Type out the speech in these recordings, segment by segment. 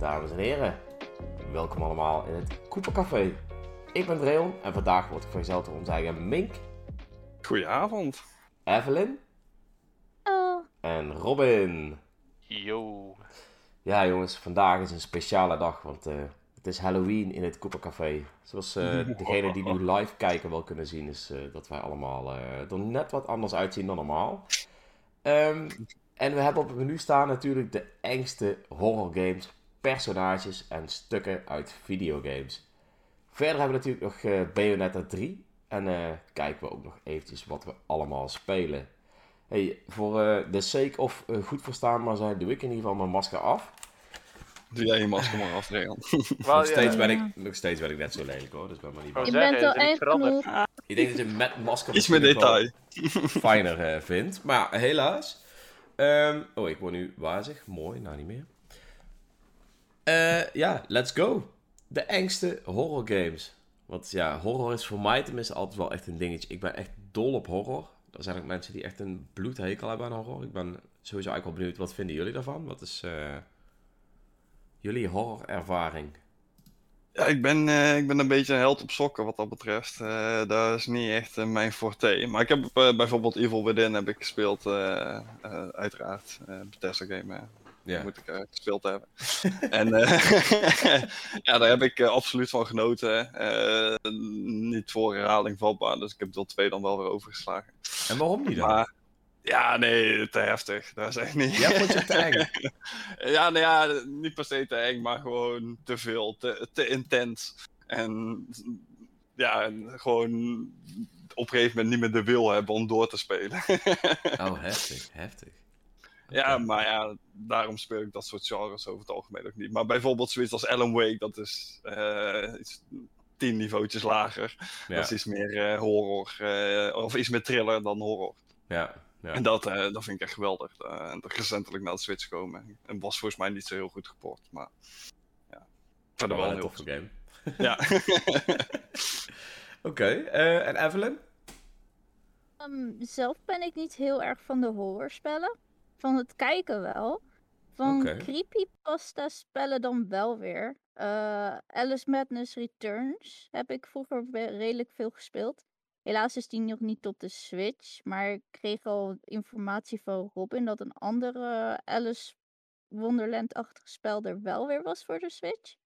Dames en heren, welkom allemaal in het Coopercafé. Ik ben Dreon en vandaag word ik vergezeld door onze eigen Mink, Goedenavond. Evelyn Oh, en Robin. Yo. Ja jongens, vandaag is een speciale dag, want eh, het is Halloween in het Coopercafé. Zoals eh degenen die nu live kijken wel kunnen zien, is eh, dat wij allemaal eh, er net wat anders uitzien dan normaal. Ehm, en we hebben op het menu staan natuurlijk de engste horror games, personages en stukken uit videogames. Verder hebben we natuurlijk nog eh, Bayonetta 3 en eh, kijken we ook nog eventjes wat we allemaal spelen. Hey, voor eh, de sake of goed verstaan maar zijn, doe ik in ieder geval mijn masker af. Doe jij je masker maar af, Rean. Wel, nog, steeds ja, ben ik, nog steeds ben ik net zo lelijk hoor, dus ben maar niet bang. je bent al er veranderd? Ik denk dat je met masker Iets meer detail. fijner eh, vindt. Maar helaas. Ehm, oh, ik word nu wazig. Mooi, nou niet meer. Eh, ja, let's go. De engste horror games. Want ja, horror is voor mij tenminste altijd wel echt een dingetje. Ik ben echt dol op horror. Er zijn ook mensen die echt een bloedhekel hebben aan horror. Ik ben sowieso eigenlijk wel benieuwd, wat vinden jullie daarvan? Wat is eh, jullie horrorervaring? Ja, ik ben, eh, ik ben een beetje een held op sokken wat dat betreft. Eh, dat is niet echt mijn forte. Maar ik heb bijvoorbeeld Evil Within heb ik gespeeld, uiteraard. Bethesda game, Ja. moet ik eh, gespeeld hebben. en eh, ja, daar heb ik eh, absoluut van genoten. Niet voor herhaling vatbaar, dus ik heb deel 2 dan wel weer overgeslagen. En waarom niet dan? Maar ja, nee, te heftig. Dat is echt niet. Ja, vond je te eng? Ja, nou ja, niet per se te eng, maar gewoon te veel, te, te intens. En ja, en gewoon op een gegeven moment niet meer de wil hebben om door te spelen. Oh, heftig, heftig. Ja, maar ja, daarom speel ik dat soort genres over het algemeen ook niet. Maar bijvoorbeeld zoiets als Alan Wake, dat is eh, iets tien niveautjes lager. Ja, Dat is iets meer eh, horror, eh, of iets meer thriller dan horror. ja, ja. En dat, eh, dat vind ik echt geweldig. Eh, en recentelijk naar de Switch komen. En was volgens mij niet zo heel goed geport, maar ja. Verder wel een heel toffe game. Ja. Oké, eh, en Evelyn? Ehm, zelf ben ik niet heel erg van de horrorspellen. Van het kijken wel. Van creepypasta spellen dan wel weer. Eh, Alice Madness Returns heb ik vroeger redelijk veel gespeeld. Helaas is die nog niet op de Switch. Maar ik kreeg al informatie van Robin dat een andere Alice Wonderland-achtig spel er wel weer was voor de Switch.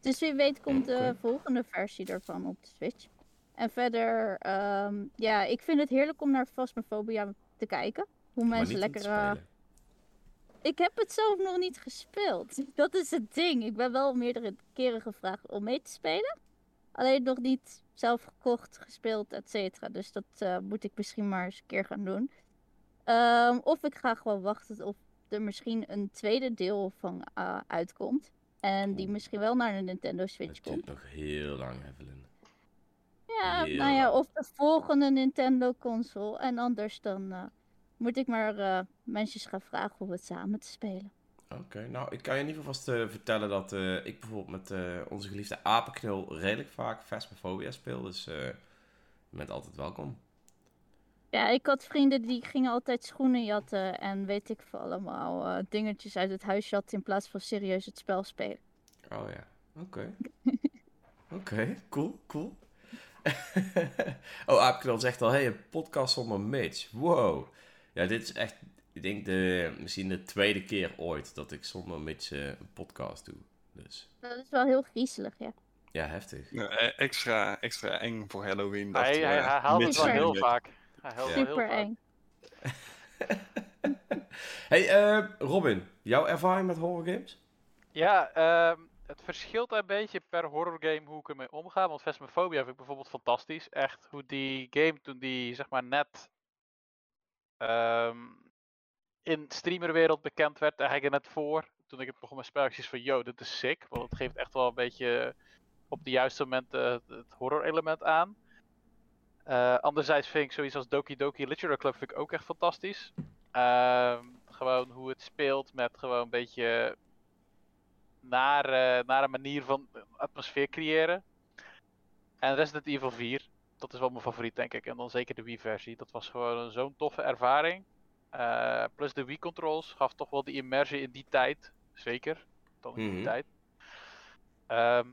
Dus wie weet komt de volgende versie ervan op de Switch. En verder, ehm, ja, ik vind het heerlijk om naar Phasmophobia te kijken. Hoe mensen lekker... eh, ik heb het zelf nog niet gespeeld. Dat is het ding. Ik ben wel meerdere keren gevraagd om mee te spelen. Alleen nog niet zelf gekocht, gespeeld, et cetera. Dus dat eh, moet ik misschien maar eens een keer gaan doen. Ehm, of ik ga gewoon wachten of er misschien een tweede deel van eh, uitkomt. En die misschien wel naar de Nintendo Switch Het komt. duurt nog heel lang, Evelyn. Ja, Heel nou ja, of de volgende Nintendo console. En anders dan moet ik maar eh mensen gaan vragen om het samen te spelen. Oké, nou, ik kan je in ieder geval vast eh, vertellen dat eh, ik bijvoorbeeld met onze geliefde apenknul redelijk vaak Phasmophobia speel. Dus je bent altijd welkom. Ja, ik had vrienden die gingen altijd schoenen jatten en weet ik veel allemaal dingetjes uit het huis jatten in plaats van serieus het spel spelen. Oh ja, oké. Oké, cool, cool. oh, apenknul zegt al, hey, een podcast zonder Mitch. Wow. Ja, dit is echt, ik denk de, misschien de tweede keer ooit dat ik zonder Mitch eh, een podcast doe. Dus, Dat is wel heel griezelig, ja. ja, heftig. Ja, e- extra, extra eng voor Halloween. Dat, Hij, hij, eh, hij haalt het wel heel vaak. Hij haalt Super heel eng. hey, eh, Robin, jouw ervaring met horror games? Ja, ehm, het verschilt een beetje per horror game hoe ik ermee omga. Want Phasmophobia vind ik bijvoorbeeld fantastisch. Echt hoe die game toen die zeg maar net ehm, in streamerwereld bekend werd, eigenlijk net voor. Toen ik het begon met spelletjes van, yo, dit is sick. Want het geeft echt wel een beetje op de juiste momenten het, het horror element aan. Eh, anderzijds vind ik zoiets als Doki Doki Literature Club vind ik ook echt fantastisch. Ehm, gewoon hoe het speelt met gewoon een beetje naar, eh, naar een manier van atmosfeer creëren. En Resident Evil 4, dat is wel mijn favoriet denk ik. En dan zeker de Wii-versie. Dat was gewoon zo'n toffe ervaring. Eh, plus de Wii-controls gaf toch wel die immersie in die tijd. Zeker. dan in die Mhm. tijd. Ehm,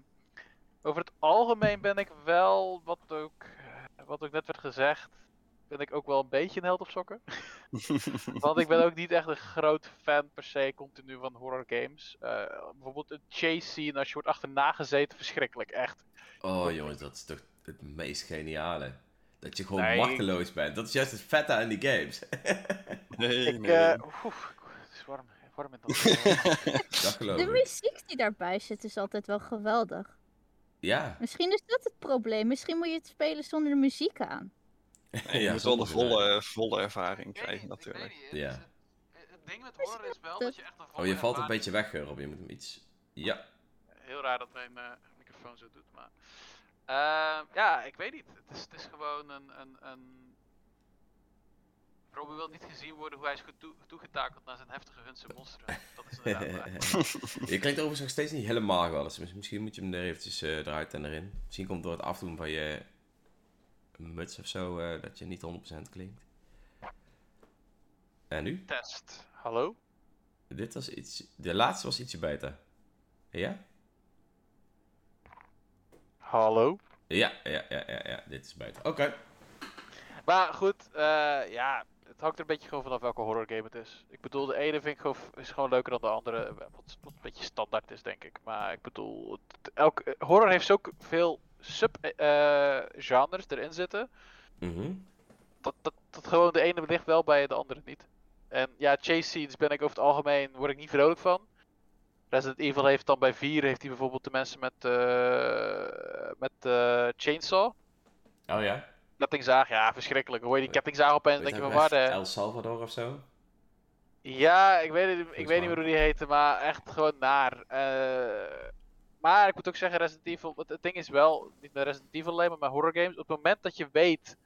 over het algemeen ben ik wel, wat ook, wat ook net werd gezegd, ben ik ook wel een beetje een held op sokken. Want ik ben ook niet echt een groot fan per se continu van horror games. Eh, bijvoorbeeld een chase scene als je wordt achterna gezeten, verschrikkelijk, echt. Oh jongens, dat is toch het meest geniale. Dat je gewoon Nee. machteloos bent. Dat is juist het vette aan die games. Nee, Ik, nee. eh, oef, het is warm, warm in dat. dat geloof De ik. muziek die daarbij zit is altijd wel geweldig. Ja. Misschien is dat het probleem. Misschien moet je het spelen zonder de muziek aan. je ja, moet wel de sommige volle, volle ervaring krijgen natuurlijk. Ja. Het, het- het ding met horror is wel dat je echt een Oh, je valt een beetje weg, Rob. Je moet hem iets... Ja. Heel raar dat mijn eh, microfoon zo doet, maar... Ehm, ja, ik weet niet. Het is, het is gewoon een... een, een... Robbie wil niet gezien worden hoe hij is goed toe- toegetakeld naar zijn heftige Hunse monster. Dat is inderdaad waar. je klinkt overigens nog steeds niet helemaal geweldig. Dus misschien moet je hem er eventjes eh, eruit en erin. Misschien komt door het afdoen van je muts of zo eh, dat je niet 100% klinkt. En nu? Test. Hallo? Dit was iets... De laatste was ietsje beter. Ja? Hallo? Ja, ja, ja, ja, ja. Dit is beter. Oké. Maar goed, eh, ja, het hangt er een beetje gewoon vanaf welke horror game het is. Ik bedoel, de ene vind ik gewoon, is gewoon leuker dan de andere, eh, wat, wat een beetje standaard is, denk ik. Maar ik bedoel, elk, eh, horror heeft zoveel sub-genres erin zitten, Mhm. dat, dat, dat gewoon de ene ligt wel bij de andere niet. En ja, chase scenes ben ik over het algemeen, word ik niet vrolijk van. Resident Evil heeft dan bij 4, heeft hij bijvoorbeeld de mensen met, eh met eh, Chainsaw. Oh ja? Kettingzaag, ja, verschrikkelijk. Hoor je die kettingzaag op en denk je van waar de... El Salvador of zo? Ja, ik weet, het, ik weet niet meer hoe die heette, maar echt gewoon naar. Eh, maar ik moet ook zeggen, Resident Evil, het, het ding is wel, niet met Resident Evil alleen, maar met horror games, op het moment dat je weet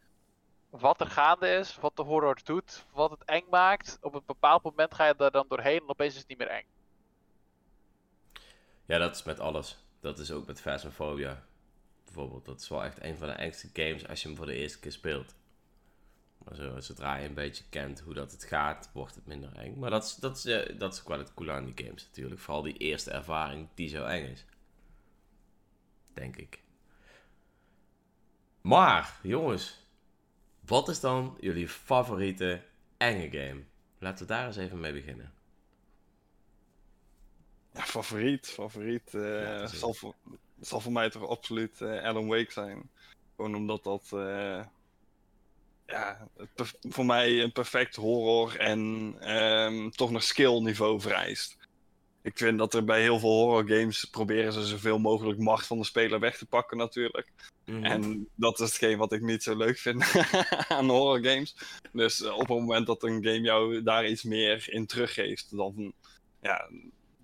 wat er gaande is, wat de horror doet, wat het eng maakt, op een bepaald moment ga je daar dan doorheen en opeens is het niet meer eng. Ja, dat is met alles. Dat is ook met Phasmophobia. Bijvoorbeeld, dat is wel echt een van de engste games als je hem voor de eerste keer speelt. Maar zo, zodra je een beetje kent hoe dat het gaat, wordt het minder eng. Maar dat is, dat is, eh, dat is ook het coole aan die games natuurlijk. Vooral die eerste ervaring die zo eng is. Denk ik. Maar, jongens. Wat is dan jullie favoriete enge game? Laten we daar eens even mee beginnen. Ja, favoriet, favoriet. eh, Ja, zal, voor, zal voor mij toch absoluut eh, Alan Wake zijn. Gewoon omdat dat, eh, ja, voor mij een perfect horror en ehm, toch nog skill niveau vereist. Ik vind dat er bij heel veel horror games proberen ze zoveel mogelijk macht van de speler weg te pakken natuurlijk. Mhm. En dat is hetgeen wat ik niet zo leuk vind aan horror games. Dus op het moment dat een game jou daar iets meer in teruggeeft, dan, ja,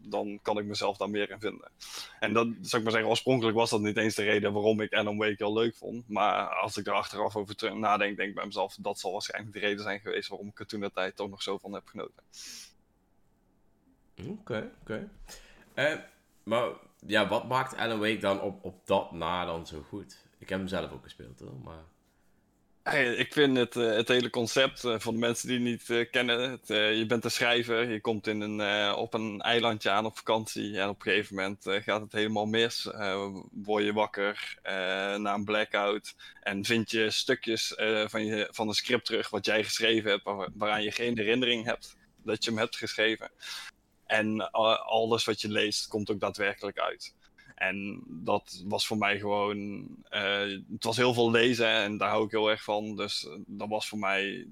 dan kan ik mezelf daar meer in vinden. En dat zou ik maar zeggen, oorspronkelijk was dat niet eens de reden waarom ik Alan Wake heel leuk vond. Maar als ik er achteraf over nadenk, denk ik bij mezelf, dat zal waarschijnlijk de reden zijn geweest waarom ik er toen de tijd toch nog zo van heb genoten. Oké, oké. Eh, maar ja, wat maakt Alan Wake dan op, op dat na dan zo goed? Ik heb hem zelf ook gespeeld hoor, maar... Ik vind het, eh, het hele concept, eh, voor de mensen die het niet eh, kennen, het, je bent een schrijver, je komt in een, op een eilandje aan op vakantie en op een gegeven moment gaat het helemaal mis. Word je wakker na een blackout en vind je stukjes van, je, van een script terug wat jij geschreven hebt, waar- waaraan je geen herinnering hebt dat je hem hebt geschreven. En alles wat je leest komt ook daadwerkelijk uit. En dat was voor mij gewoon. eh, het was heel veel lezen en daar hou ik heel erg van. Dus eh, dat was voor mij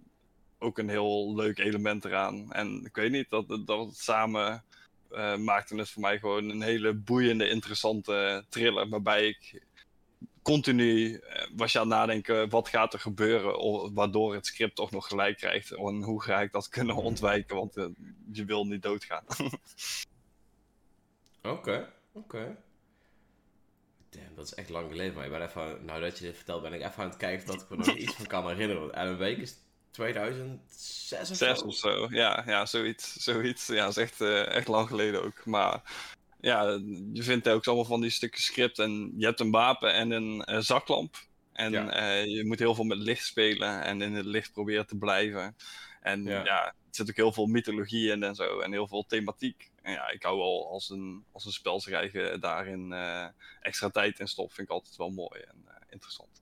ook een heel leuk element eraan. En ik weet niet, dat, dat samen eh, maakte het voor mij gewoon een hele boeiende, interessante thriller. Waarbij ik continu was je aan het nadenken: wat gaat er gebeuren? Waardoor het script toch nog gelijk krijgt. En hoe ga ik dat kunnen ontwijken? Want je wil niet doodgaan. Oké, oké. Damn, dat is echt lang geleden, maar ik ben even... Nou, dat je dit vertelt, ben ik even aan het kijken of dat ik me nog iets van kan herinneren. Want Alan Wake is 2006 of Zes zo? of zo, ja, ja zoiets. zoiets. Ja, dat is echt, eh, echt lang geleden ook. Maar ja, je vindt ook allemaal van die stukken script. En je hebt een wapen en een eh, zaklamp. En Ja. eh, je moet heel veel met licht spelen en in het licht proberen te blijven. En Ja. ja. er zit ook heel veel mythologie in en zo. En heel veel thematiek. En ja, ik hou wel als een, als een spel daarin eh, extra tijd in stopt. Vind ik altijd wel mooi en eh, interessant.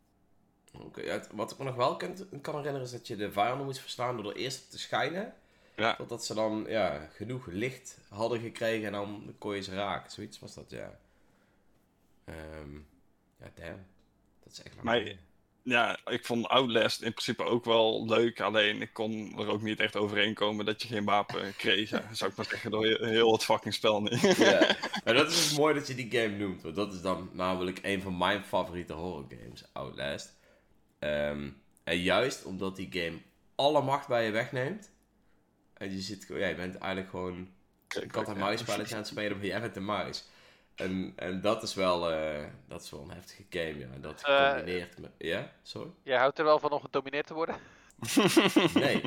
Oké, ja, wat ik me nog wel kan, kan herinneren is dat je de vijanden moest verslaan door er eerst te schijnen. Ja. Totdat ze dan ja, genoeg licht hadden gekregen en dan kon je ze raken. Zoiets was dat, ja. Ehm, ja, damn. Dat is echt lang Maar-. Ja, ik vond Outlast in principe ook wel leuk. Alleen ik kon er ook niet echt overheen komen dat je geen wapen kreeg. Ja, zou ik maar zeggen, door heel, het fucking spel niet. Ja, maar dat is dus mooi dat je die game noemt. Want dat is dan namelijk een van mijn favoriete horror games, Outlast. Ehm, en juist omdat die game alle macht bij je wegneemt. En je zit ja, je bent eigenlijk gewoon een kat en muis spelletje aan het spelen, maar jij bent de muis. En, en dat is wel, eh, dat is wel een heftige game, ja. En dat Eh, gecombineerd met, ja, sorry? Jij houdt er wel van om gedomineerd te worden? Nee.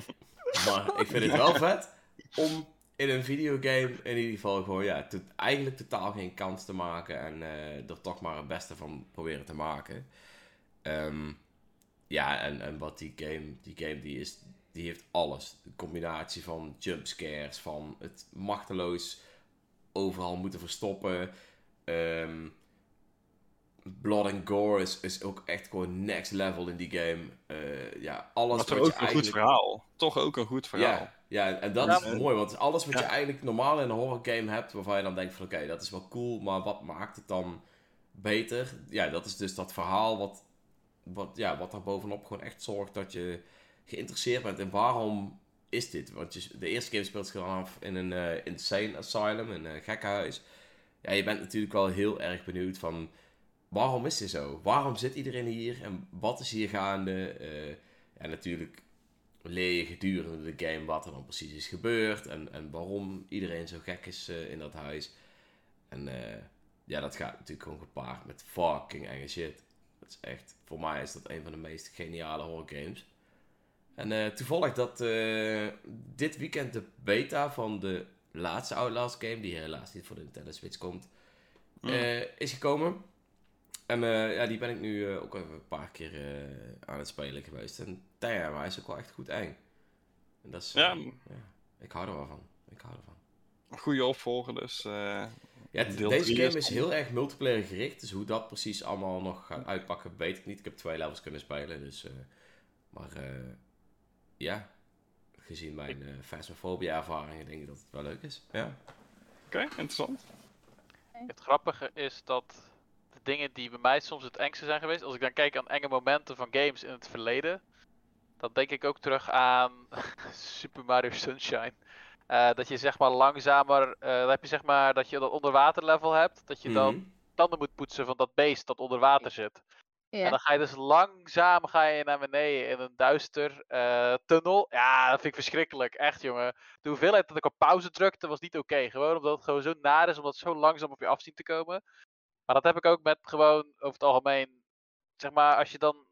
Maar ik vind het wel vet om in een videogame in ieder geval gewoon, ja, to- eigenlijk totaal geen kans te maken en eh, er toch maar het beste van proberen te maken. Ehm, ja, en, en wat die game, die game die is, die heeft alles. De combinatie van jumpscares, van het machteloos overal moeten verstoppen. Ehm, blood and gore is, is ook echt gewoon next level in die game. Eh, ja, alles Maar toch wat ook je een goed verhaal. Toch ook een goed verhaal. Ja, ja, en dat Ja, is mooi, want alles wat je eigenlijk normaal in een horror game hebt, waarvan je dan denkt van oké, dat is wel cool, maar wat maakt het dan beter? Ja, dat is dus dat verhaal wat, wat, ja, wat daar bovenop gewoon echt zorgt dat je geïnteresseerd bent in waarom is dit? Want je, de eerste game speelt zich dan af in een eh, insane asylum, een eh, gekkenhuis. Ja, je bent natuurlijk wel heel erg benieuwd van waarom is dit zo? Waarom zit iedereen hier en wat is hier gaande? Eh, ja, natuurlijk leer je gedurende de game wat er dan precies is gebeurd en, en waarom iedereen zo gek is eh, in dat huis. En eh, ja, dat gaat natuurlijk gewoon gepaard met fucking enge shit. Dat is echt, voor mij is dat een van de meest geniale horror games. En toevallig dat dit weekend de beta van de laatste Outlast game, die helaas niet voor de Nintendo Switch komt, Hmm. eh, is gekomen. En eh, ja, die ben ik nu eh, ook even een paar keer eh, aan het spelen geweest. En damn, hij is ook wel echt goed eng. En dat is, Ja. ja, ik hou er wel van. Ik hou ervan. Goede opvolger, dus. eh, Ja, deze game is is heel erg multiplayer gericht. Dus hoe dat precies allemaal nog gaat uitpakken, weet ik niet. Ik heb twee levels kunnen spelen. Dus, eh, maar eh, ja, gezien mijn eh Phasmophobia ervaringen denk ik dat het wel leuk is. Ja. Oké, interessant. Het grappige is dat de dingen die bij mij soms het engste zijn geweest, als ik dan kijk aan enge momenten van games in het verleden, dan denk ik ook terug aan Super Mario Sunshine. Eh, dat je zeg maar langzamer, eh, dan heb je zeg maar dat je dat onderwater level hebt, dat je dan Mhm. tanden moet poetsen van dat beest dat onder water zit. En Ja. dan ga je dus langzaam ga je naar beneden in een duister eh, tunnel. Ja, dat vind ik verschrikkelijk. Echt, jongen. De hoeveelheid dat ik op pauze drukte was niet oké. Gewoon omdat het gewoon zo naar is, omdat het zo langzaam op je af ziet te komen. Maar dat heb ik ook met gewoon over het algemeen. Zeg maar, als je dan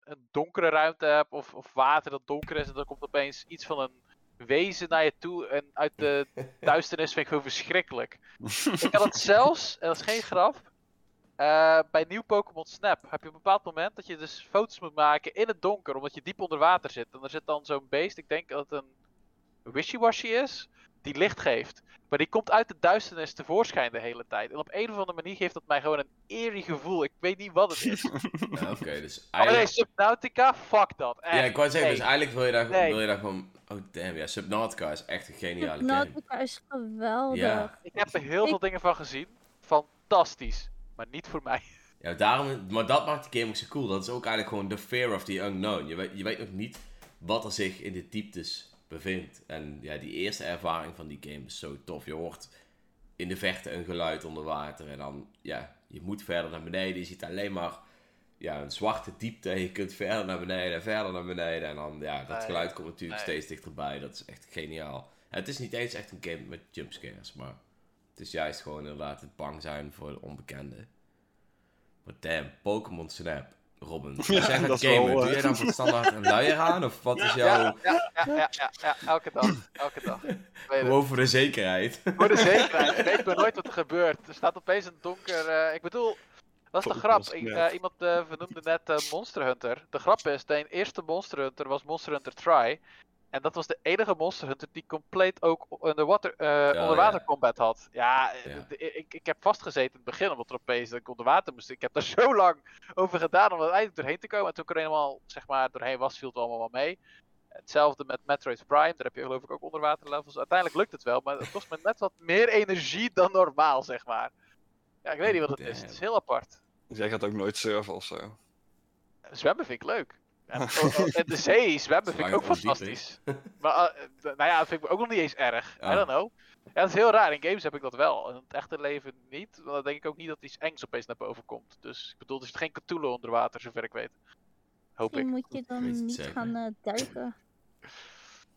een donkere ruimte hebt of, of water dat donker is en dan komt opeens iets van een wezen naar je toe en uit de duisternis vind ik gewoon verschrikkelijk. Ik had het zelfs, en dat is geen grap, eh, bij nieuw Pokémon Snap heb je een bepaald moment dat je dus foto's moet maken in het donker, omdat je diep onder water zit. En er zit dan zo'n beest, ik denk dat het een Wishy-Washy is, die licht geeft. Maar die komt uit de duisternis tevoorschijn de hele tijd. En op een of andere manier geeft dat mij gewoon een eerie gevoel. Ik weet niet wat het is. Ja, Oké, dus Oh nee, eigenlijk... Subnautica? Fuck dat. Ja, ik wou zeggen, Nee. dus eigenlijk wil je daar, Nee. wil je daar gewoon... Oh damn, ja, Subnautica is echt een geniale game. Nautica is geweldig. Ja. Ik heb er heel veel dingen van gezien. Fantastisch. Maar niet voor mij. Ja, daarom, maar dat maakt die game ook zo cool. Dat is ook eigenlijk gewoon the fear of the unknown. Je weet, je weet nog niet wat er zich in de dieptes bevindt. En ja, die eerste ervaring van die game is zo tof. Je hoort in de verte een geluid onder water. En dan, ja, je moet verder naar beneden. Je ziet alleen maar ja, een zwarte diepte. Je kunt verder naar beneden en verder naar beneden. En dan, ja, dat geluid komt natuurlijk nee. steeds dichterbij. Dat is echt geniaal. Het is niet eens echt een game met jumpscares, maar het is juist gewoon inderdaad het bang zijn voor de onbekende. Maar damn, Pokémon Snap. Robin, als jij gaat dat is gamen, wel, doe eh, jij dan voor standaard een luier aan? Of wat is jouw... Ja, ja, ja, ja, ja, ja, elke dag. Elke dag. Gewoon voor de zekerheid. Voor de zekerheid. Ik weet maar nooit wat er gebeurt. Er staat opeens een donker. eh, ik bedoel, dat is de grap. Ik, ja. eh, iemand eh, vernoemde net eh, Monster Hunter. De grap is, de eerste Monster Hunter was Monster Hunter Try. En dat was de enige Monster Hunter die compleet ook underwater, eh ja. onderwater combat had. Ja, ik, ik heb vastgezeten in het begin, omdat er opeens dat ik onder water moest. Ik heb daar zo lang over gedaan om er eindelijk doorheen te komen. En toen ik er helemaal zeg maar, doorheen was, viel het allemaal wel mee. Hetzelfde met Metroid Prime, daar heb je geloof ik ook onderwater levels. Uiteindelijk lukt het wel, maar het kost me net wat meer energie dan normaal, zeg maar. Ja, ik weet niet wat het is. Het is heel apart. Dus jij gaat ook nooit surfen of zo. Zwemmen vind ik leuk. En, oh, oh, en de zee zwemmen vind ik ook fantastisch. Maar eh, nou ja, dat vind ik ook nog niet eens erg. I don't know. Ja, dat is heel raar. In games heb ik dat wel. In het echte leven niet. Want dan denk ik ook niet dat iets engs opeens naar boven komt. Dus ik bedoel, er zit geen Cthulhu onder water, zover ik weet. Hoop ik. Misschien moet je dan niet zeker. gaan eh, duiken.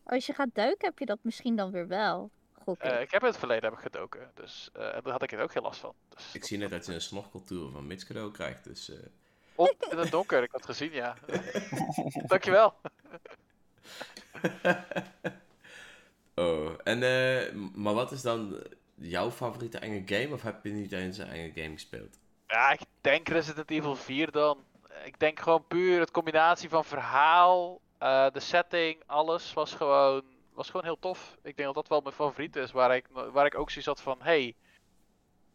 Als je gaat duiken heb je dat misschien dan weer wel. Gok ik. Eh, ik heb in het verleden heb ik gedoken. Dus eh, daar had ik er ook geen last van. Dus Ik zie net dat je een snorkeltour van Mitch cadeau krijgt, dus... Op in het donker, ik had het gezien, ja. Dankjewel. oh, en eh, maar wat is dan jouw favoriete enge game? Of heb je niet eens een enge game gespeeld? Ja, ik denk Resident Evil 4 dan. Ik denk gewoon puur het combinatie van verhaal, eh, de setting, alles was gewoon, was gewoon heel tof. Ik denk dat dat wel mijn favoriet is, waar ik, waar ik ook zoiets had van, hey,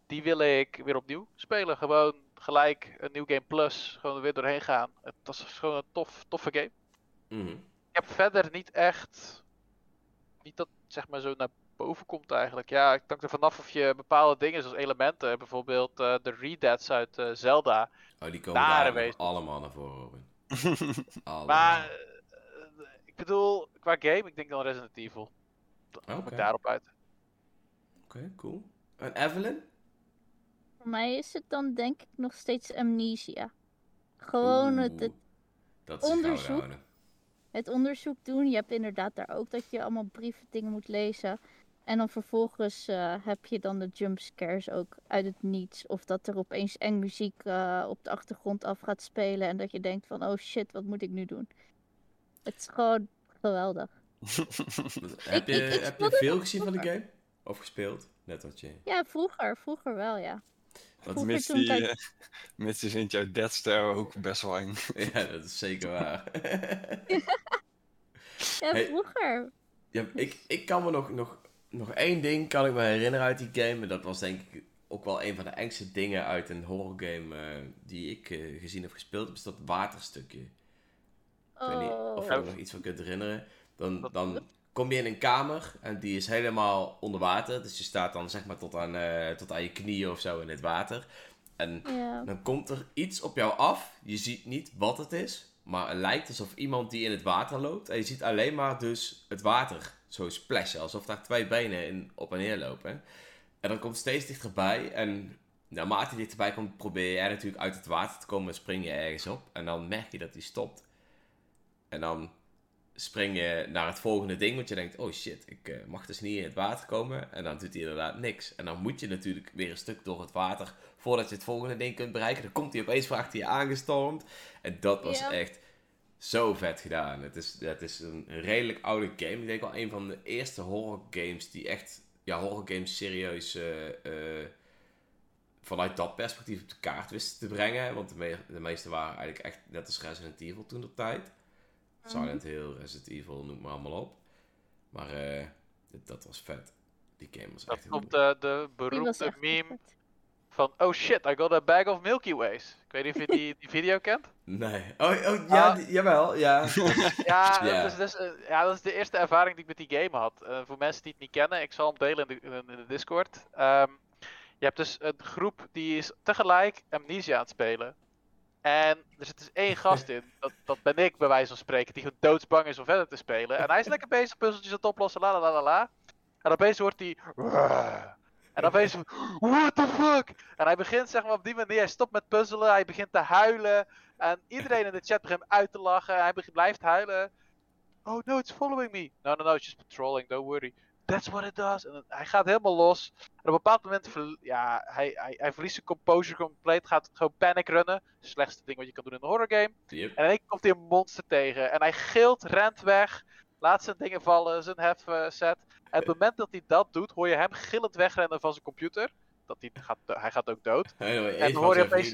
die wil ik weer opnieuw spelen. Gewoon gelijk een nieuw game plus, gewoon er weer doorheen gaan. Het was gewoon een tof, toffe game. Mhm. Ik heb verder niet echt, niet dat zeg maar zo naar boven komt eigenlijk. Ja, ik dank er vanaf of je bepaalde dingen zoals elementen, bijvoorbeeld eh, de Redads uit eh, Zelda. Oh, die komen Daar allemaal naar voren, Robin. Maar, eh, ik bedoel, qua game, ik denk dan Resident Evil. Dan kom Oké. ik daarop uit. Oké, cool. En Evelyn? Voor mij is het dan denk ik nog steeds amnesia. Gewoon het, het, dat onderzoek. het onderzoek doen. Je hebt inderdaad daar ook dat je allemaal brieven dingen moet lezen. En dan vervolgens eh, heb je dan de jumpscares ook uit het niets. Of dat er opeens eng muziek eh, op de achtergrond af gaat spelen. En dat je denkt van, oh shit, wat moet ik nu doen? Het is gewoon geweldig. Heb je, ik- ik heb je veel gezien van de game? Of gespeeld? Net wat je... Ja, vroeger. Vroeger wel, ja. Eh, Mits die vindt jouw Dead Star ook best wel eng. ja, dat is zeker waar. Ja, Hey. vroeger. Ja, ik, ik kan me nog, nog, nog één ding kan ik me herinneren uit die game. En dat was denk ik ook wel een van de engste dingen uit een horror game eh, die ik eh, gezien heb gespeeld. Is dat waterstukje. Ik weet niet of je Oh. er nog iets van kunt herinneren. Dan, dan kom je in een kamer en die is helemaal onder water. Dus je staat dan zeg maar tot aan, eh, tot aan je knieën of zo in het water. En Ja. dan komt er iets op jou af. Je ziet niet wat het is. Maar het lijkt alsof iemand die in het water loopt. En je ziet alleen maar dus het water zo splashen. Alsof daar twee benen in op en neer lopen. En dat komt steeds dichterbij. En naarmate hij dichterbij komt, probeer jij natuurlijk uit het water te komen. En spring je ergens op. En dan merk je dat hij stopt. En dan spring je naar het volgende ding. Want je denkt, oh shit, ik eh, mag dus niet in het water komen. En dan doet hij inderdaad niks. En dan moet je natuurlijk weer een stuk door het water. Voordat je het volgende ding kunt bereiken. Dan komt hij opeens voor achter je aangestormd. En dat was echt zo vet gedaan. Het is, het is een redelijk oude game. Ik denk wel een van de eerste horror games die echt... Ja, horror games serieus... eh, eh, vanuit dat perspectief op de kaart wisten te brengen. Want de, me- de meeste waren eigenlijk echt net als Resident Evil toen de tijd. Silent Hill, Resident Evil, noem maar allemaal op. Maar eh, dit- dat was vet. Die game was Dat echt... komt de, de beroemde meme vet. van, oh shit, I got a bag of Milky Ways. Ik weet niet of je die, die video kent. Nee. Oh, oh ja, Ah. die- jawel, ja. Ja, Ja. Dat, is, dus, eh, ja, dat is de eerste ervaring die ik met die game had. Eh, voor mensen die het niet kennen, ik zal hem delen in de, in de Discord. Ehm, je hebt dus een groep die is tegelijk Amnesia aan het spelen. En er zit dus één gast in, dat, dat ben ik bij wijze van spreken, die gewoon doodsbang is om verder te spelen. En hij is lekker bezig puzzeltjes aan het oplossen, la la la la la. En opeens hoort hij... En dan opeens... What the fuck? En hij begint zeg maar op die manier, hij stopt met puzzelen, hij begint te huilen. En iedereen in de chat begint uit te lachen. Hij blijft huilen. Oh no, it's following me. No, no, no, it's just patrolling. Don't worry. That's what it does. En hij gaat helemaal los. En op een bepaald moment, ja, hij, hij, hij verliest zijn composure compleet. Gaat gewoon panic runnen. Slechtste ding wat je kan doen in een horror game. Yep. En in één keer komt hij een monster tegen. En hij gilt, rent weg. Laat zijn dingen vallen, zijn hef eh, set. En op het moment dat hij dat doet, hoor je hem gillend wegrennen van zijn computer. dat hij gaat, hij gaat ook dood. En dan hoor je opeens-.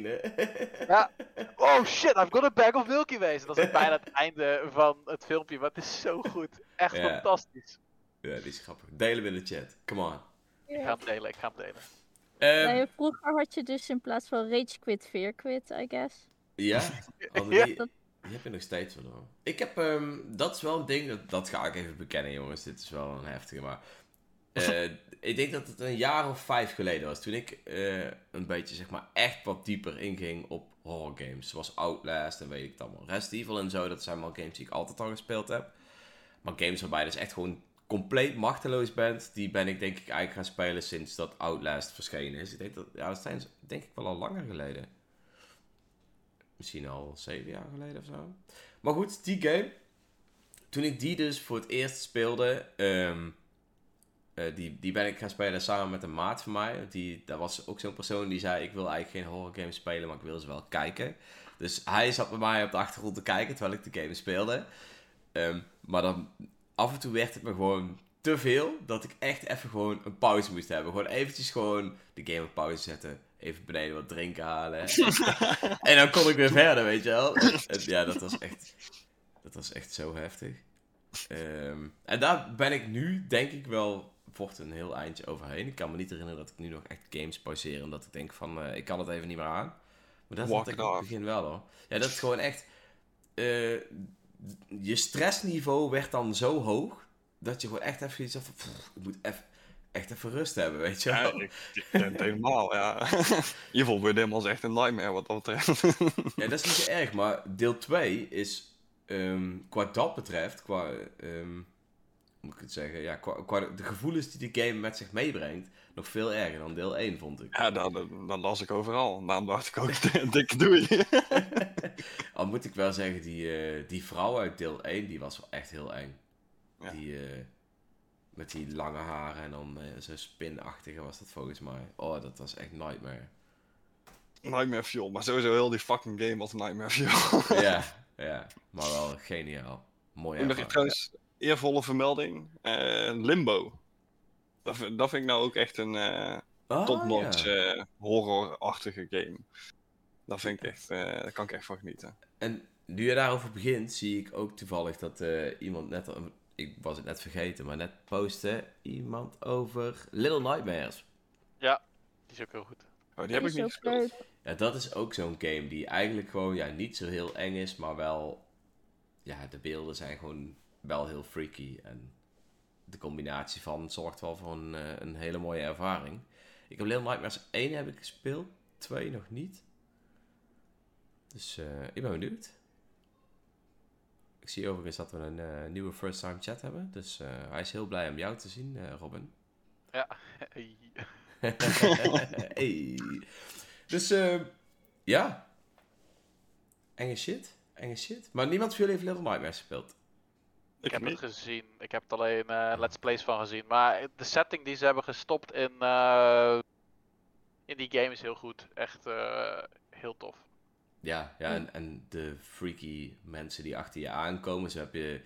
Ja. Oh shit, I've got a bag of Milky Ways. Dat is bijna het einde van het filmpje, maar het is zo goed. Echt fantastisch. Ja, die is grappig. Delen we in de chat. Come on. Ik ga hem delen, ik ga hem delen. Nee, vroeger had je dus in plaats van rage quit, fear quit, I guess. Ja, Ja. die, heb je nog steeds wel hoor. Ik heb, ehm, dat is wel een ding, dat, dat ga ik even bekennen jongens, dit is wel een heftige, maar eh, ik denk dat het een jaar of vijf geleden was, toen ik eh, een beetje zeg maar echt wat dieper inging op horror games, zoals Outlast en weet ik het allemaal, Resident Evil en zo, dat zijn wel games die ik altijd al gespeeld heb. Maar games waarbij dus echt gewoon compleet machteloos bent, die ben ik denk ik eigenlijk gaan spelen sinds dat Outlast verschenen is. Ik denk dat, ja, dat zijn denk ik wel al langer geleden. Misschien al zeven jaar geleden of zo. Maar goed, die game. Toen ik die dus voor het eerst speelde, ehm, eh, die, die ben ik gaan spelen samen met een maat van mij. Die, dat was ook zo'n persoon die zei, ik wil eigenlijk geen horror games spelen, maar ik wil ze wel kijken. Dus hij zat bij mij op de achtergrond te kijken terwijl ik de game speelde. Ehm, maar dan af en toe werd het me gewoon te veel dat ik echt even gewoon een pauze moest hebben. Gewoon eventjes gewoon de game op pauze zetten. Even beneden wat drinken halen. en dan kon ik weer verder, weet je wel. En ja, dat was echt, dat was echt zo heftig. Ehm, en daar ben ik nu, denk ik wel, vocht een heel eindje overheen. Ik kan me niet herinneren dat ik nu nog echt games pauzeer. Omdat ik denk van, eh, ik kan het even niet meer aan. Maar dat Walk had ik in het begin wel hoor. Ja, dat is gewoon echt... eh, je stressniveau werd dan zo hoog... dat je gewoon echt even iets had van... "Pff, ik moet even, echt even rust hebben, weet je Ja, wel. ik, ik denk het helemaal, ja. Evil Within was echt een nightmare wat dat betreft. Ja, dat is niet zo erg, maar deel 2 is ehm, qua dat betreft, qua, ehm, hoe moet ik het zeggen, ja, qua, qua de gevoelens die de game met zich meebrengt, nog veel erger dan deel 1, vond ik. ja, dat, dat, dat las ik overal. Daarom dacht ik ook, dikke doei. Al moet ik wel zeggen, die, eh, die vrouw uit deel 1, die was wel echt heel eng. Ja. Die, eh, met die lange haren en dan eh, zo spinachtige was dat volgens mij. Oh, dat was echt nightmare. Nightmare Fuel, maar sowieso heel die fucking game was Nightmare Fuel. ja, ja, maar wel geniaal. Mooi ervaring. trouwens, eervolle vermelding. eh, Limbo. Dat, vind- dat vind ik nou ook echt een eh Ah, top-notch ja. eh, horror-achtige game. Dat vind ik echt, eh, daar kan ik echt van genieten. En nu je daarover begint, zie ik ook toevallig dat eh, iemand net, ik was het net vergeten, maar net postte iemand over Little Nightmares. Die is ook heel goed. Oh, die heb ik niet gespeeld. Ja, dat is ook zo'n game die eigenlijk gewoon ja, niet zo heel eng is, maar wel, ja, de beelden zijn gewoon wel heel freaky. En de combinatie van zorgt wel voor een, eh, een hele mooie ervaring. Ik heb Little Nightmares 1 heb ik gespeeld, 2 nog niet. Dus eh, ik ben benieuwd. Ik zie overigens dat we een eh, nieuwe first time chat hebben. Dus hij is heel blij om jou te zien, Robin. Ja. hey. Dus ja. Enge shit. Enge shit. Maar niemand van jullie heeft Little Nightmares gespeeld. Ik heb het gezien. Ik heb het alleen eh, Let's Plays van gezien. Maar de setting die ze hebben gestopt in, eh, in die game is heel goed. Echt eh, heel tof. Ja, ja en, en de freaky mensen die achter je aankomen. Zo heb je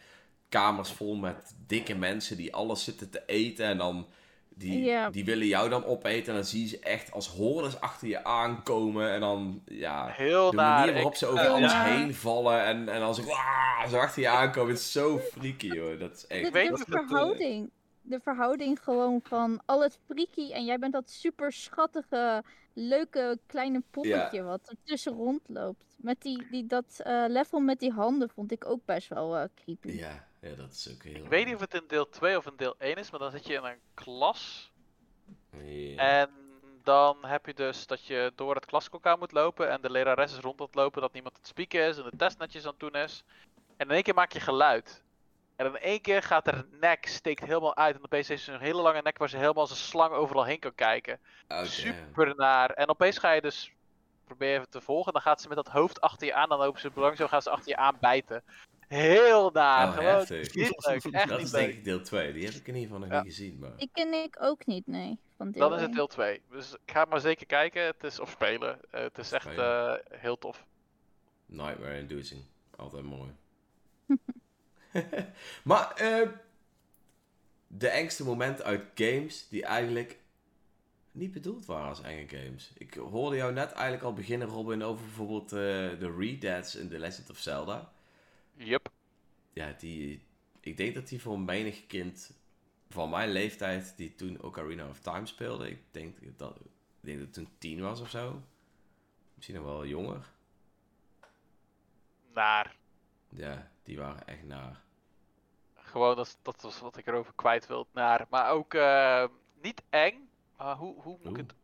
kamers vol met dikke mensen die alles zitten te eten. En dan die, Ja. die willen jou dan opeten. En dan zie je ze echt als hordes achter je aankomen. En dan, ja, Heel de manier waarop Ik- ze over alles heen vallen. En, en als ik achter je aankomen. Het is zo freaky hoor. Dat is echt... De, weet verhouding. De verhouding gewoon van al het freaky en jij bent dat super schattige, leuke kleine poppetje wat er tussen rondloopt. Met die, die, dat eh, level met die handen vond ik ook best wel eh, creepy. Ja, ja, dat is ook heel... Ik weet niet of het in deel 2 of in deel 1 is, maar dan zit je in een klas. En dan heb je dus dat je door het klaslokaal moet lopen en de lerares is rond aan het lopen dat niemand het spieken is en de test netjes aan het doen is. En in één keer maak je geluid. En in één keer gaat haar nek steekt helemaal uit en opeens heeft ze een hele lange nek waar ze helemaal als een slang overal heen kan kijken. Oh, damn. Super naar. En opeens ga je dus probeer even te volgen. Dan gaat ze met dat hoofd achter je aan. Dan lopen ze belang zo gaan ze achter je aan bijten. Heel naar. Oh, Gewoon heftig. niet leuk. Echt Dat niet is denk ik deel 2. Die heb ik in ieder geval nog Ja. niet gezien. Maar... Die ken ik ook niet, nee. Van deel Dan is het 1. deel 2. Dus ga maar zeker kijken. Het is, of spelen. Eh, het is echt eh, heel tof. Nightmare inducing. Altijd mooi. maar eh, de engste momenten uit games die eigenlijk niet bedoeld waren als enge games. Ik hoorde jou net eigenlijk al beginnen, Robin, over bijvoorbeeld eh, de Redads in The Legend of Zelda. Yup. Ja, die, ik denk dat die voor menig kind van mijn leeftijd, die toen Ocarina of Time speelde, ik denk dat, ik denk dat het toen tien was of zo. Misschien nog wel jonger. Naar. Ja, die waren echt naar. Gewoon, dat, dat was wat ik erover kwijt wil. Naar. Maar ook eh, niet eng. Maar hoe, hoe moet ik het?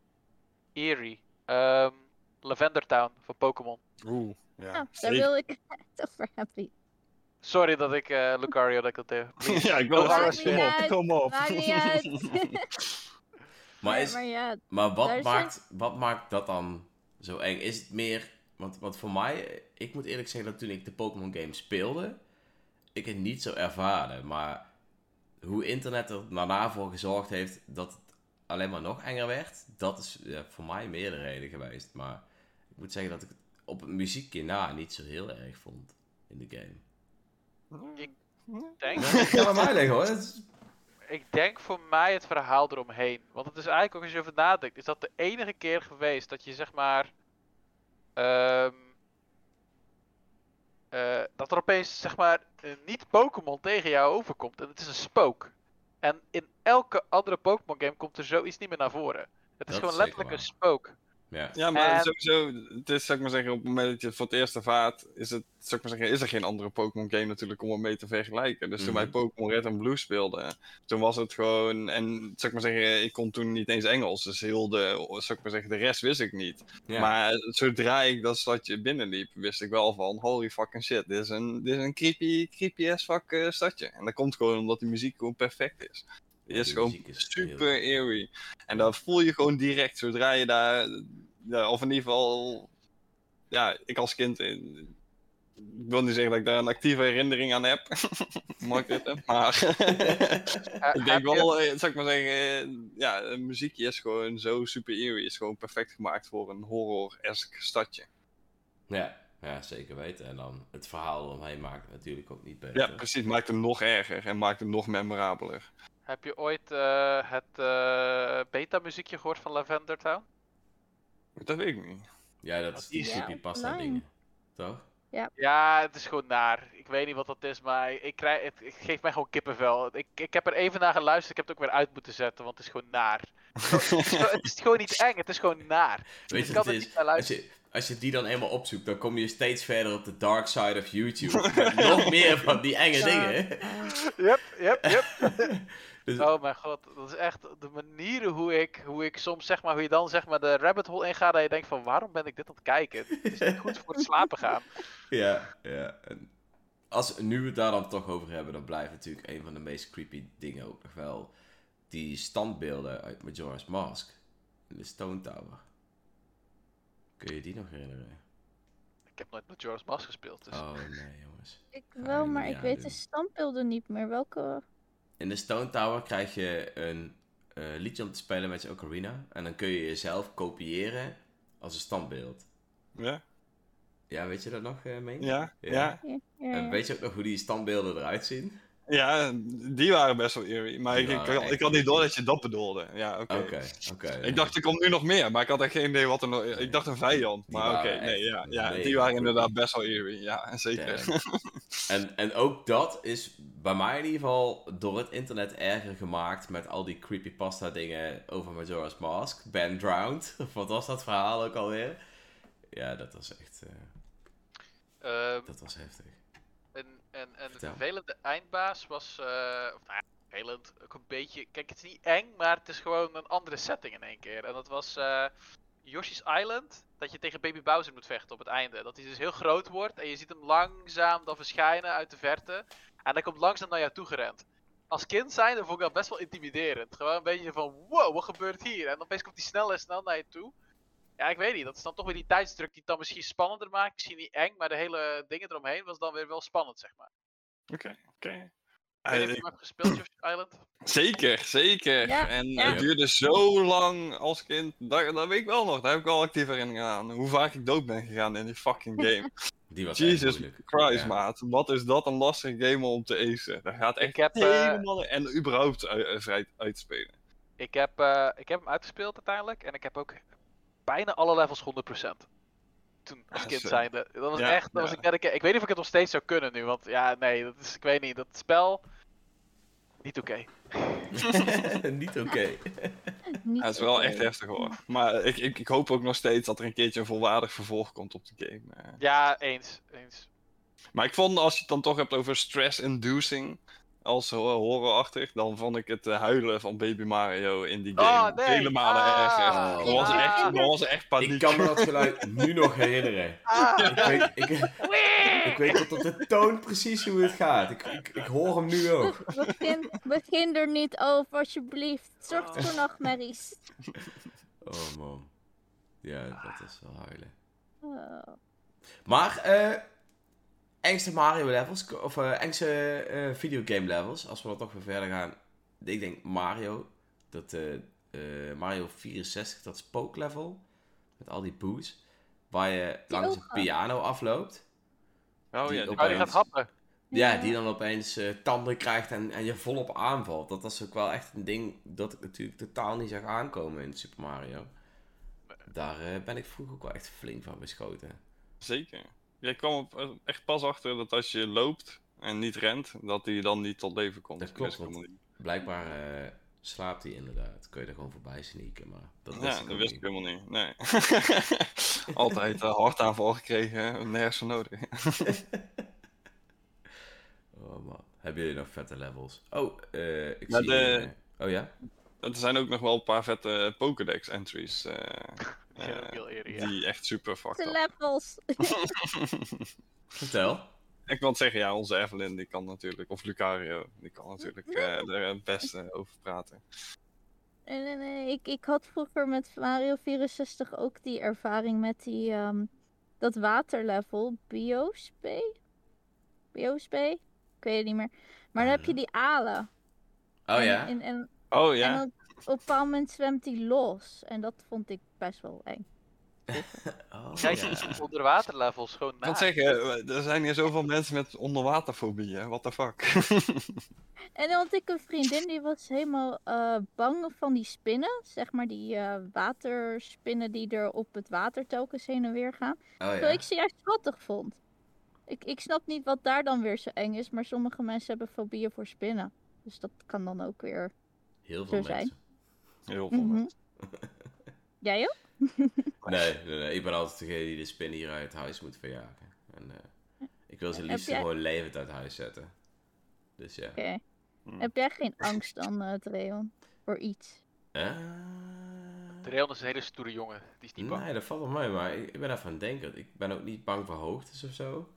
Eerie. Ehm Lavender Town van Pokémon. Oeh, ja. Ja, daar wil ik het over hebben. Sorry dat ik, eh, Lucario, dat ik dat deed. ja, ik wil Kom op, kom op. Maakt niet uit. Maar, Ja, is, maar ja, maar wat, is maakt, wat maakt dat dan zo eng? Is het meer... Want, want voor mij, ik moet eerlijk zeggen dat toen ik de Pokémon game speelde, ik het niet zo ervaarde. Maar hoe internet er daarna voor gezorgd heeft dat het alleen maar nog enger werd, dat is ja, voor mij meer de reden geweest. Maar ik moet zeggen dat ik het op het muziekje na niet zo heel erg vond in de game. Denk, Ja, ik aan mij liggen hoor. Is- ik denk voor mij het verhaal eromheen. Want het is eigenlijk ook als je over nadenkt, is dat de enige keer geweest dat je zeg maar. ehm, eh, dat er opeens zeg maar een niet Pokémon tegen jou overkomt. En het is een spook. En in elke andere Pokémon game komt er zoiets niet meer naar voren. Het is Dat gewoon is letterlijk een spook. Ja. Ja, maar En- sowieso, het is, zou ik maar zeggen, op het moment dat je het voor het eerst ervaart, is, het, zou ik maar zeggen, is er geen andere Pokémon game natuurlijk om het mee te vergelijken. Dus toen wij Mhm. Pokémon Red en Blue speelden, toen was het gewoon, en zou ik maar zeggen, ik kon toen niet eens Engels, dus heel de, zou ik maar zeggen, de rest wist ik niet. Ja. Maar zodra ik dat stadje binnenliep, wist ik wel van, holy fucking shit, dit is een, dit is een creepy, creepy as fuck eh, stadje. En dat komt gewoon omdat die muziek gewoon perfect is. Die is gewoon is super heel- eerie. En dat voel je gewoon direct zodra je daar. Ja, of in ieder geval. Ja, ik als kind. eh, Ik wil niet zeggen dat ik daar een actieve herinnering aan heb. Mag dit? Maar. Ik denk wel, eh, zou ik maar zeggen. eh, Ja, muziekje is gewoon zo super eerie. Is gewoon perfect gemaakt voor een horror-esque stadje. Ja, ja, zeker weten. En dan het verhaal eromheen maakt het natuurlijk ook niet beter. Ja, precies. Maakt het nog erger en maakt het nog memorabeler. Heb je ooit eh, het eh, beta-muziekje gehoord van Lavender Town? Dat weet ik niet. Ja, dat is die Ja, online. dingen. Toch? Ja, het is gewoon naar. Ik weet niet wat dat is, maar ik krijg, het, het geeft mij gewoon kippenvel. Ik, ik heb er even naar geluisterd, ik heb het ook weer uit moeten zetten, want het is gewoon naar. het, is gewoon, het is gewoon niet eng, het is gewoon naar. Weet ik je kan niet Als je, als je die dan eenmaal opzoekt, dan kom je steeds verder op de dark side of YouTube. Met nog meer van die enge Ja. dingen. Yep, yep, yep. Dus, Oh mijn god, dat is echt de manieren hoe ik, hoe ik soms zeg maar, hoe je dan zeg maar de rabbit hole ingaat en je denkt van waarom ben ik dit aan het kijken? Het is niet goed voor het slapen gaan. ja, ja. En als nu we het daar dan toch over hebben, dan blijft natuurlijk een van de meest creepy dingen ook nog wel die standbeelden uit Majora's Mask in de Stone Tower. Kun je die nog herinneren? Ik heb nooit met Mask Mask gespeeld, dus... Oh nee, jongens. ik wel, maar ik weet de standbeelden niet meer. Welke? In de Stone Tower krijg je een eh, liedje om te spelen met je ocarina. En dan kun je jezelf kopiëren als een standbeeld. Ja? Ja, weet je dat nog, eh Meen? Ja? Ja. Ja? Ja, ja, En ja. weet je ook nog hoe die standbeelden eruit zien? Ja, die waren best wel eerie. Maar ik, ik, had niet door dat je dat bedoelde. Ja, oké. Oké, oké. Ik dacht, er komt nu nog meer, maar ik had echt geen idee wat er nog... Ik dacht een vijand, Die maar oké, waren nee, ja, ja die waren inderdaad best wel eerie, ja, zeker. En, en ook dat is bij mij in ieder geval door het internet erger gemaakt met al die creepypasta dingen over Majora's Mask. Ben Drowned, wat was dat verhaal ook alweer? Ja, dat was echt, eh, Ehm, dat was heftig. Een, een Vertel. vervelende eindbaas was, eh, of, nou ja, vervelend, ook een beetje, kijk het is niet eng, maar het is gewoon een andere setting in één keer. En dat was eh, Yoshi's Island, dat je tegen Baby Bowser moet vechten op het einde. Dat hij dus heel groot wordt en je ziet hem langzaam dan verschijnen uit de verte. En hij komt langzaam naar jou toe gerend. Als kind zijn, dan vond ik dat best wel intimiderend. Gewoon een beetje van, wow, wat gebeurt hier? En opeens komt hij snel en snel naar je toe. Ja, ik weet niet. Dat is dan toch weer die tijdsdruk die het dan misschien spannender maakt. Misschien niet eng, maar de hele dingen eromheen was dan weer wel spannend, zeg maar. Oké, oké. Of Eh, je hem hebt gespeeld, Island. Zeker, zeker. Ja, en ja. het duurde zo lang als kind, dat, dat weet ik wel nog, daar heb ik wel actief herinneringen aan. Hoe vaak ik dood ben gegaan in die fucking game. Die was Jesus. Christ, Ja. maat. Wat is dat een lastige game om te acen. Dat gaat echt Ik heb, eh, helemaal... En überhaupt uit, vrij uitspelen. Ik heb, eh, ik heb hem uitgespeeld uiteindelijk en ik heb ook bijna alle levels 100%. Toen als kind zijnde. Dat was Ja, echt, dat was ja. ik net een keer- Ik weet niet of ik het nog steeds zou kunnen nu, want ja, nee, dat is, ik weet niet, dat spel, niet oké. Niet oké. Ja, het is wel echt heftig hoor. Maar ik, ik, ik hoop ook nog steeds dat er een keertje een volwaardig vervolg komt op de game. eh. Ja, eens, eens. Maar ik vond, als je het dan toch hebt over stress-inducing als ho- horrorachtig, dan vond ik het eh, huilen van Baby Mario in die game Oh, nee. vele malen Ah. erger. Oh. Dan was echt, Ah. was er echt paniek. Ik kan me dat geluid nu nog herinneren. Ah, Ik weet, ik, ik weet tot op de toon precies hoe het gaat. Ik, ik, ik hoor hem nu ook. Begin, begin er niet over, alsjeblieft. Het zorgt Oh. voor nachtmerries. Oh man. Ja, dat is wel huilen. Oh. Maar, eh engste Mario levels, of eh engste eh, videogame levels, als we dan toch weer verder gaan. Ik denk Mario, dat eh, eh, Mario 64, dat spook level, met al die boos, waar je langs een piano afloopt. Oh die ja, die gaat Opeens. happen. Ja, die dan opeens eh, tanden krijgt en, en je volop aanvalt. Dat was ook wel echt een ding dat ik natuurlijk totaal niet zag aankomen in Super Mario. Daar eh, ben ik vroeger ook wel echt flink van beschoten. Zeker. Jij kwam op, eh, echt pas achter dat als je loopt en niet rent, dat hij dan niet tot leven komt. Dat klopt, want-. Blijkbaar eh, slaapt hij inderdaad. Kun je er gewoon voorbij sneaken, maar dat wist Ja, ik dat wist ik helemaal niet. Nee. Altijd uh, hartaanval gekregen, nergens nodig. Oh man, hebben jullie nog vette levels? Oh, ik Maar zie... de- oh ja? Er zijn ook nog wel een paar vette Pokédex eh, Ja, die echt super fucked De up. levels. Vertel. Ik wil zeggen, ja, onze Evelyn die kan natuurlijk, of Lucario, die kan natuurlijk eh, er het beste over praten. Nee, nee, nee. Ik, ik had vroeger met Mario 64 ook die ervaring met die, ehm, dat waterlevel. Biospe? Biospe? Ik weet het niet meer. Maar dan heb je die alen. Oh En- ja? En, en, Oh en ja, dan op een bepaald moment zwemt die los. En dat vond ik best wel eng. Oh, Kijk, ja. onderwaterlevels gewoon ik kan zeggen, eh, er zijn hier zoveel mensen met onderwaterfobie, hè? what the fuck. En dan had ik een vriendin die was helemaal eh, bang van die spinnen. Zeg maar die eh, waterspinnen die er op het water telkens heen en weer gaan. Oh Terwijl ja? ik ze juist schattig vond. Ik, ik snap niet wat daar dan weer zo eng is, maar sommige mensen hebben fobieën voor spinnen. Dus dat kan dan ook weer. Heel veel zo zijn. Heel veel Mhm. mensen. Jij ook? Nee, nee, nee, ik ben altijd degene die de spin hier uit huis moet verjagen. En eh, ik wil ze liefst jij- gewoon levend uit huis zetten. Dus ja. Oké. Hmm. Heb jij geen angst dan, eh Dreon? Voor iets? Eh, De Reon is een hele stoere jongen. Die is niet bang. Nee, dat valt wel mee, maar ik, ik ben even aan het denken. Ik ben ook niet bang voor hoogtes of zo.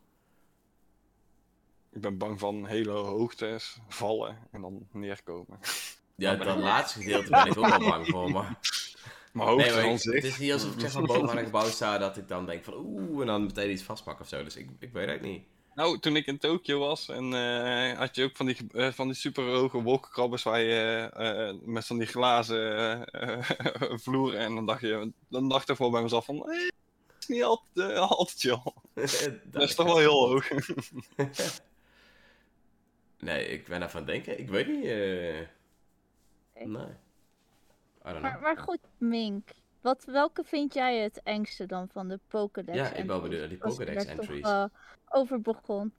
Ik ben bang van hele hoogtes, vallen en dan neerkomen. Ja, dat laatste gedeelte ben ik ook wel bang voor, maar... Maar Nee, ik- zich... het is niet alsof ik zeg van boven aan een gebouw sta dat ik dan denk van oeh, en dan meteen iets vastpak of zo. Dus ik, ik weet het niet. Nou, toen ik in Tokio was, en, eh, had je ook van die, eh, van die super hoge wolkenkrabbers waar je eh, met van die glazen vloeren en dan dacht je, dan dacht ik voor bij mezelf van, het is niet altijd, altijd chill. Dat is toch wel heel hoog. Nee, ik ben het denken. Ik weet niet. Eh Oké. Nee. I don't Maar, know. maar goed, Mink. Wat, welke vind jij het engste dan van de Pokédex? Ja, ik ben wel entries? benieuwd naar die Als je Pokédex daar toch, entries. eh, over begon.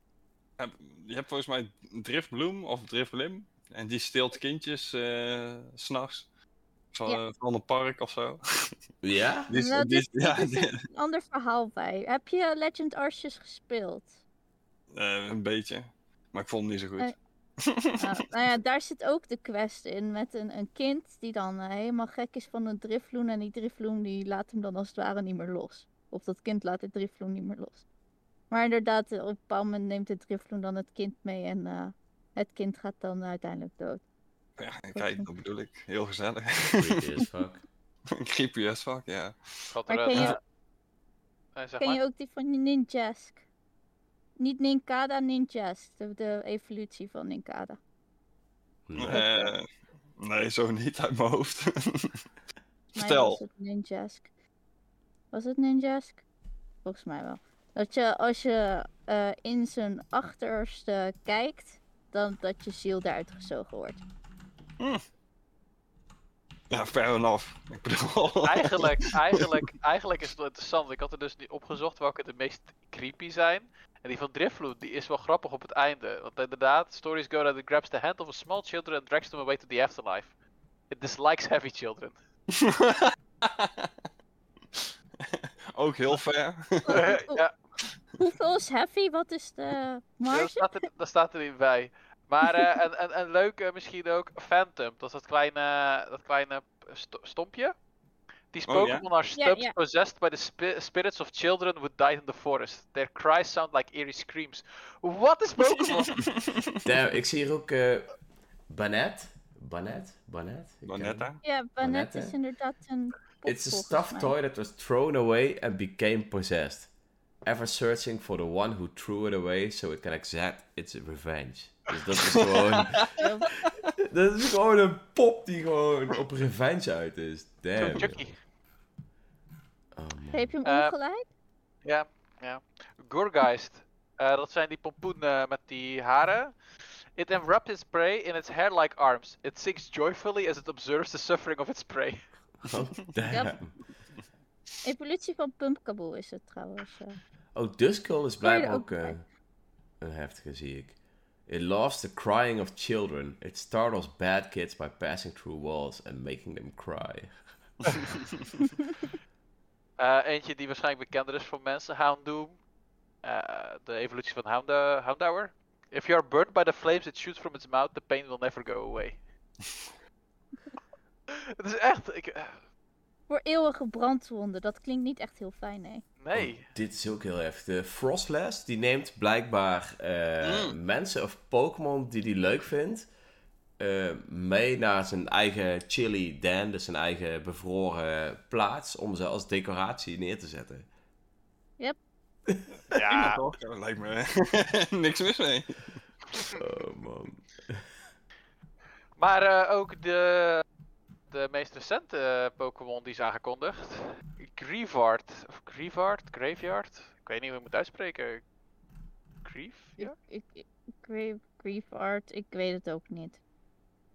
je hebt volgens mij Driftbloem of Driftblim en die steelt kindjes eh, s s'nachts. Van, Ja. van een park of zo. Ja? Die is- Nou, die is- dit- ja, dit is die- een ander verhaal bij. Heb je Legend Arceus gespeeld? eh, een beetje. Maar ik vond hem niet zo goed. Eh, Nou, nou ja, daar zit ook de quest in met een, een kind die dan eh, helemaal gek is van een drifloen. En die drifloen die laat hem dan als het ware niet meer los. Of dat kind laat de drifloen niet meer los. Maar inderdaad, eh, op een bepaald moment neemt de drifloen dan het kind mee en eh, het kind gaat dan uiteindelijk dood. Ja, kijk, dat bedoel ik. Heel gezellig. Creepy as fuck. Creepy as fuck, ja. Gaat Maar er, ken je- zeg Ken je ook die van Ninjask? Niet Ninkada, Ninjask. De, de evolutie van Ninkada. Nee. Eh, nee, zo niet uit mijn hoofd. Vertel. was het Ninjask. Was het Ninjask? Volgens mij wel. Dat je als je eh, in zijn achterste kijkt, dan dat je ziel eruit gezogen wordt. Ja, fair enough. Ik bedoel... Eigenlijk, eigenlijk, eigenlijk is het wel interessant. Ik had er dus niet opgezocht welke de meest creepy zijn. En die van Drifloot, die is wel grappig op het einde. Want inderdaad, stories go that it grabs the hand of a small children and drags them away to the afterlife. It dislikes heavy children. Ook heel fair. ja, Hoeveel is heavy? Wat is de daar marge? staat, er, daar staat er niet bij. Maar eh, en, en, en leuk eh, misschien ook Phantom. Dat is dat kleine, dat kleine sto- stompje. These Oh, ja? Pokémon are ja. possessed by the spi- spirits of children who died in the forest. Their cries sound like eerie screams. Wat is Pokémon? Damn, ik zie hier ook eh Banet. Banet? Banet? Banetta. Ja, Banet Banette. is inderdaad een pop, It's a stuffed toy that was thrown away and became possessed. Ever searching for the one who threw it away so it can exact its revenge. Dus dat is gewoon... dat is gewoon een pop die gewoon op revenge uit is. Damn. Chucky. Oh. Geef je hem Eh, ongelijk? Ja, ja. Gorgeist. Eh, dat zijn die pompoenen met die haren. It enwraps its prey in its hair-like arms. It sings joyfully as it observes the suffering of its prey. Oh, damn. Evolutie van Pumpkaboo is het trouwens. eh. Oh, Duskull is blijkbaar ook eh, bij. een heftige, zie ik. It loves the crying of children. It startles bad kids by passing through walls and making them cry. Eh, eentje die waarschijnlijk bekender is voor mensen. Houndoom. Eh, de evolutie van Hound Houndour. If you are burned by the flames it shoots from its mouth, the pain will never go away. Het is echt... Ik, eh, Voor eeuwige brandwonden. Dat klinkt niet echt heel fijn, nee. nee. Dit is ook heel heftig. De Frostless, die neemt blijkbaar eh, mensen of Pokémon die hij leuk vindt, eh, mee naar zijn eigen chili den, dus zijn eigen bevroren plaats, om ze als decoratie neer te zetten. Ja, Ja, toch? Dat lijkt me niks mis mee. Oh man. maar eh, ook de, de meest recente eh, Pokémon die is aangekondigd. Grievard. Of Grievard? Graveyard? Ik weet niet hoe ik moet uitspreken. Grief? Ja? Ik, ik, ik ik weet het ook niet.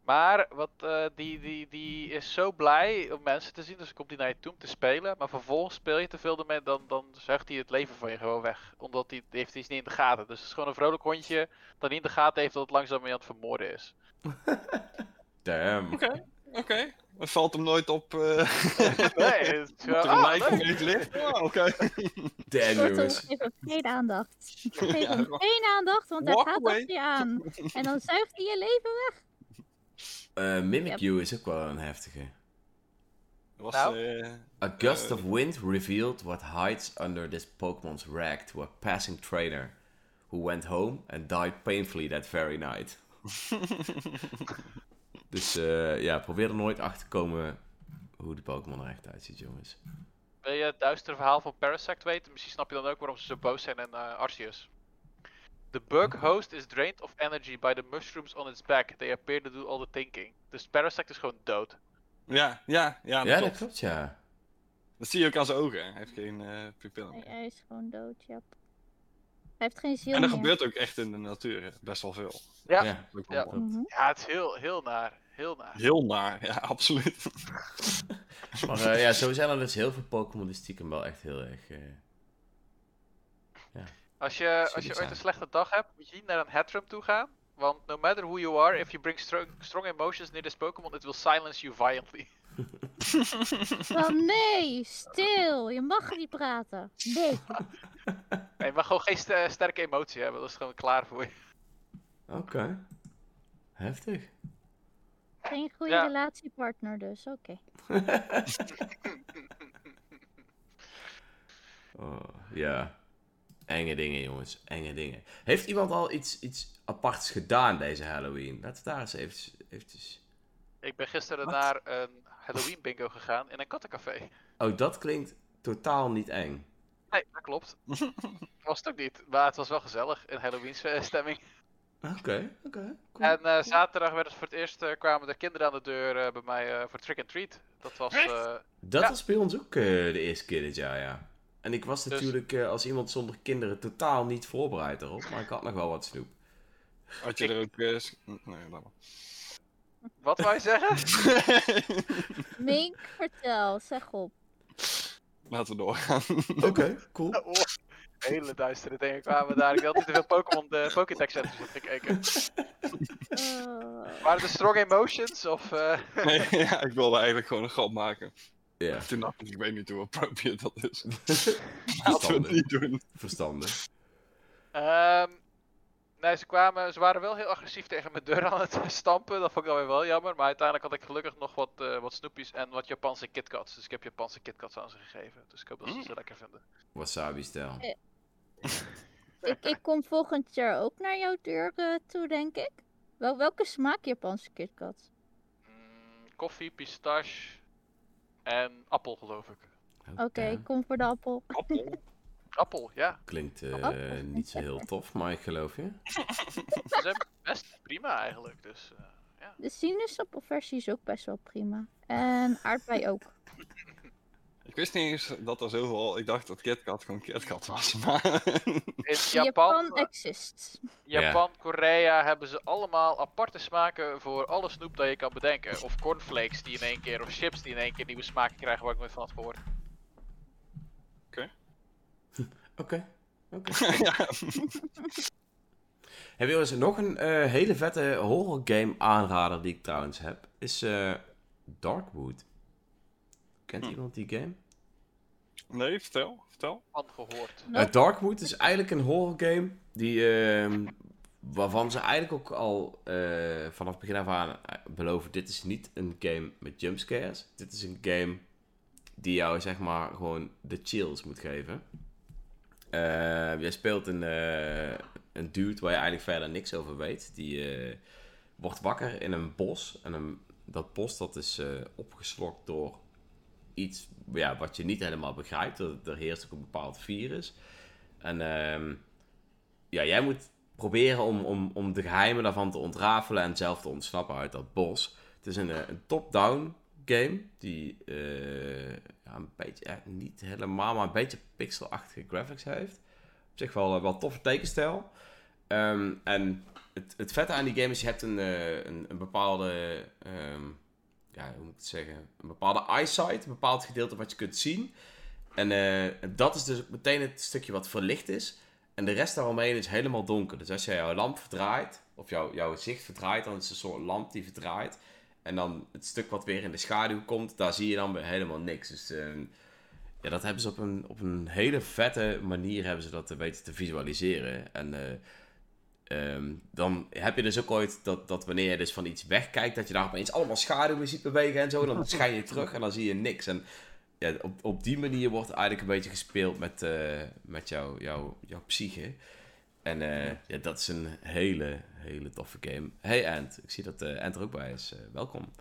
Maar wat, eh, die, die, die is zo blij om mensen te zien, dus dan komt hij naar je toe om te spelen. Maar vervolgens speel je te veel ermee, dan, dan zuigt hij het leven van je gewoon weg. Omdat hij die heeft iets niet in de gaten. Dus het is gewoon een vrolijk hondje dat niet in de gaten heeft dat het langzaam mee aan het vermoorden is. Damn. Oké, oké. Het valt hem nooit op. eh Nee, het is er ah, in het licht. Oh, oké. Damn jongens. geef hem geen aandacht. Geef Ja, hem geen aandacht, want hij gaat achter je aan. En dan zuigt hij je leven weg. Eh, Mimikyu is ook wel een heftige. Was, Nou? eh, A gust of wind revealed what hides under this Pokemon's rag to a passing trainer, who went home and died painfully that very night. dus eh, ja, probeer er nooit achter te komen hoe de Pokémon er echt uitziet, jongens. Wil je het duistere verhaal van Parasect weten? Misschien snap je dan ook waarom ze zo boos zijn in eh, Arceus. The bug host is drained of energy by the mushrooms on its back. They appear to do all the thinking. Dus Parasect is gewoon dood. ja, ja, ja, dat Ja, dat klopt. ja. Dat zie je ook aan zijn ogen. Hij heeft geen eh pupillen Hij, meer. hij is gewoon dood, ja. Hij heeft geen ziel En dat meer. gebeurt ook echt in de natuur best wel veel. Ja, Ja, Dat Ja. Mhm. ja het is heel, heel naar. Heel naar. Heel naar, ja, absoluut. Maar eh, ja, zo zijn er dus heel veel Pokémon die stiekem wel echt heel erg... eh, Als je, als je ooit een slechte dag hebt, moet je niet naar een Hatterem toe gaan. Want no matter who you are, if you bring strong, strong emotions near this Pokémon, it will silence you violently. Oh nee, stil. Je mag niet praten. Nee. Nee, je mag gewoon geen st- sterke emotie hebben, dat is gewoon klaar voor je. Oké. Heftig. Geen goede Ja. relatiepartner dus, oké. Oh, ja. Enge dingen, jongens. Enge dingen. Heeft iemand al iets, iets aparts gedaan deze Halloween? Laten we daar eens eventjes... eventjes... Ik ben gisteren Wat? naar een Halloween bingo gegaan in een kattencafé. Oh, dat klinkt totaal niet eng. Nee, dat klopt. was het ook niet, maar het was wel gezellig in Halloween stemming. Oké, oké. cool. En eh, zaterdag werd het voor het eerst, eh, kwamen de kinderen aan de deur eh, bij mij voor trick and treat. Dat was, Dat ja. was bij ons ook de eerste keer dit jaar, ja. En ik was Dus- natuurlijk eh, als iemand zonder kinderen totaal niet voorbereid erop. Maar ik had nog wel wat snoep. Had je Ik- er ook... eh, nee, laat maar. Wat wou je zeggen? Mink, vertel, zeg op. Laten we doorgaan. Oké, cool. Oh, hele duistere dingen kwamen daar. Ik had niet te veel Pokémon de Pokédex centers heb gekeken. Eh, Waren er strong emotions of... eh, Nee, ja, ik wilde eigenlijk gewoon een grap maken. Ja, Toen dacht ik, ik weet niet hoe appropriate dat is. Laten we het verstandig. niet doen. Verstandig. Ehm, nee, ze kwamen, ze waren wel heel agressief tegen mijn deur aan het stampen. Dat vond ik dan weer wel jammer. Maar uiteindelijk had ik gelukkig nog wat, eh, wat snoepjes en wat Japanse KitKats. Dus ik heb Japanse KitKats aan ze gegeven. Dus ik hoop dat ze Mm. ze lekker vinden. Wasabi-stijl. ik, ik kom volgend jaar ook naar jouw deur eh, toe, denk ik. Wel, welke smaak Japanse KitKat? Mm, koffie, pistache en appel geloof ik. Oké, ik kom voor de appel. Appel. Appel, ja. Klinkt eh, niet zo heel tof, maar ik geloof je. Ze zijn best prima eigenlijk. Dus eh, ja. De sinaasappelversie is ook best wel prima. En aardbei ook. Ik wist niet eens dat er zoveel... Ik dacht dat KitKat gewoon KitKat was, maar... In Japan, Japan, exists. Japan, Korea hebben ze allemaal aparte smaken voor alle snoep dat je kan bedenken. Of cornflakes die in één keer, of chips die in één keer nieuwe smaken krijgen waar ik nooit van had gehoord. Oké. oké. ja. Heb je eens nog een eh, hele vette horror game aanrader die ik trouwens heb? Is eh, Darkwood. Kent Hm. iemand die game? Nee, vertel. Vertel. Van gehoord. Eh, Darkwood is eigenlijk een horror game die, ehm, waarvan ze eigenlijk ook al eh, vanaf begin af aan eh, beloven: dit is niet een game met jumpscares. Dit is een game die jou zeg maar gewoon de chills moet geven. Eh, jij speelt een, eh, een dude waar je eigenlijk verder niks over weet. Die eh, wordt wakker in een bos. En een, dat bos dat is eh, opgeslokt door iets ja, wat je niet helemaal begrijpt. Er, er heerst ook een bepaald virus. En ehm, ja, jij moet proberen om, om, om de geheimen daarvan te ontrafelen en zelf te ontsnappen uit dat bos. Het is een, eh, een top-down game die eh, ja, een beetje, ja, niet helemaal, maar een beetje pixelachtige graphics heeft. Op zich wel, eh, wel toffe tekenstijl. Ehm, en het, het vette aan die game is, je hebt een, eh, een, een bepaalde, ehm, ja, hoe moet ik het zeggen, een bepaalde eyesight, een bepaald gedeelte wat je kunt zien. En eh, dat is dus meteen het stukje wat verlicht is. En de rest daaromheen is helemaal donker. Dus als jij jouw lamp verdraait, of jouw, jouw zicht verdraait, dan is het een soort lamp die verdraait. En dan het stuk wat weer in de schaduw komt, daar zie je dan weer helemaal niks. Dus eh, ja, dat hebben ze op een, op een hele vette manier hebben ze dat weten te visualiseren. En eh, ehm, dan heb je dus ook ooit dat, dat wanneer je dus van iets wegkijkt, dat je daar opeens allemaal schaduwen ziet bewegen en zo. Dan schijn je terug en dan zie je niks. En ja, op, op die manier wordt eigenlijk een beetje gespeeld met, eh, met jouw jouw jouw psyche. En eh, ja, dat is een hele, hele toffe game. Hey Ant, ik zie dat eh Ant er ook bij is. Eh, welkom.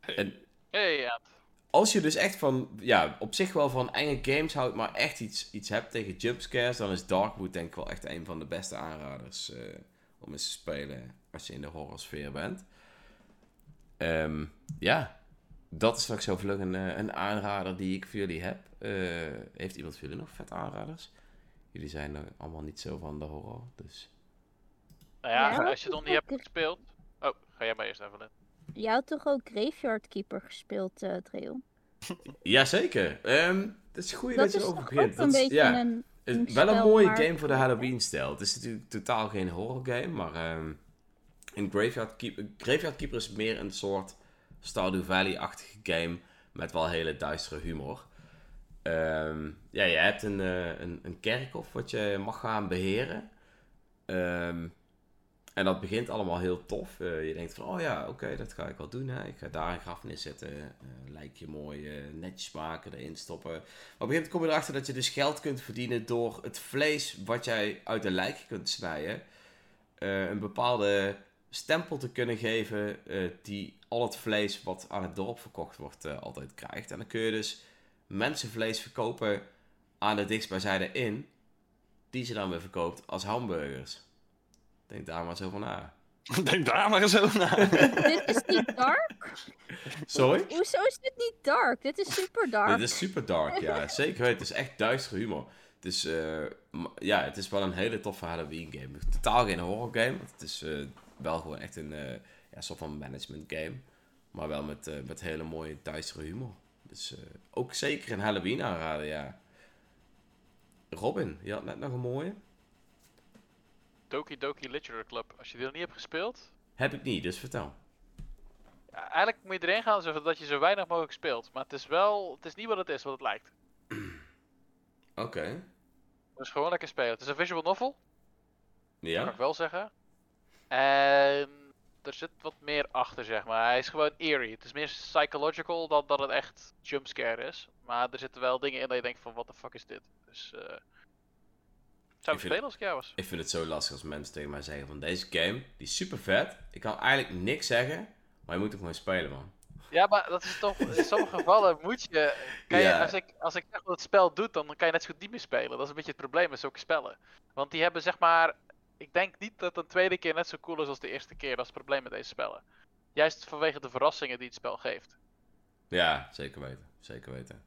En Hey, Ant. Als je dus echt van, ja, op zich wel van enge games houdt, maar echt iets, iets hebt tegen jumpscares, dan is Darkwood denk ik wel echt een van de beste aanraders eh, om eens te spelen als je in de horrorsfeer bent. Ehm, ja, dat is nog zo vlug een, eh, een aanrader die ik voor jullie heb. Eh, heeft iemand voor jullie nog vet aanraders? Jullie zijn er allemaal niet zo van de horror, dus... Nou ja, als je het nog niet hebt gespeeld. Oh, ga jij maar eerst even in. Je had toch ook Graveyard Keeper gespeeld, eh Dreel? Jazeker. Ehm het is goed dat, Dat je erover begint. Dat een is- beetje ja. een... Een wel een mooie game voor de Halloween-stijl. Het is natuurlijk totaal geen horror game, maar ehm, in Graveyard Keeper, Graveyard Keeper is meer een soort Stardew Valley-achtige game met wel hele duistere humor. Ehm, ja, je hebt een, eh, een, een kerkhof wat je mag gaan beheren. Ehm, en dat begint allemaal heel tof. Eh, je denkt van, oh ja, oké, dat ga ik wel doen. Hè. Ik ga daar een graf neerzetten, eh lijkje mooi eh, netjes maken, erin stoppen. Maar op een gegeven moment kom je erachter dat je dus geld kunt verdienen door het vlees wat jij uit de lijk kunt snijden. een bepaalde stempel te kunnen geven die al het vlees wat aan het dorp verkocht wordt altijd krijgt. En dan kun je dus mensenvlees verkopen aan de dichtstbijzijde in, die ze dan weer verkoopt als hamburgers. Denk daar maar zo van na. Denk daar maar eens over na. Dit is niet dark? Sorry? Hoezo is dit niet dark? Dit is super dark. Dit is super dark, ja. Zeker weten. Het is echt duistere humor. Het is, eh, ja, het is wel een hele toffe Halloween game. Totaal geen horror game. want Het is eh, wel gewoon echt een, eh, ja, soort van management game. Maar wel met, eh, met hele mooie duistere humor. Dus eh, ook zeker een Halloween aanraden, ja. Robin, je had net nog een mooie. Doki Doki Literature Club. Als je die nog niet hebt gespeeld, Heb ik niet, dus vertel. ja, eigenlijk moet je erin gaan zodat je zo weinig mogelijk speelt. Maar het is wel, het is niet wat het is, wat het lijkt. Oké. Dus gewoon lekker spelen. Het is een visual novel, kan Ja? ik wel zeggen. En er zit wat meer achter, zeg maar. Hij is gewoon eerie. Het is meer psychological dan dat het echt jumpscare is. Maar er zitten wel dingen in dat je denkt van, what the fuck is dit? Dus, eh zou ik vind- spelen als ik jou was. Ik vind het zo lastig als mensen tegen mij zeggen van deze game, die is super vet. Ik kan eigenlijk niks zeggen, maar je moet hem gewoon spelen, man. Ja, maar dat is toch, in sommige gevallen moet je, kan je Ja. als, ik, als ik zeg wat het spel doet, dan kan je net zo goed niet meer spelen. Dat is een beetje het probleem met zulke spellen. Want die hebben zeg maar, ik denk niet dat een tweede keer net zo cool is als de eerste keer. Dat is het probleem met deze spellen. Juist vanwege de verrassingen die het spel geeft. Ja, zeker weten. Zeker weten.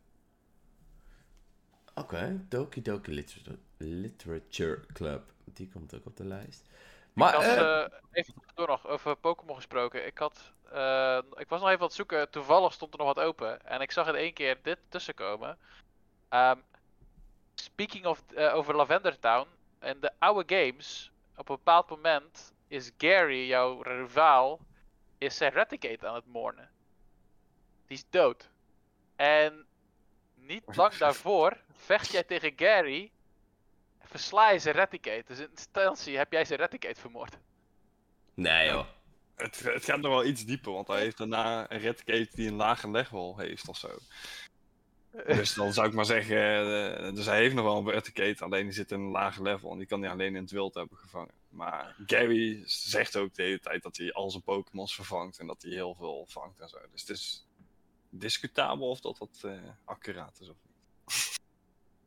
Oké, Doki Doki Literature, Literature Club. Die komt ook op de lijst. Maar, ik had, eh, eh, even door nog over Pokémon gesproken. Ik, had, eh, ik was nog even aan het zoeken. Toevallig stond er nog wat open. En ik zag in één keer dit tussenkomen. Ehm, speaking of over Lavender Town. In de oude games. Op een bepaald moment is Gary, jouw rivaal. Is Eradicate aan het mournen. Die is dood. En niet lang daarvoor vecht jij tegen Gary. Versla je Eradicate. Dus in instantie heb jij Eradicate vermoord. nee joh. Het, het gaat nog wel iets dieper, want hij heeft daarna een Redcade die een lager level heeft of zo. Dus dan zou ik maar zeggen, eh, dus hij heeft nog wel een Verticate, alleen die zit in een lager level en die kan hij alleen in het wild hebben gevangen. Maar Gary zegt ook de hele tijd dat hij al zijn Pokémons vervangt en dat hij heel veel vangt en zo. Dus het is discutabel of dat dat eh, accuraat is of niet.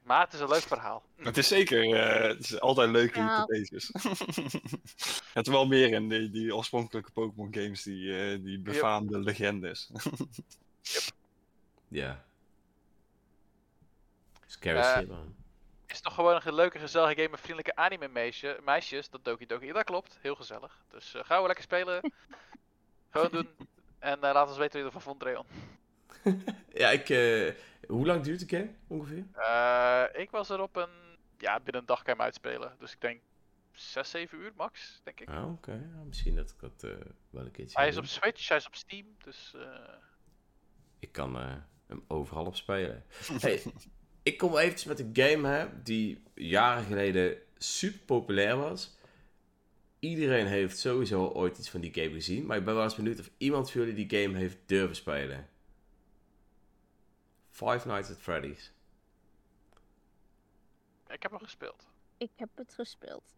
Maar het is een leuk verhaal. Het is zeker, eh, het is altijd leuke Ja. hypotheses. het is wel meer in die, die oorspronkelijke Pokémon games, die, eh, die befaamde legendes. Ja. Scary man. is toch gewoon een leuke, gezellige game met vriendelijke anime meisje, meisjes. Dat Doki Doki. Dat klopt, heel gezellig. Dus gaan we lekker spelen. gewoon doen. En laat ons weten wat je ervan vond, Dreon. Ja, ik... eh, hoe lang duurt de game ongeveer? Eh, ik was er op een, ja, binnen een dag kan je hem uitspelen. Dus ik denk 6, 7 uur max, denk ik. Ah, oké. Ja, misschien dat ik dat eh, wel een keertje Hij is op. Switch, hij is op Steam. Dus Ik kan hem overal op spelen. Hey, ik kom eventjes met een game hè, die jaren geleden super populair was. Iedereen heeft sowieso ooit iets van die game gezien. Maar ik ben wel eens benieuwd of iemand van jullie die game heeft durven spelen. Five Nights at Freddy's. ik heb hem gespeeld. Ik heb het gespeeld.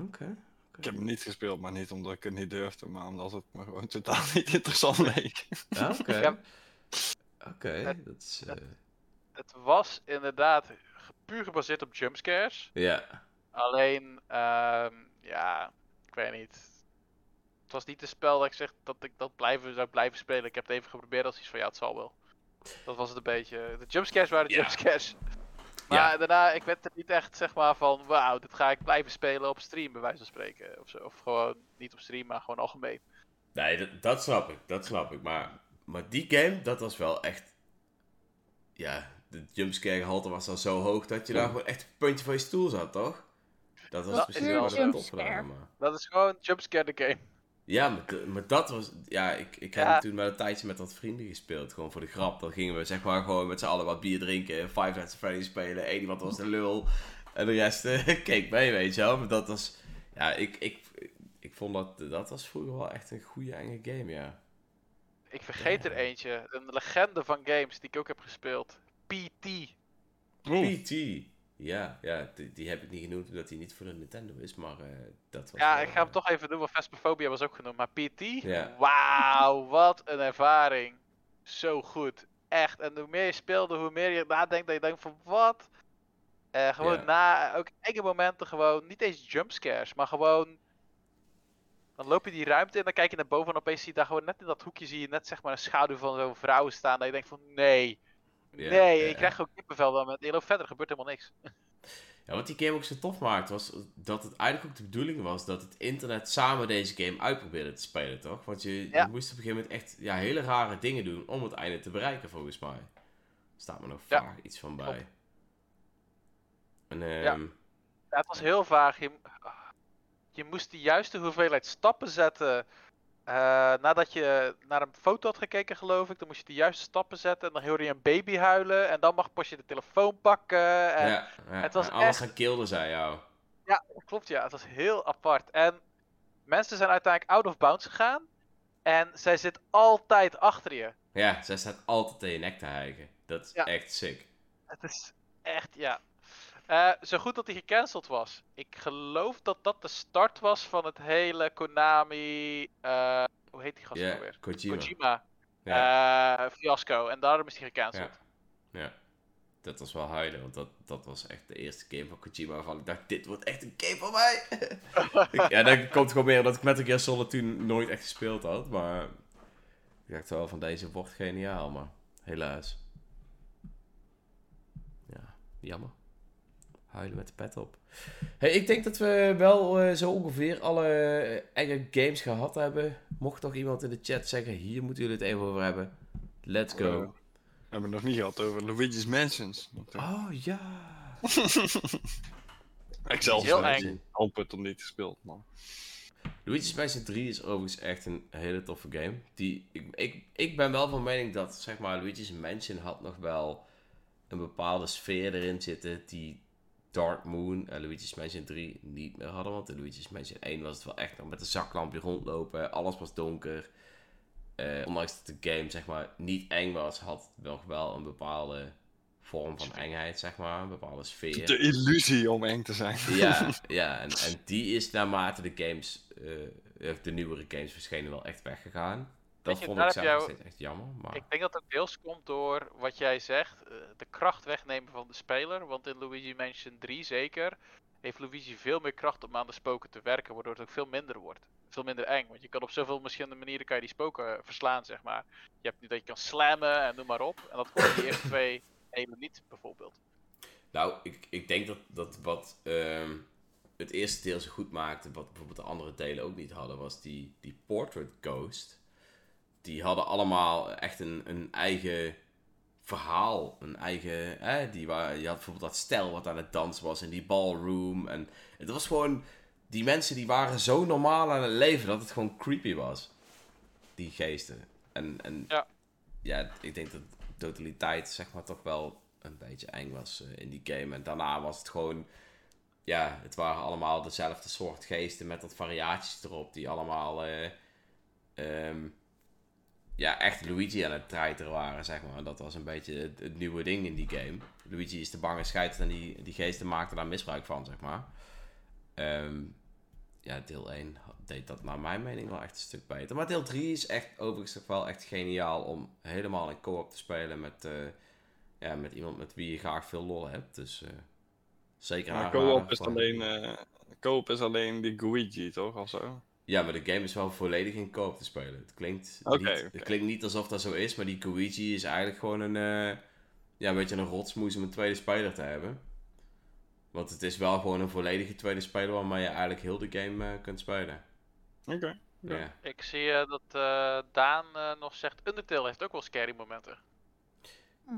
Oké. Ik heb hem niet gespeeld, maar niet omdat ik het niet durfde, maar omdat het me gewoon totaal niet interessant leek. Ja, oké. Ja. Oké, Het- dat is... eh, Het was inderdaad puur gebaseerd op jumpscares. ja. Alleen, ehm, ja, ik weet niet. Het was niet een spel dat ik zeg dat ik dat blijven, zou blijven spelen. Ik heb het even geprobeerd als iets van ja, het zal wel. Dat was het een beetje. De jumpscares waren de Ja. jumpscares. Maar daarna, ik werd er niet echt zeg maar van, wauw, dit ga ik blijven spelen op stream, bij wijze van spreken. Of, zo. of gewoon niet op stream, maar gewoon algemeen. Nee, dat, dat snap ik. Dat snap ik. Maar, maar die game, dat was wel echt... Ja, de jumpscare gehalte was dan zo hoog dat je daar gewoon echt het puntje van je stoel zat, toch? Dat was Dat precies is wel wat het jumpscare. opgedaan, maar... Dat is gewoon jumpscare de game. Ja, maar, dat was... Ja, ik, ik heb Ja. toen wel een tijdje met wat vrienden gespeeld. Gewoon voor de grap. Dan gingen we zeg maar gewoon met z'n allen wat bier drinken. Five Nights at Freddy's spelen. Eén iemand was de lul. En de rest eh, keek mee, weet je wel. Maar dat was... Ja, ik, ik, ik vond dat... Dat was vroeger wel echt een goede enge game, ja. Ik vergeet Ja. er eentje, een legende van games die ik ook heb gespeeld. PT. PT. Ja, ja die, die heb ik niet genoemd omdat hij niet voor de Nintendo is, maar eh, dat was Ja, wel, ik ga hem eh, toch even doen, want Phasmophobia was ook genoemd. Maar PT? Ja. Wauw, wat een ervaring. Zo goed. Echt. En hoe meer je speelde, hoe meer je nadenkt, dat je denkt van wat? Eh, gewoon Ja. na, ook enge momenten gewoon, niet eens jumpscares, maar gewoon... Dan loop je die ruimte in, dan kijk je naar boven en opeens zie je daar gewoon net in dat hoekje zie je net zeg maar een schaduw van zo'n vrouw staan. Dat je denkt van nee, Ja, nee, ja, je krijgt gewoon kippenvel dan met, je loopt verder, er gebeurt helemaal niks. Ja, wat die game ook zo tof maakt, was dat het eigenlijk ook de bedoeling was dat het internet samen deze game uitprobeerde te spelen, toch? Want je, Ja. je moest op een gegeven moment echt ja, hele rare dingen doen om het einde te bereiken, volgens mij. Staat me nog Ja. vaak iets van bij. En, ehm, Ja, het was heel vaag. Je, je moest de juiste hoeveelheid stappen zetten. Eh, nadat je naar een foto had gekeken, geloof ik, dan moest je de juiste stappen zetten. En dan hoorde je een baby huilen. En dan mag pas je de telefoon pakken. En ja, ja, het was en alles echt- kilde zij jou. Klopt, ja. Het was heel apart. En mensen zijn uiteindelijk out of bounds gegaan. En zij zit altijd achter je. Ja, zij staat altijd in je nek te hijgen. Dat is Ja. echt sick. Het is echt, ja. Eh, zo goed dat hij gecanceld was. Ik geloof dat dat de start was van het hele Konami. eh, hoe heet die gast Ja, alweer? Kojima. Kojima. Ja, eh, fiasco. En daarom is hij gecanceld. ja, ja. Dat was wel huilen, want dat, dat was echt de eerste game van Kojima waarvan ik dacht, dit wordt echt een game van mij. Ja, dan komt het gewoon meer omdat ik Metal Gear Solid toen nooit echt gespeeld had, maar ik dacht wel van deze wordt geniaal, maar helaas. Ja, jammer. Huilen met de pet op. Hey, ik denk dat we wel eh, zo ongeveer alle eh, enge games gehad hebben. Mocht toch iemand in de chat zeggen, hier moeten jullie het even over hebben. Let's go. Eh, We hebben het nog niet gehad over Luigi's Mansions. Oh ja. ik zelf Heel heb eng. Nog niet gespeeld, man. Luigi's Mansion 3 is overigens echt een hele toffe game. Die, ik, ik, ik ben wel van mening dat, zeg maar, Luigi's Mansion had nog wel een bepaalde sfeer erin zitten die Dark Moon en Luigi's Mansion 3 niet meer hadden. Want in Luigi's Mansion 1 was het wel echt nog met een zaklampje rondlopen. Alles was donker. Eh, ondanks dat de game, zeg maar, niet eng was, had het nog wel een bepaalde vorm van engheid, zeg maar. Een bepaalde sfeer. De illusie om eng te zijn. Ja, ja en, en die is naarmate de games, of de nieuwere games verschenen, wel echt weggegaan. Dat je, vond ik zelf jou- echt jammer. Maar... Ik denk dat het deels komt door wat jij zegt, eh, de kracht wegnemen van de speler. Want in Luigi Mansion 3 zeker, heeft Luigi veel meer kracht om aan de spoken te werken, waardoor het ook veel minder wordt. Veel minder eng, want je kan op zoveel verschillende manieren kan je die spoken eh, verslaan, zeg maar. Je hebt nu dat je kan slammen en noem maar op. En dat kon in die eerste twee helemaal niet, bijvoorbeeld. Nou, ik, ik denk dat, dat wat ehm, het eerste deel zo goed maakte, wat bijvoorbeeld de andere delen ook niet hadden, was die, die Portrait Ghost. Die hadden allemaal echt een, een eigen verhaal, een eigen... Hè, die waar, je had bijvoorbeeld dat stel wat aan het dansen was in die ballroom. En het was gewoon... Die mensen die waren zo normaal aan het leven dat het gewoon creepy was. Die geesten. En, en Ja. ja, ik denk dat de totaliteit zeg maar toch wel een beetje eng was eh, in die game. En daarna was het gewoon... Ja, het waren allemaal dezelfde soort geesten met wat variaties erop. Die allemaal... eh, ehm, ja, echt Luigi aan het treiteren waren, zeg maar. Dat was een beetje het, het nieuwe ding in die game. Luigi is de bange scheid en die, die geesten maakten daar misbruik van, zeg maar. Ehm, ja, deel 1 deed dat naar mijn mening wel echt een stuk beter. Maar deel 3 is echt overigens wel echt geniaal om helemaal in co-op te spelen met, eh, ja, met iemand met wie je graag veel lol hebt. Dus eh, zeker Maar aanraden co-op is alleen, eh co-op is alleen die Guigi, toch? Of zo? Ja, maar de game is wel volledig in co-op te spelen. Het klinkt, niet, het klinkt niet alsof dat zo is, maar die Koichi is eigenlijk gewoon een, eh, ja, een beetje een rotsmoes om een tweede speler te hebben. Want het is wel gewoon een volledige tweede speler waarmee je eigenlijk heel de game eh, kunt spelen. Oké. Ja. Ja. Ik zie eh, dat eh, Daan eh, nog zegt, Undertale heeft ook wel scary momenten.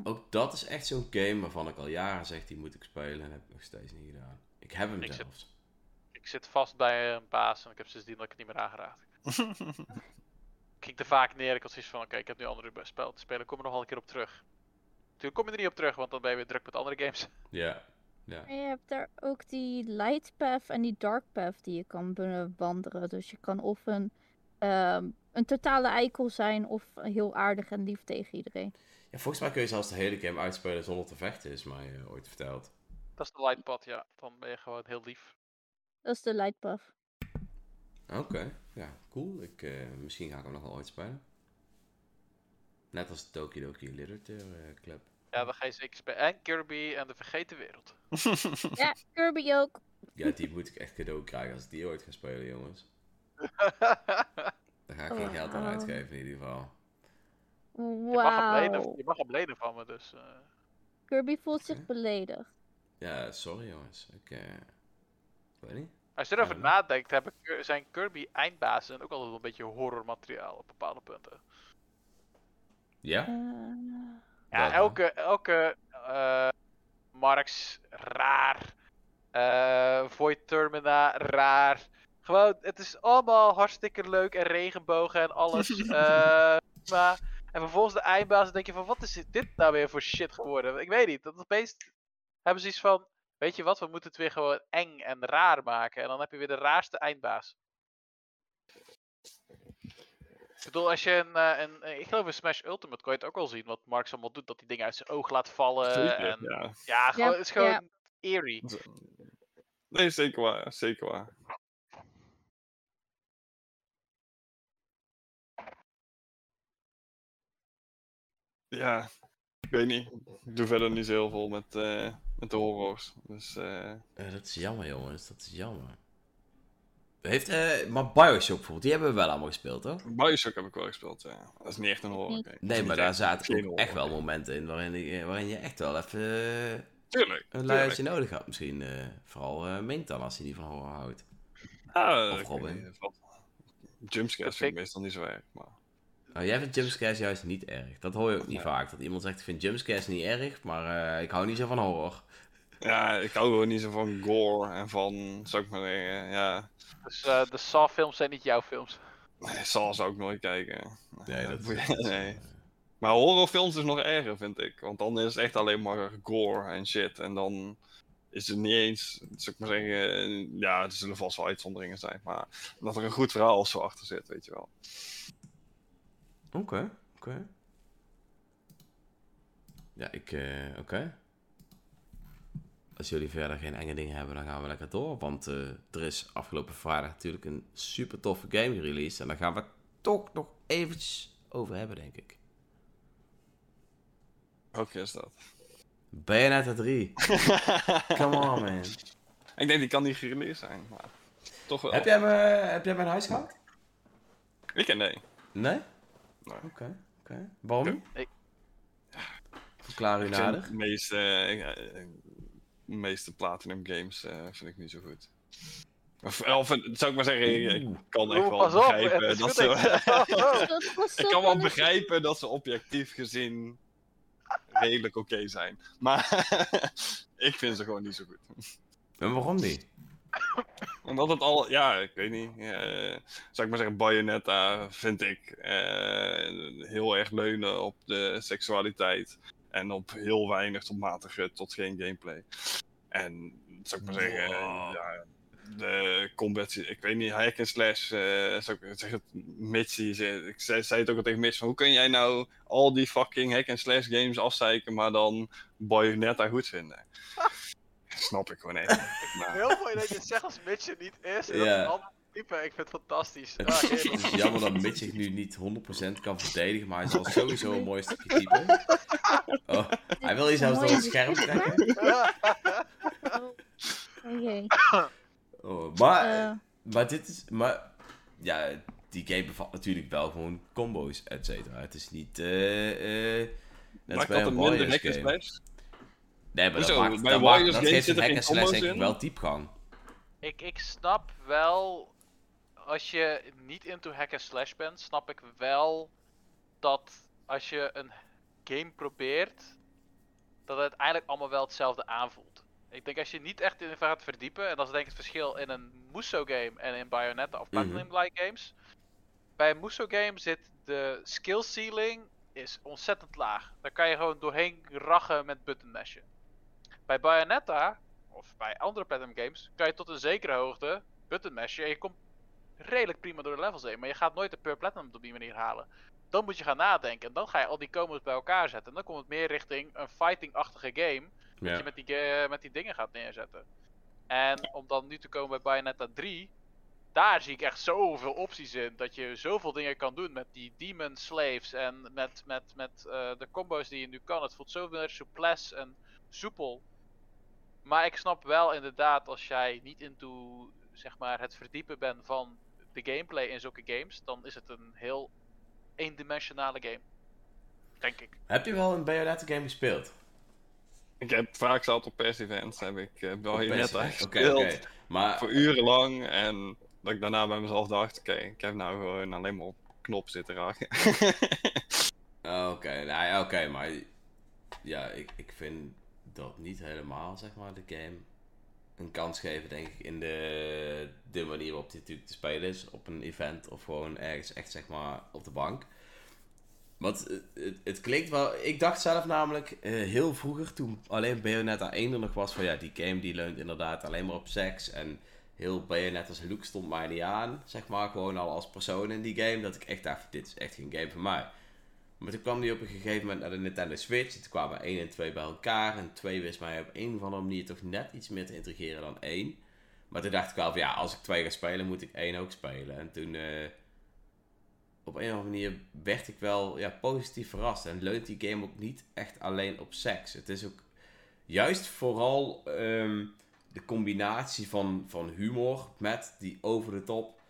Ook dat is echt zo'n game waarvan ik al jaren zeg, die moet ik spelen en heb ik nog steeds niet gedaan. Ik heb hem Ik zit- zelfs. Ik zit vast bij een baas en ik heb sindsdien dat ik het niet meer aangeraakt. Ik kijk er vaak neer, ik had zoiets van, oké, ik heb nu andere spel te spelen, ik kom er nog wel een keer op terug. Natuurlijk kom je er niet op terug, want dan ben je weer druk met andere games. Ja. ja. En je hebt daar ook die light path en die dark path die je kan bewandelen. Dus je kan of een, ehm, een totale eikel zijn of heel aardig en lief tegen iedereen. ja, volgens mij kun je zelfs de hele game uitspelen zonder te vechten, is mij eh, ooit verteld. Dat is de light pad, ja. Dan ben je gewoon heel lief. Dat is de light path. Oké, ja, cool. Ik, eh, misschien ga ik hem nog wel ooit spelen. Net als Doki Doki Literature eh, Club. Ja, dan ga je zeker spelen. En Kirby en de Vergeten Wereld. Ja, Kirby ook. Ja, die moet ik echt cadeau krijgen als ik die ooit ga spelen, jongens. Daar ga ik geen geld aan uitgeven in ieder geval. je, mag hem lenen, Wauw. je mag hem lenen van me, dus... eh, Kirby voelt zich beledigd. Ja, sorry jongens. Ik, eh, ik weet niet. Als je erover Ja. nadenkt, hebben, zijn Kirby eindbazen ook altijd wel een beetje horrormateriaal op bepaalde punten. Ja? Eh, Ja, elke, elke eh Marx raar. eh Void Termina raar. Gewoon, het is allemaal hartstikke leuk en regenbogen en alles. eh, maar, en vervolgens de eindbaas, dan denk je van, wat is dit nou weer voor shit geworden? Ik weet niet, dat opeens hebben ze iets van, weet je wat, we moeten het weer gewoon eng en raar maken. En dan heb je weer de raarste eindbaas. Ik bedoel, als je een, eh, een, eh, ik geloof in Smash Ultimate kon je het ook wel zien, wat Marx allemaal doet, dat hij dingen uit zijn oog laat vallen. Zeker, en, ja. ja, gewoon, het is gewoon ja. eerie. Nee, zeker waar. Zeker waar. Ja, ik weet niet. Ik doe verder niet zo heel veel met, eh, met de horrors. Dus eh, Eh, dat is jammer jongens, dat is jammer. Heeft, eh, maar Bioshock bijvoorbeeld, die hebben we wel allemaal gespeeld toch? Bioshock heb ik wel gespeeld, ja. Dat is niet echt een horror game. Nee, maar daar zaten ook horror echt wel momenten in waarin, waarin je echt wel even Tuurlijk. een luiertje nodig had. Misschien eh, vooral eh Mink dan, als hij niet van horror houdt. Ah, Of Robin. Jumpscares vind ik meestal niet zo erg. Maar... Nou, jij vindt jumpscares juist niet erg. Dat hoor je ook niet vaak. Dat iemand zegt, ik vind jumpscares niet erg, maar eh, ik hou niet zo van horror. Ja, ik hou gewoon niet zo van gore en van, zou ik maar zeggen, ja. Dus eh, de Saw films zijn niet jouw films. Nee, Saw zou ik nooit kijken. Nee, dat nee. Maar horrorfilms is nog erger, vind ik. Want dan is het echt alleen maar gore en shit. En dan is het niet eens, zou ik maar zeggen, ja, er zullen vast wel uitzonderingen zijn. Maar dat er een goed verhaal of zo achter zit, weet je wel. Oké, oké. Ja, ik, eh, oké. Als jullie verder geen enge dingen hebben, dan gaan we lekker door. Want eh, er is afgelopen vrijdag natuurlijk een super toffe game gereleased. En daar gaan we het toch nog eventjes over hebben, denk ik. Welke is dat? Bayonetta 3. Come on, man. ik denk die kan niet gereleased zijn, maar toch wel. Heb jij, me, heb jij mijn huis gehad? Ik en nee. Nee? Nee. Oké, oké. Waarom? Ik- Verklaar u Ik nader. eh, eh, de meeste Platinum games eh, vind ik niet zo goed. Of, of eh, zou ik maar zeggen, ik- kan echt wel begrijpen dat ze... ik kan wel begrijpen dat ze objectief gezien redelijk oké zijn. Maar ik vind ze gewoon niet zo goed. En waarom niet? Omdat het al, ja, ik weet niet. eh, zou ik maar zeggen, Bayonetta vind ik eh, heel erg leunen op de seksualiteit. En op heel weinig tot matige tot geen gameplay. En zou ik maar zeggen, Wow. ja, de combat, ik weet niet, hack en slash, eh zou ik zeggen, Mitchie, ze- ik zei, zei het ook al tegen Mitch, van, hoe kun jij nou al die fucking hack en slash games afzeiken, maar dan Bayonetta goed vinden? Snap ik gewoon niet. Maar- Heel mooi dat je het zegt als Mitch er niet is. En dat type. Ik vind het fantastisch. Het Ah, is heerlijk. jammer dat Mitch zich nu niet 100% kan verdedigen, maar hij zal sowieso een mooi stukje typen. Oh, hij wil je zelfs door het scherm trekken. Oh jee. Oh, maar, Eh, maar dit is. Maar ja, die game bevat natuurlijk wel gewoon combo's, et cetera. Het is niet. eh eh net als Maakt bij dat een Warriors game. slash? Nee, maar dat, maakt, Bij dat, Warriors maakt, dat games geeft zit een hack slash denk ik wel diepgang. Ik, ik snap wel, als je niet into hack and slash bent, snap ik wel dat als je een game probeert, dat het eigenlijk allemaal wel hetzelfde aanvoelt. Ik denk als je niet echt in gaat verdiepen, en dat is denk ik het verschil in een Muso game en in Bayonetta of Mhm. Platinum-like games. Bij een Muso game zit de skill ceiling is ontzettend laag. Daar kan je gewoon doorheen rachen met button mashen. Bij Bayonetta, of bij andere Platinum games, kan je tot een zekere hoogte button mashen en je komt redelijk prima door de levels heen. Maar je gaat nooit de Pure Platinum op die manier halen. Dan moet je gaan nadenken en dan ga je al die combos bij elkaar zetten. En dan komt het meer richting een fighting-achtige game dat Ja. je met die, ga- met die dingen gaat neerzetten. En om dan nu te komen bij Bayonetta 3, daar zie ik echt zoveel opties in. Dat je zoveel dingen kan doen met die Demon Slaves en met, met, met eh, de combo's die je nu kan. Het voelt zo meer souplesse en soepel. Maar ik snap wel inderdaad, als jij niet into zeg maar, het verdiepen bent van de gameplay in zulke games, dan is het een heel eendimensionale game. Denk ik. Heb je wel een Bayonetta game gespeeld? Ik heb vaak zat op pers events, heb ik uh, Bayonetta Oké, gespeeld. oké. Maar Voor urenlang. En dat ik daarna bij mezelf dacht, oké, ik heb nou gewoon alleen maar op knop zitten raken. Oké, nou ja, oké, maar ja, ik, ik vind dat niet helemaal, zeg maar, de game een kans geven, denk ik, in de, de manier waarop dit natuurlijk te spelen is. Op een event of gewoon ergens echt, zeg maar, op de bank. Want het, het, het klinkt wel... Ik dacht zelf namelijk eh, heel vroeger, toen alleen Bayonetta 1 er nog was, van ja, die game die leunt inderdaad alleen maar op seks. En heel Bayonetta's look stond mij niet aan, zeg maar, gewoon al als persoon in die game. Dat ik echt dacht, dit is echt geen game voor mij. Maar toen kwam die op een gegeven moment naar de Nintendo Switch. Toen kwamen 1 en 2 bij elkaar. En 2 wist mij op een of andere manier toch net iets meer te integreren dan 1. Maar toen dacht ik wel van ja, als ik 2 ga spelen, moet ik 1 ook spelen. En toen eh, op een of andere manier werd ik wel ja, positief verrast. En leunt die game ook niet echt alleen op seks. Het is ook juist vooral ehm, de combinatie van, van humor met die over de top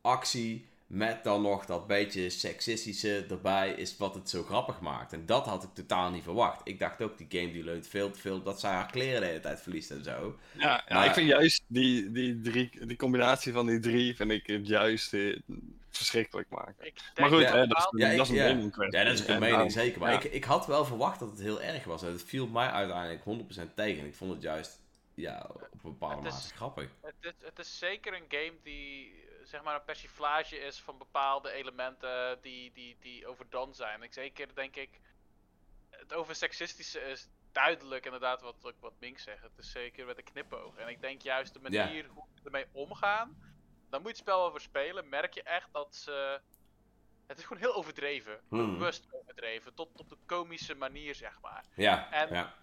actie met dan nog dat beetje seksistische erbij is wat het zo grappig maakt. En dat had ik totaal niet verwacht. Ik dacht ook, die game die leunt veel te veel dat zij haar kleren de hele tijd verliest en zo. Ja, ja Maar- ik vind juist die, die, drie, die combinatie van die drie, vind ik het juist eh, verschrikkelijk maken. Maar goed, Ja. hè, dat, is, Ja, dat is een mening kwestie. Ja, dat is een En mening, zeker. Maar ja. ik, ik had wel verwacht dat het heel erg was. En het viel mij uiteindelijk 100% tegen. Ik vond het juist ja, op een bepaalde Het is- mate grappig. Het is, het is zeker een game die zeg maar een persiflage is van bepaalde elementen die, die, die overdone zijn. Ik zeker denk ik, het over seksistische is duidelijk inderdaad wat, wat, wat Mink zegt. Het is zeker met een knipoog. En ik denk juist de manier hoe ze ermee omgaan, dan moet je het spel over spelen, merk je echt dat ze... Het is gewoon heel overdreven. Hmm. Bewust overdreven. Tot op de komische manier, zeg maar. Ja, En- ja.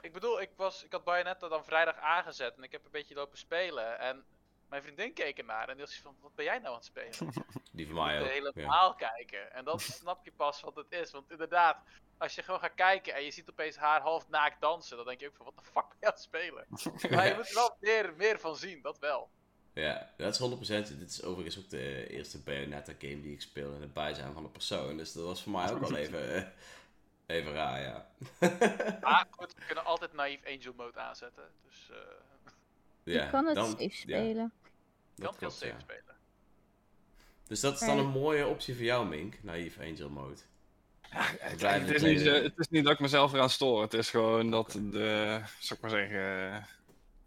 Ik bedoel, ik, was, ik had Bayonetta dan vrijdag aangezet en ik heb een beetje lopen spelen. En mijn vriendin keek ernaar en die was van, wat ben jij nou aan het spelen? die van mij ook. de hele Ja. verhaal kijken. En dan snap je pas wat het is. Want inderdaad, als je gewoon gaat kijken en je ziet opeens haar half naakt dansen, dan denk je ook van, wat de fuck ben je aan het spelen? Maar je moet er wel meer, meer van zien, dat wel. Ja, dat is 100%. Dit is overigens ook de eerste Bayonetta game die ik speel in het bijzijn van een persoon. Dus dat was voor mij ook wel even, eh, even raar, ja. Maar goed, we kunnen altijd naïef Angel Mode aanzetten. Dus eh ja je kan het dan- safe ja, spelen. Dat het heel klopt, safe ja. spelen. Dus dat is dan een mooie optie voor jou, Mink. Naïef Angel Mode. Het, Blijven het is niet, het is niet dat ik mezelf eraan stoor. Het is gewoon dat de, zou ik maar zeggen, eh,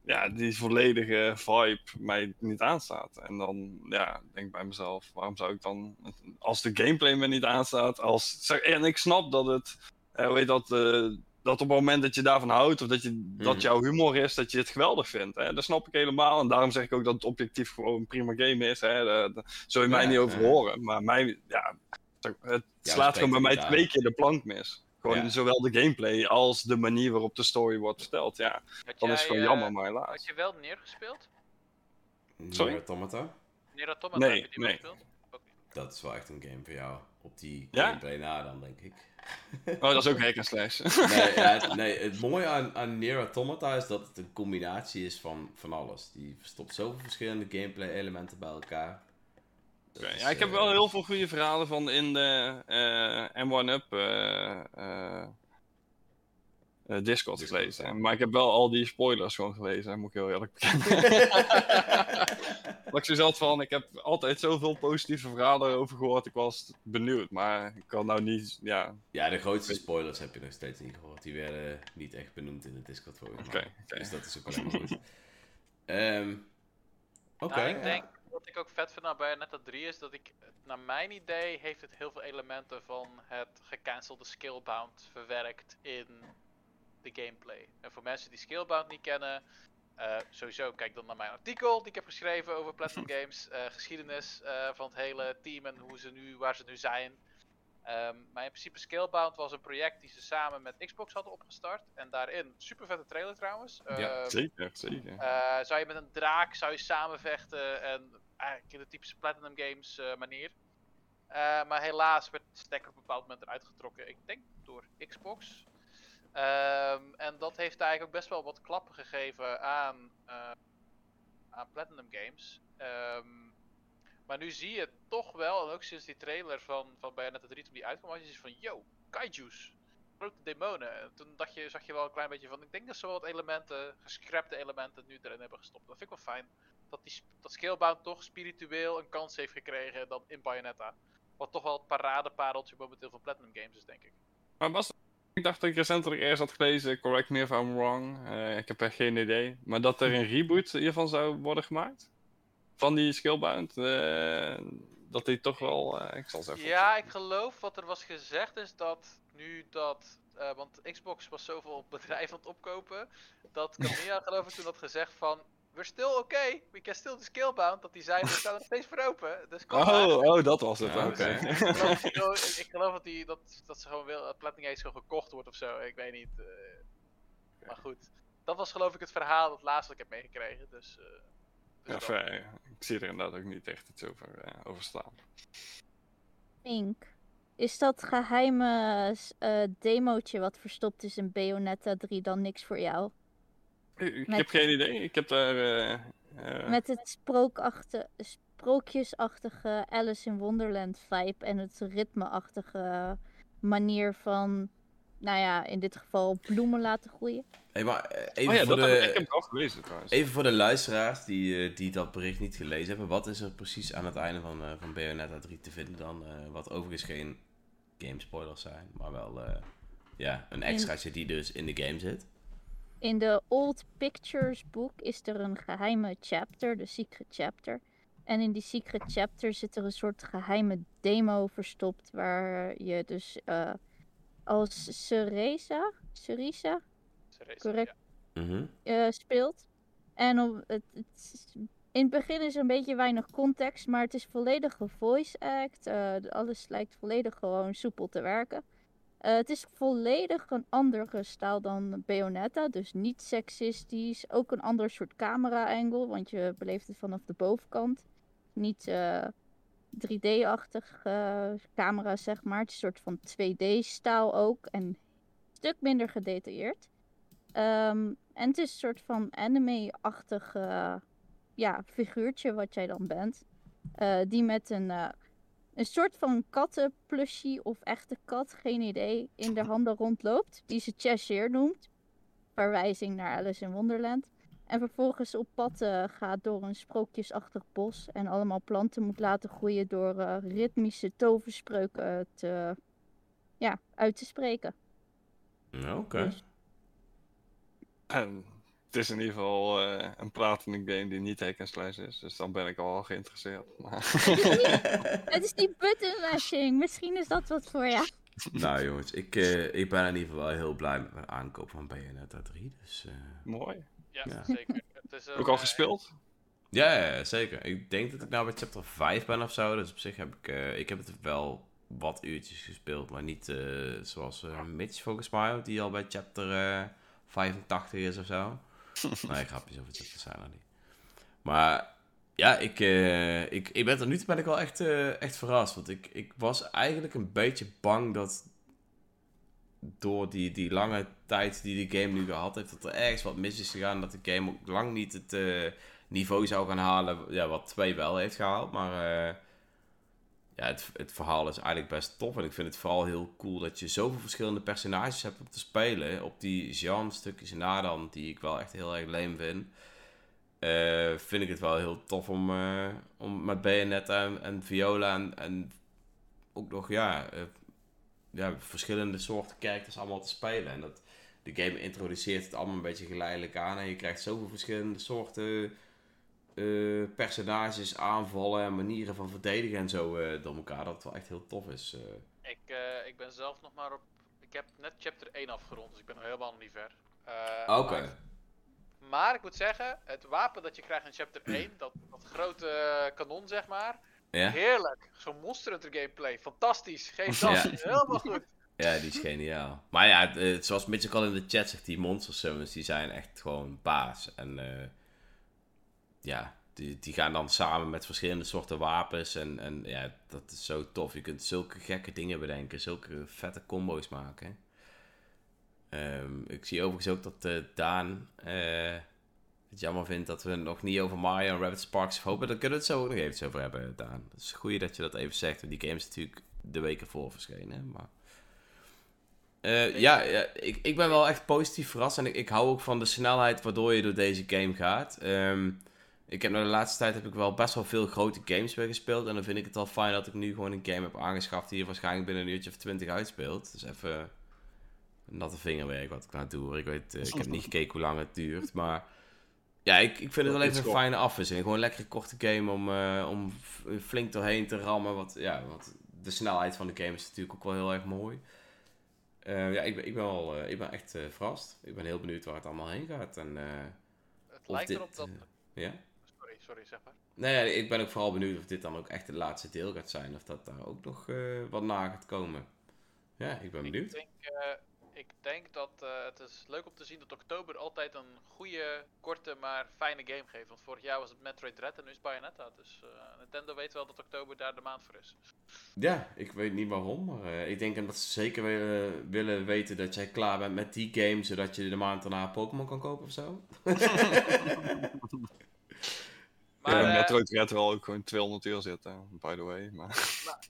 ja, die volledige vibe mij niet aanstaat. En dan, ja, denk ik bij mezelf, waarom zou ik dan, als de gameplay me niet aanstaat, als, en ik snap dat het, eh, hoe heet dat, eh, dat op het moment dat je daarvan houdt, of dat, je, dat Mhm. jouw humor is, dat je het geweldig vindt. Hè? Dat snap ik helemaal. En daarom zeg ik ook dat het objectief gewoon een prima game is. Hè? Daar, daar zul je mij Ja, niet over ja. horen. Maar mij, ja, het Ja, slaat gewoon bij mij twee keer de plank mis. Gewoon Ja. zowel de gameplay als de manier waarop de story wordt verteld. Ja, Had dat is gewoon eh, jammer, maar Had helaas. je wel neergespeeld? Sorry? Nier Automata? Nier Automata, Nee, heb je die nee. gespeeld? Dat is wel echt een game voor jou. Op die Ja? gameplay na dan, denk ik. Oh, dat is ook hack slash. Nee, ja, nee, het mooie aan, aan Nier Automata is dat het een combinatie is van, van alles. Die verstopt zoveel verschillende gameplay elementen bij elkaar. Is, ja, ik heb eh, wel heel veel goede verhalen van in de eh, M1-Up eh, eh, Discord gelezen. Maar ik heb wel al die spoilers gewoon gelezen, moet ik heel eerlijk bekennen. Dat ik zoiets had van, ik heb altijd zoveel positieve verhalen erover gehoord. Ik was benieuwd, maar ik kan nou niet, ja, Ja, de grootste spoilers heb je nog steeds niet gehoord. Die werden niet echt benoemd in de Discord volgens oké. Dus dat is ook maar goed. Ehm, Oké. Nou, ik ja. denk, wat ik ook vet vind aan Bayonetta 3 is dat ik, naar mijn idee, heeft het heel veel elementen van het gecancelde Skillbound verwerkt in de gameplay. En voor mensen die Skillbound niet kennen, eh, sowieso kijk dan naar mijn artikel die ik heb geschreven over Platinum Games, eh, geschiedenis eh, van het hele team en hoe ze nu, waar ze nu zijn. Ehm, maar in principe Skillbound was een project die ze samen met Xbox hadden opgestart. En daarin, super vette trailer trouwens. Ja, Ehm, Zeker, zeker. zou je met een draak zou je samenvechten en eigenlijk in de typische Platinum Games manier. Maar helaas werd de stekker op een bepaald moment eruit getrokken. Ik denk door Xbox. Ehm, en dat heeft eigenlijk ook best wel wat klappen gegeven aan, eh, aan Platinum Games. Ehm, maar nu zie je toch wel, en ook sinds die trailer van, van Bayonetta 3 toen die uitkwam, had je van, yo, kaijus. grote demonen. En toen dacht je, zag je wel een klein beetje van, ik denk dat ze wel wat elementen, gescrapte elementen, nu erin hebben gestopt. Dat vind ik wel fijn. Dat, die, dat Scalebound toch spiritueel een kans heeft gekregen dan in Bayonetta. Wat toch wel het paradepareltje momenteel van Platinum Games is, denk ik. Maar was, ik dacht dat ik recentelijk eerst had gelezen, correct me if I'm wrong, eh, ik heb echt geen idee, maar dat er een reboot hiervan zou worden gemaakt? Van die Skillbound? eh, dat die toch wel, eh, ik zal even Ja, ik geloof wat er was gezegd is dat nu dat. want Xbox was zoveel bedrijven aan het opkopen. Dat Camilla geloof ik toen had gezegd van. We're still okay, we can still do Scalebound. Dat die zei, we staan nog steeds voor open. Dus kom maar. Oh, oh, dat was het. Ja, Oké. Ik geloof, ik geloof- ik geloof dat, die, dat, dat ze gewoon wil, dat Platinum gewoon gekocht wordt of zo. Ik weet niet. eh. Maar goed. Dat was geloof ik het verhaal dat laatst ik heb meegekregen. Dus. eh, dus Ja. Ik zie er inderdaad ook niet echt iets over, eh, over staan. Pink. Is dat geheime eh, demootje wat verstopt is in Bayonetta 3 dan niks voor jou? Ik, ik Met- heb geen idee. Ik heb daar. eh, eh, Met het sprookachtige, sprookjesachtige Alice in Wonderland vibe en het ritmeachtige manier van, nou ja, in dit geval bloemen laten groeien. Hey, maar eh, even, Oh ja, voor dat heb ik, ik de, al gelezen trouwens. even voor de luisteraars die, die dat bericht niet gelezen hebben. Wat is er precies aan het einde van, van Bayonetta 3 te vinden dan? eh, wat overigens geen game spoilers zijn, maar wel eh, ja, een extraatje die dus in de game zit. In de Old Pictures boek is er een geheime chapter, de Secret Chapter. En in die Secret Chapter zit er een soort geheime demo verstopt waar je dus eh, als Cereza, Cerisa correct. ja. Mhm. eh, speelt. En op, het, in het begin is er een beetje weinig context, maar het is volledig voice act. eh, alles lijkt volledig gewoon soepel te werken. Eh, het is volledig een andere stijl dan Bayonetta, dus niet seksistisch. Ook een ander soort camera-angle, want je beleeft het vanaf de bovenkant. Niet eh, 3D-achtig eh, camera, zeg maar. Het is een soort van 2D-stijl ook en een stuk minder gedetailleerd. Ehm, en het is een soort van anime-achtig eh, ja, figuurtje wat jij dan bent. die met een, een soort van kattenplushie of echte kat, geen idee, in de handen rondloopt. Die ze Cheshire noemt. Verwijzing naar Alice in Wonderland. En vervolgens op pad eh, gaat door een sprookjesachtig bos. En allemaal planten moet laten groeien door eh, ritmische toverspreuken te, ja, uit te spreken. Ja, Oké. Dus- En het is in ieder geval eh, een pratende game die niet hack and slash is. Dus dan ben ik al geïnteresseerd. Maar... Het is die button mashing. Misschien is dat wat voor jou. nou jongens, ik, eh, ik ben in ieder geval wel heel blij met mijn aankoop van Bayonetta 3. Dus, eh, Mooi. Ja, Ja. zeker. Het is Ook al gespeeld? Ja, ja, zeker. Ik denk dat ik nou bij chapter 5 ben of zo. Dus op zich heb ik, eh, ik heb het wel wat uurtjes gespeeld. Maar niet eh, zoals eh, Mitch volgens mij, die al bij chapter eh, 85 is of zo. nee, grapjes over chapters zijn er niet. Maar ja, ik, eh, ik, ik ben tot nu toe ben ik wel echt, eh, echt verrast. Want ik, ik was eigenlijk een beetje bang dat door die, die lange tijd die de game nu gehad heeft, dat er ergens wat mis is gegaan. Dat de game ook lang niet het eh, niveau zou gaan halen ja, wat 2 wel heeft gehaald. Maar ja, het, het verhaal is eigenlijk best tof. En ik vind het vooral heel cool dat je zoveel verschillende personages hebt om te spelen. Op die genre-stukjes na dan, die ik wel echt heel erg leem vind. eh, vind ik het wel heel tof om, eh, om met Bayonetta en, Viola en, en ook nog ja, eh, ja, verschillende soorten characters allemaal te spelen. En dat, de game introduceert het allemaal een beetje geleidelijk aan. En je krijgt zoveel verschillende soorten eh, personages, aanvallen en manieren van verdedigen en zo eh, door elkaar. Dat het wel echt heel tof is. eh. Ik, ik ben zelf nog maar op. Ik heb net chapter 1 afgerond, dus ik ben nog helemaal nog niet ver. Oké. maar, maar ik moet zeggen, het wapen dat je krijgt in chapter 1, dat, dat grote kanon zeg maar. Ja? Heerlijk. Zo'n Monster Hunter gameplay. Fantastisch. Geef dat. Ja. Helemaal goed. ja, die is geniaal. Maar ja, het, zoals Mitch ook al in de chat zegt, die monster summons, die zijn echt gewoon baas. En ja, die, die gaan dan samen met verschillende soorten wapens. En, en ja, dat is zo tof. Je kunt zulke gekke dingen bedenken, zulke vette combo's maken. Ehm, ik zie overigens ook dat eh, Daan eh, het jammer vindt dat we het nog niet over Mario en Rabbit Sparks hopen. Daar kunnen we het zo ook nog even over hebben, Daan. Het is goed dat je dat even zegt, want die game is natuurlijk de weken voor verschenen. Maar Eh, ja, ja ik, ik ben wel echt positief verrast. En ik, ik hou ook van de snelheid waardoor je door deze game gaat. Ehm, ik heb nou de laatste tijd heb ik wel best wel veel grote games weer gespeeld. En dan vind ik het wel fijn dat ik nu gewoon een game heb aangeschaft die je waarschijnlijk binnen een uurtje of twintig uitspeelt. Dus even natte vingerwerk wat ik nou doe. hoor. Ik, weet, eh, ik heb niet gekeken hoe lang het duurt. Maar ja, ik, ik vind het wel even een fijne afwisseling. Gewoon een lekkere korte game om, eh, om flink doorheen te rammen. Wat, ja, want de snelheid van de game is natuurlijk ook wel heel erg mooi. Eh, ja, ik ben, ik ben, wel, eh, ik ben echt eh, verrast. Ik ben heel benieuwd waar het allemaal heen gaat. En, eh, Het lijkt dit, erop dat... ja? Sorry, zeg maar. Nee, ik ben ook vooral benieuwd of dit dan ook echt het laatste deel gaat zijn. Of dat daar ook nog eh, wat na gaat komen. Ja, ik ben benieuwd. Ik denk, eh, ik denk dat eh, het is leuk om te zien dat oktober altijd een goede, korte, maar fijne game geeft. Want vorig jaar was het Metroid Dread en nu is Bayonetta. Dus eh, Nintendo weet wel dat oktober daar de maand voor is. Ja, ik weet niet waarom, maar eh, ik denk dat ze zeker willen, willen weten dat jij klaar bent met die game, zodat je de maand daarna Pokémon kan kopen of zo. Maar ja, eh, Metroid Red wel ook gewoon 200 uur zitten, by the way. Maar...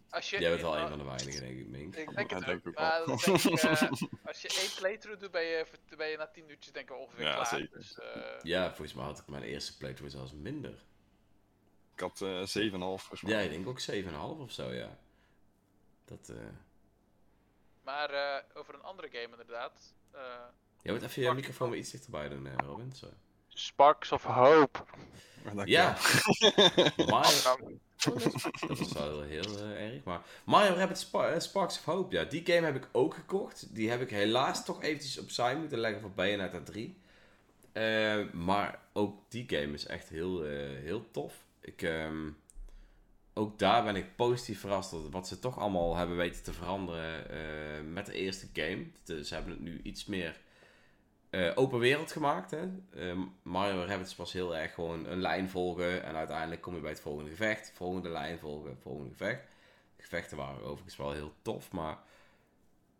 als je... Jij bent wel een van de weinigen, denk ik, Mink. Ik denk Ja, het denk ook. Maar denk eh, als je één playthrough doet, ben je, ben je na 10 uurtjes denk ik ongeveer Ja, klaar. zeker. Dus, eh, Ja, volgens mij had ik mijn eerste playthrough zelfs minder. Ik had eh 7,5 volgens mij. Ja, ik denk ook 7,5 of zo, ja. Dat, eh... Maar eh, over een andere game inderdaad. eh, Jij moet even je microfoon weer iets dichterbij doen, eh, Robin. Zo. Sparks of Hope. Ja, Mario, dat was wel heel eh, erg, maar Mario Rabbit eh, Sparks of Hope, ja, die game heb ik ook gekocht. Die heb ik helaas toch eventjes opzij moeten leggen voor Bayonetta 3. Eh, maar ook die game is echt heel, eh, heel tof. Ik, ehm, ook daar ben ik positief verrast dat wat ze toch allemaal hebben weten te veranderen eh, met de eerste game. De- ze hebben het nu iets meer eh, open wereld gemaakt. Hè? Eh, Mario Rabbids was heel erg gewoon een lijn volgen en uiteindelijk kom je bij het volgende gevecht. Volgende lijn volgen, volgende gevecht. De gevechten waren overigens wel heel tof, maar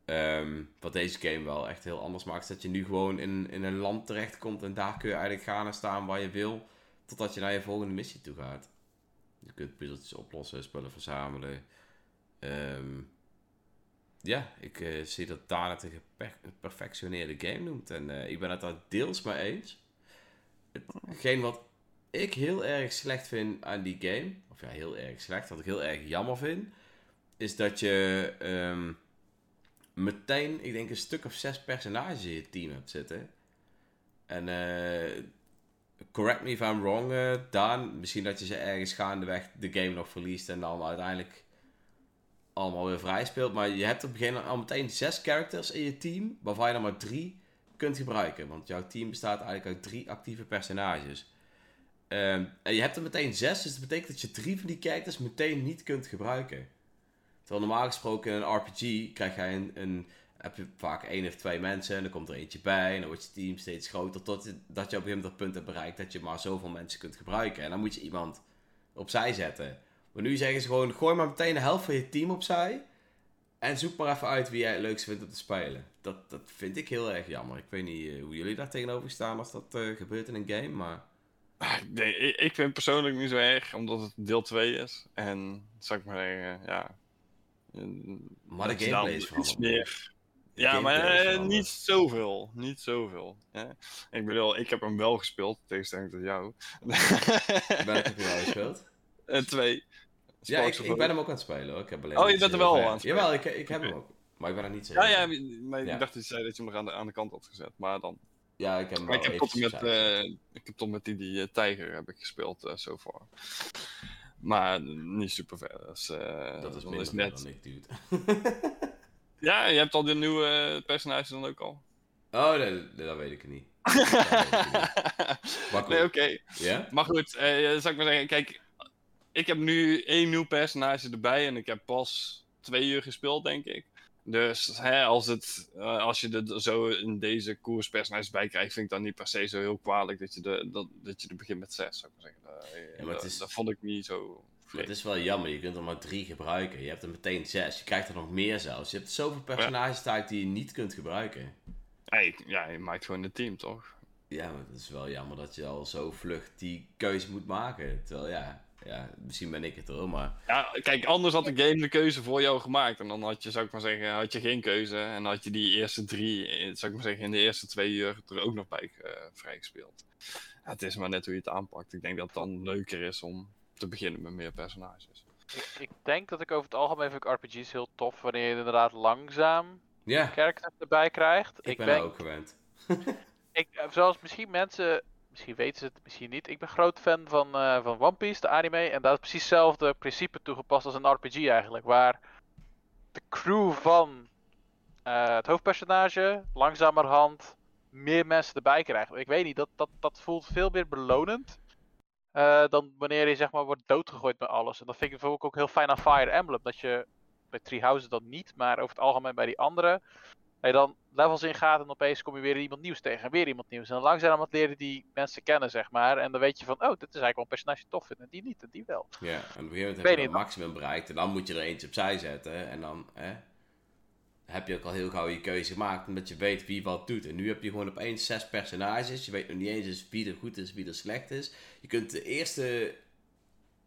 ehm, wat deze game wel echt heel anders maakt, is dat je nu gewoon in, in een land terechtkomt en daar kun je eigenlijk gaan en staan waar je wil, totdat je naar je volgende missie toe gaat. Je kunt puzzeltjes oplossen, spullen verzamelen. Ehm, ja, ik eh, zie dat Daan het een geper- geperfectioneerde game noemt. En eh, ik ben het daar deels mee eens. Hetgeen wat ik heel erg slecht vind aan die game, of ja, heel erg slecht, wat ik heel erg jammer vind, is dat je ehm, meteen, ik denk, een stuk of zes personages in je team hebt zitten. En eh, correct me if I'm wrong, Daan. Misschien dat je ze ergens gaandeweg de game nog verliest en dan uiteindelijk allemaal weer vrij speelt. Maar je hebt op het begin al meteen zes characters in je team, waarvan je er maar drie kunt gebruiken. Want jouw team bestaat eigenlijk uit drie actieve personages. Ehm, en je hebt er meteen zes, dus dat betekent dat je drie van die characters meteen niet kunt gebruiken. Terwijl normaal gesproken in een RPG krijg jij een, een, heb je vaak één of twee mensen en dan komt er eentje bij en dan wordt je team steeds groter totdat je op een gegeven moment dat punt hebt bereikt dat je maar zoveel mensen kunt gebruiken. En dan moet je iemand opzij zetten. Maar nu zeggen ze gewoon, gooi maar meteen de helft van je team opzij en zoek maar even uit wie jij het leukst vindt om te spelen. Dat, dat vind ik heel erg jammer. Ik weet niet eh, hoe jullie daar tegenover staan als dat eh, gebeurt in een game, maar... Nee, ik, vind persoonlijk niet zo erg, omdat het deel 2 is. En, zou ik maar zeggen, ja... Maar de gameplay is veranderd. meer... Ja, maar eh, niet zoveel. Niet zoveel. Hè? Ik bedoel, ik heb hem wel gespeeld, tegenstelling tot jou. Welke heb je wel gespeeld? En twee. Ja, ik, ben hem ook aan het spelen hoor. Ik heb alleen Oh, je bent er heel wel aan het spelen? Jawel, ik, ik heb hem ook. Maar ik ben er niet zeker. Ja, ja, maar Ja. ik dacht dat je zei dat je hem aan de, aan de kant had gezet. Maar dan. Ja, ik heb hem Maar ik heb tot met, eh, ik heb tot met die, die eh, tijger heb ik gespeeld eh so far. Maar niet super ver. Dus, eh, Dat is minder net... dan ik, dude. Ja, je hebt al de nieuwe eh, personages dan ook al. oh, nee, nee, dat weet ik niet. Dat weet ik niet. Maar nee, goed. oké. Ja? Maar goed, eh, zou ik maar zeggen, kijk, ik heb nu één nieuw personage erbij en ik heb pas twee uur gespeeld, denk ik. Dus hè, als, het, eh, als je er zo in deze koers personages bij krijgt, vind ik dan niet per se zo heel kwalijk dat je, de, dat, dat je er begint met zes, zou ik maar zeggen. Eh, Ja, maar dat, is- dat vond ik niet zo het is wel jammer, je kunt er maar drie gebruiken. Je hebt er meteen zes. Je krijgt er nog meer zelfs. Je hebt zoveel personages type die je niet kunt gebruiken. Hey, ja, je maakt gewoon een team, toch? Ja, maar het is wel jammer dat je al zo vlug die keuze moet maken. Terwijl ja, ja, misschien ben ik het hoor, maar... Ja, kijk, anders had de game de keuze voor jou gemaakt. En dan had je, zou ik maar zeggen, had je geen keuze. En dan had je die eerste drie, eh, zou ik maar zeggen, in de eerste twee uur er ook nog bij uh, vrijgespeeld. Ja, het is maar net hoe je het aanpakt. Ik denk dat het dan leuker is om te beginnen met meer personages. Ik, ik denk dat ik over het algemeen vind ik RPG's heel tof wanneer je inderdaad langzaam Ja, characters erbij krijgt. ik ben daar ook gewend. ik, eh, zoals misschien mensen, misschien weten ze het, misschien niet. Ik ben groot fan van, eh, van One Piece, de anime. En daar is precies hetzelfde principe toegepast als een RPG eigenlijk. Waar de crew van eh, het hoofdpersonage langzamerhand meer mensen erbij krijgt. Ik weet niet, dat, dat, dat voelt veel meer belonend. eh, dan wanneer je zeg maar wordt doodgegooid met alles. En dat vind ik bijvoorbeeld ook heel fijn aan Fire Emblem. Dat je bij Three Houses dan niet, maar over het algemeen bij die andere dat je dan levels ingaat en opeens kom je weer iemand nieuws tegen en weer iemand nieuws. En dan langzaam leren die mensen kennen, zeg maar. En dan weet je van, oh, dit is eigenlijk wel een personage die tof vindt en die niet en die wel. Ja, en op een gegeven moment heb je het maximum bereikt en dan moet je er eentje opzij zetten. En dan hè, heb je ook al heel gauw je keuze gemaakt omdat je weet wie wat doet. En nu heb je gewoon opeens zes personages. Je weet nog niet eens eens wie er goed is, wie er slecht is. Je kunt de eerste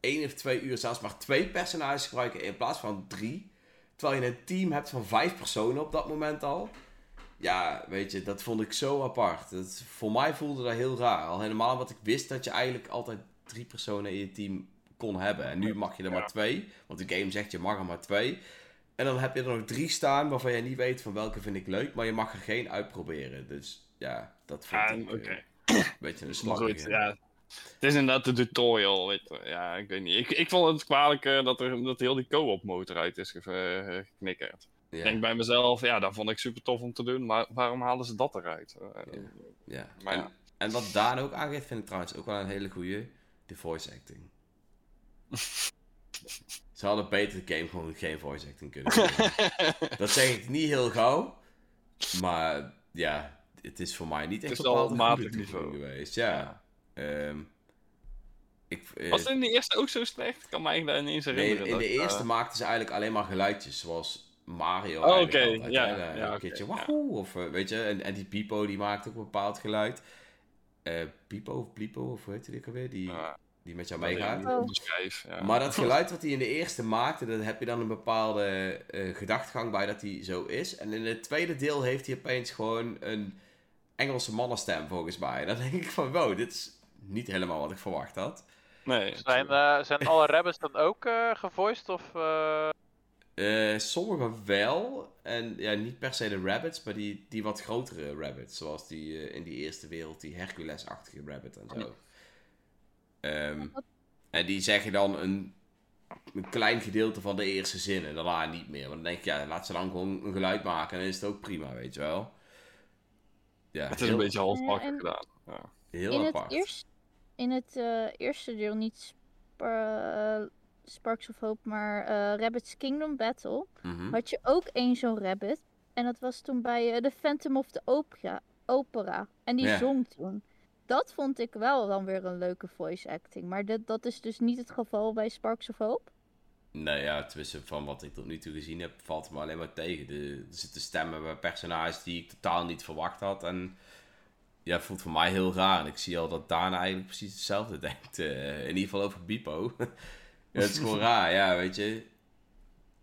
één of twee uur zelfs maar twee personages gebruiken in plaats van drie. Terwijl je een team hebt van vijf personen op dat moment al. Ja, weet je, dat vond ik zo apart. Dat, voor mij voelde dat heel raar. Al helemaal wat ik wist dat je eigenlijk altijd drie personen in je team kon hebben. En nu mag je er maar twee. Want de game zegt je mag er maar twee. En dan heb je er nog drie staan waarvan je niet weet van welke vind ik leuk. Maar je mag er geen uitproberen. Dus ja, dat vond ik eh, een beetje een slag. ja. Het is inderdaad de tutorial. Ja, ik weet niet. Ik, ik vond het kwalijk eh, dat, er, dat heel die co-op motor uit is eh, geknikkerd. Ik denk bij mezelf, ja, dat vond ik super tof om te doen, maar waarom halen ze dat eruit? Eh, Ja. Maar en, ja. en wat Daan ook aangeeft, vind ik trouwens ook wel een hele goede. De voice acting. Ze hadden beter de game gewoon geen voice acting kunnen doen. Dat zeg ik niet heel gauw. Maar ja, het is voor mij niet echt op een matig niveau. geweest. Ja. Ehm, ik, eh, Was het in de eerste ook zo slecht? Ik kan me eigenlijk daar niet eens nee, herinneren. in de eerste eh, maakten ze eigenlijk alleen maar geluidjes. Zoals Mario Oh, oké, ja, een keertje of eh, weet je, en, en die Pipo die maakt ook een bepaald geluid. Eh Pipo of Blipo, of hoe heet die ook alweer? Die, die met jou meegaat. ja. Maar dat geluid wat hij in de eerste maakte, daar heb je dan een bepaalde eh gedachtegang bij dat hij zo is. En in het tweede deel heeft hij opeens gewoon een Engelse mannenstem volgens mij. En dan denk ik van, wow, dit is niet helemaal wat ik verwacht had. Nee, Zijn, eh, zijn alle rabbits dan ook eh gevoiced of... eh, Eh sommige wel. En ja, niet per se de rabbits, maar die, die wat grotere rabbits. Zoals die eh, in die eerste wereld, die Hercules-achtige rabbit en zo. Ehm, en die zeggen dan een, een klein gedeelte van de eerste zin en daarna niet meer. Want dan denk je, ja, laat ze dan gewoon een geluid maken en dan is het ook prima, weet je wel. Ja, het is heel, een beetje halfbakken en- gedaan. Ja. heel in, het apart. eerst, in het eh, eerste deel niet eh, Sparks of Hope, maar eh, Rabbit's Kingdom Battle, Mhm. had je ook één zo'n rabbit. En dat was toen bij The Phantom of the Opera. opera. En die zong toen. Dat vond ik wel dan weer een leuke voice acting. Maar dat, dat is dus niet het geval bij Sparks of Hope. Nee, ja, tussen van wat ik tot nu toe gezien heb, valt het me alleen maar tegen. De, er zitten stemmen bij personages die ik totaal niet verwacht had. En ja, het voelt voor mij heel raar. En ik zie al dat Daan eigenlijk precies hetzelfde denkt. eh, in ieder geval over Bipo. ja, het is gewoon raar, ja, weet je.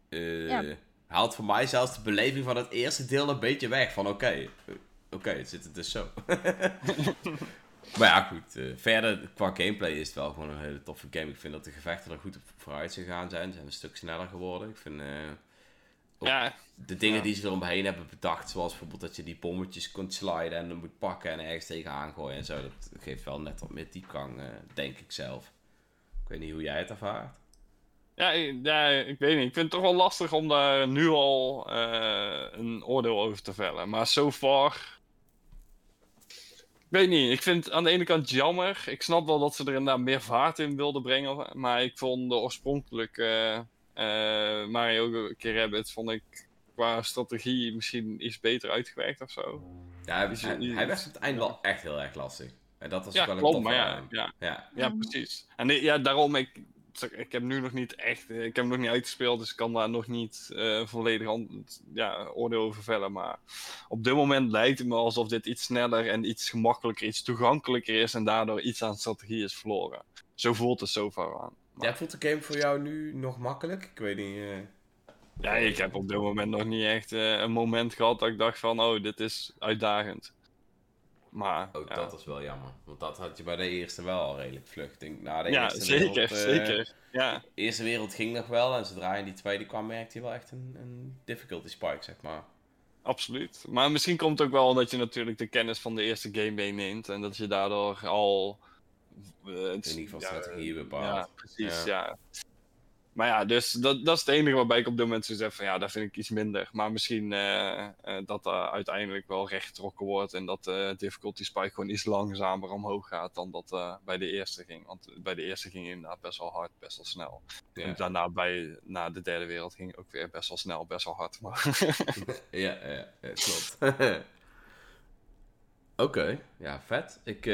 Eh, Ja. Haalt voor mij zelfs de beleving van het eerste deel een beetje weg. Van oké, eh, oké, het zit er dus zo. maar ja, goed. verder, qua gameplay is het wel gewoon een hele toffe game. Ik vind dat de gevechten er goed op vooruit gegaan zijn. Ze zijn een stuk sneller geworden. Ik vind Ja, de dingen Ja. die ze eromheen hebben bedacht, zoals bijvoorbeeld dat je die bommetjes kunt sliden en dan moet pakken en ergens tegenaan gooien en zo. Dat geeft wel net wat meer diepgang, eh, denk ik zelf. Ik weet niet hoe jij het ervaart. Ja, ik- ja, ik weet niet. Ik vind het toch wel lastig om daar nu al eh, een oordeel over te vellen. Maar so far. Ik weet niet. Ik vind het aan de ene kant jammer. Ik snap wel dat ze er inderdaad meer vaart in wilden brengen. Maar ik vond de oorspronkelijke eh Mario Rabbids vond ik qua strategie misschien iets beter uitgewerkt of zo. Ja, hij, Is hij, hij werd op het eind wel echt heel erg lastig. En dat was Ja, wel een klopt. Maar ja, aan. ja, ja. ja, precies. En ja, daarom, ik, ik heb nu nog niet echt, ik heb hem nog niet uitgespeeld, dus ik kan daar nog niet eh, volledig ja, oordeel over vellen. Maar op dit moment lijkt het me alsof dit iets sneller en iets gemakkelijker, iets toegankelijker is en daardoor iets aan strategie is verloren. Zo voelt het zo ver aan. Ja, voelt de game voor jou nu nog makkelijk? Ik weet niet. eh, Ja, ik heb op dit moment nog niet echt eh, een moment gehad dat ik dacht van, oh, dit is uitdagend. Maar, Ook ja, dat is wel jammer. Want dat had je bij de eerste wel al redelijk vlug. Denk, na de ja eerste zeker, wereld, eh, zeker. Ja, De eerste wereld ging nog wel. En zodra je in die tweede kwam, merkte je wel echt een, een difficulty spike, zeg maar. absoluut. Maar misschien komt het ook wel omdat je natuurlijk de kennis van de eerste game meeneemt. En dat je daardoor al... eh, In ieder geval strategie bepaalt. Ja, precies, Ja. Maar ja, dus dat, dat is het enige waarbij ik op dit moment zo zeg van ja, daar vind ik iets minder. Maar misschien eh, eh, dat dat uiteindelijk wel rechtgetrokken wordt en dat de difficulty spike gewoon iets langzamer omhoog gaat dan dat bij de eerste ging. Want bij de eerste ging inderdaad best wel hard, best wel snel. Ja. En daarna bij na de derde wereld ging ook weer best wel snel, best wel hard. Maar ja, ja, ja, klopt. Oké, ja, vet. Ik,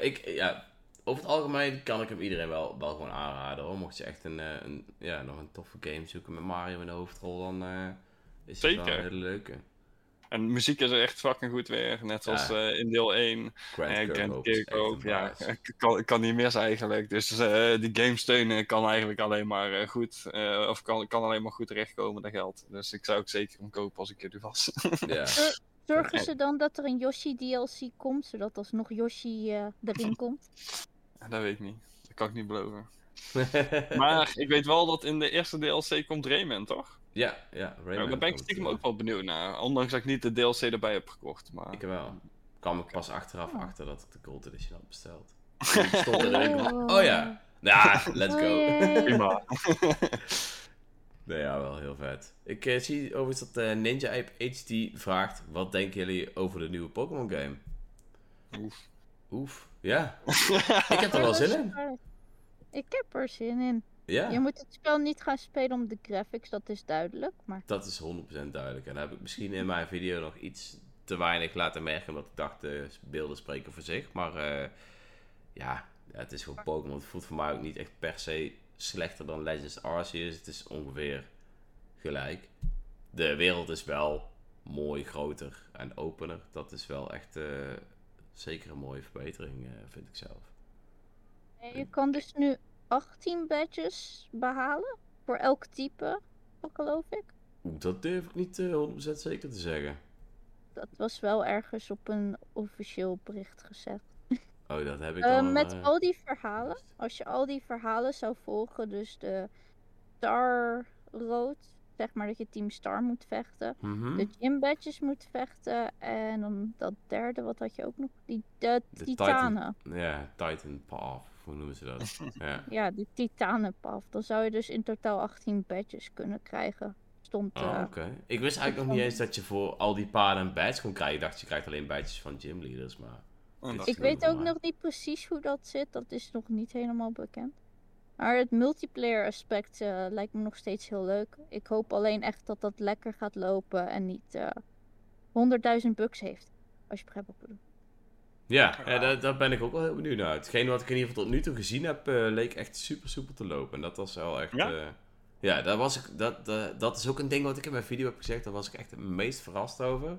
ik, ja, over het algemeen kan ik hem iedereen wel, wel gewoon aanraden hoor. Mocht je echt een, eh, een, ja, nog een toffe game zoeken met Mario in de hoofdrol, dan eh, is het wel een hele leuke. en muziek is er echt fucking goed weer, net zoals Ja. eh, in deel 1. Grand En Kirk Grand ook is Kirk echt ook, een ja. Ik kan, kan niet mis eigenlijk. Dus eh, die game steunen kan eigenlijk alleen maar goed. eh, of kan, kan alleen maar goed terechtkomen, dat geld. Dus ik zou ook zeker hem kopen als ik jullie was. Ja. Zorgen ze dan dat er een Yoshi DLC komt, zodat alsnog Yoshi eh, erin komt? Dat weet ik niet. Dat kan ik niet beloven. Maar ik weet wel dat in de eerste DLC komt Rayman, toch? ja, ja, Rayman daar ben ik stiekem eh, ook wel benieuwd naar. Ondanks dat ik niet de DLC erbij heb gekocht. Maar... Ik wel. kwam ik pas achteraf Oh. achter dat ik de Gold Edition had besteld. Stond er ik Oh. oh ja, ja, let's Oh, go. jee. Prima. Nee, ja, wel heel vet. Ik eh, zie overigens dat eh, Ninja Ape HD vraagt: wat denken jullie over de nieuwe Pokémon game? Oef. Oef, ja. ik heb er wel zin in. Ik heb er zin in. Je Ja, moet het spel niet gaan spelen om de graphics, dat is duidelijk. Maar dat is 100% duidelijk. En dan heb ik misschien in mijn video nog iets te weinig laten merken, omdat ik dacht, de beelden spreken voor zich. Maar eh, ja, ja, het is gewoon Pokémon. Het voelt voor mij ook niet echt per se slechter dan Legends Arceus. Het is ongeveer gelijk. De wereld is wel mooi groter en opener. Dat is wel echt eh, zeker een mooie verbetering, eh, vind ik zelf. je kan dus nu 18 badges behalen. Voor elk type, geloof ik. Dat durf ik niet eh 100% zeker te zeggen. Dat was wel ergens op een officieel bericht gezet. Oh, dat heb ik Eh, dan... met eh, al die verhalen, als je al die verhalen zou volgen, dus de Star Road, zeg maar dat je Team Star moet vechten, mhm. de Gym Badges moet vechten en dan dat derde, wat had je ook nog? Die de, De Titanen. Ja, Titan Path, hoe noemen ze dat? ja. Ja, die Titanenpaf. Dan zou je dus in totaal 18 badges kunnen krijgen. Stond. Oh, eh, oké. Ik wist eigenlijk nog niet eens dat je voor al die paarden een badge kon krijgen. Ik dacht, je krijgt alleen badges van gymleaders, maar... Oh, Ik weet ook nog niet precies hoe dat zit. Dat is nog niet helemaal bekend. Maar het multiplayer aspect eh, lijkt me nog steeds heel leuk. Ik hoop alleen echt dat dat lekker gaat lopen en niet eh 100.000 bugs heeft. Als je begrijpt wat ik bedoel. Ja, ja daar, daar ben ik ook wel heel benieuwd naar. Hetgeen wat ik in ieder geval tot nu toe gezien heb, eh, leek echt super soepel te lopen. En dat was wel echt... Ja? Ja, ja dat, was ik, dat, dat, dat is ook een ding wat ik in mijn video heb gezegd. Daar was ik echt het meest verrast over.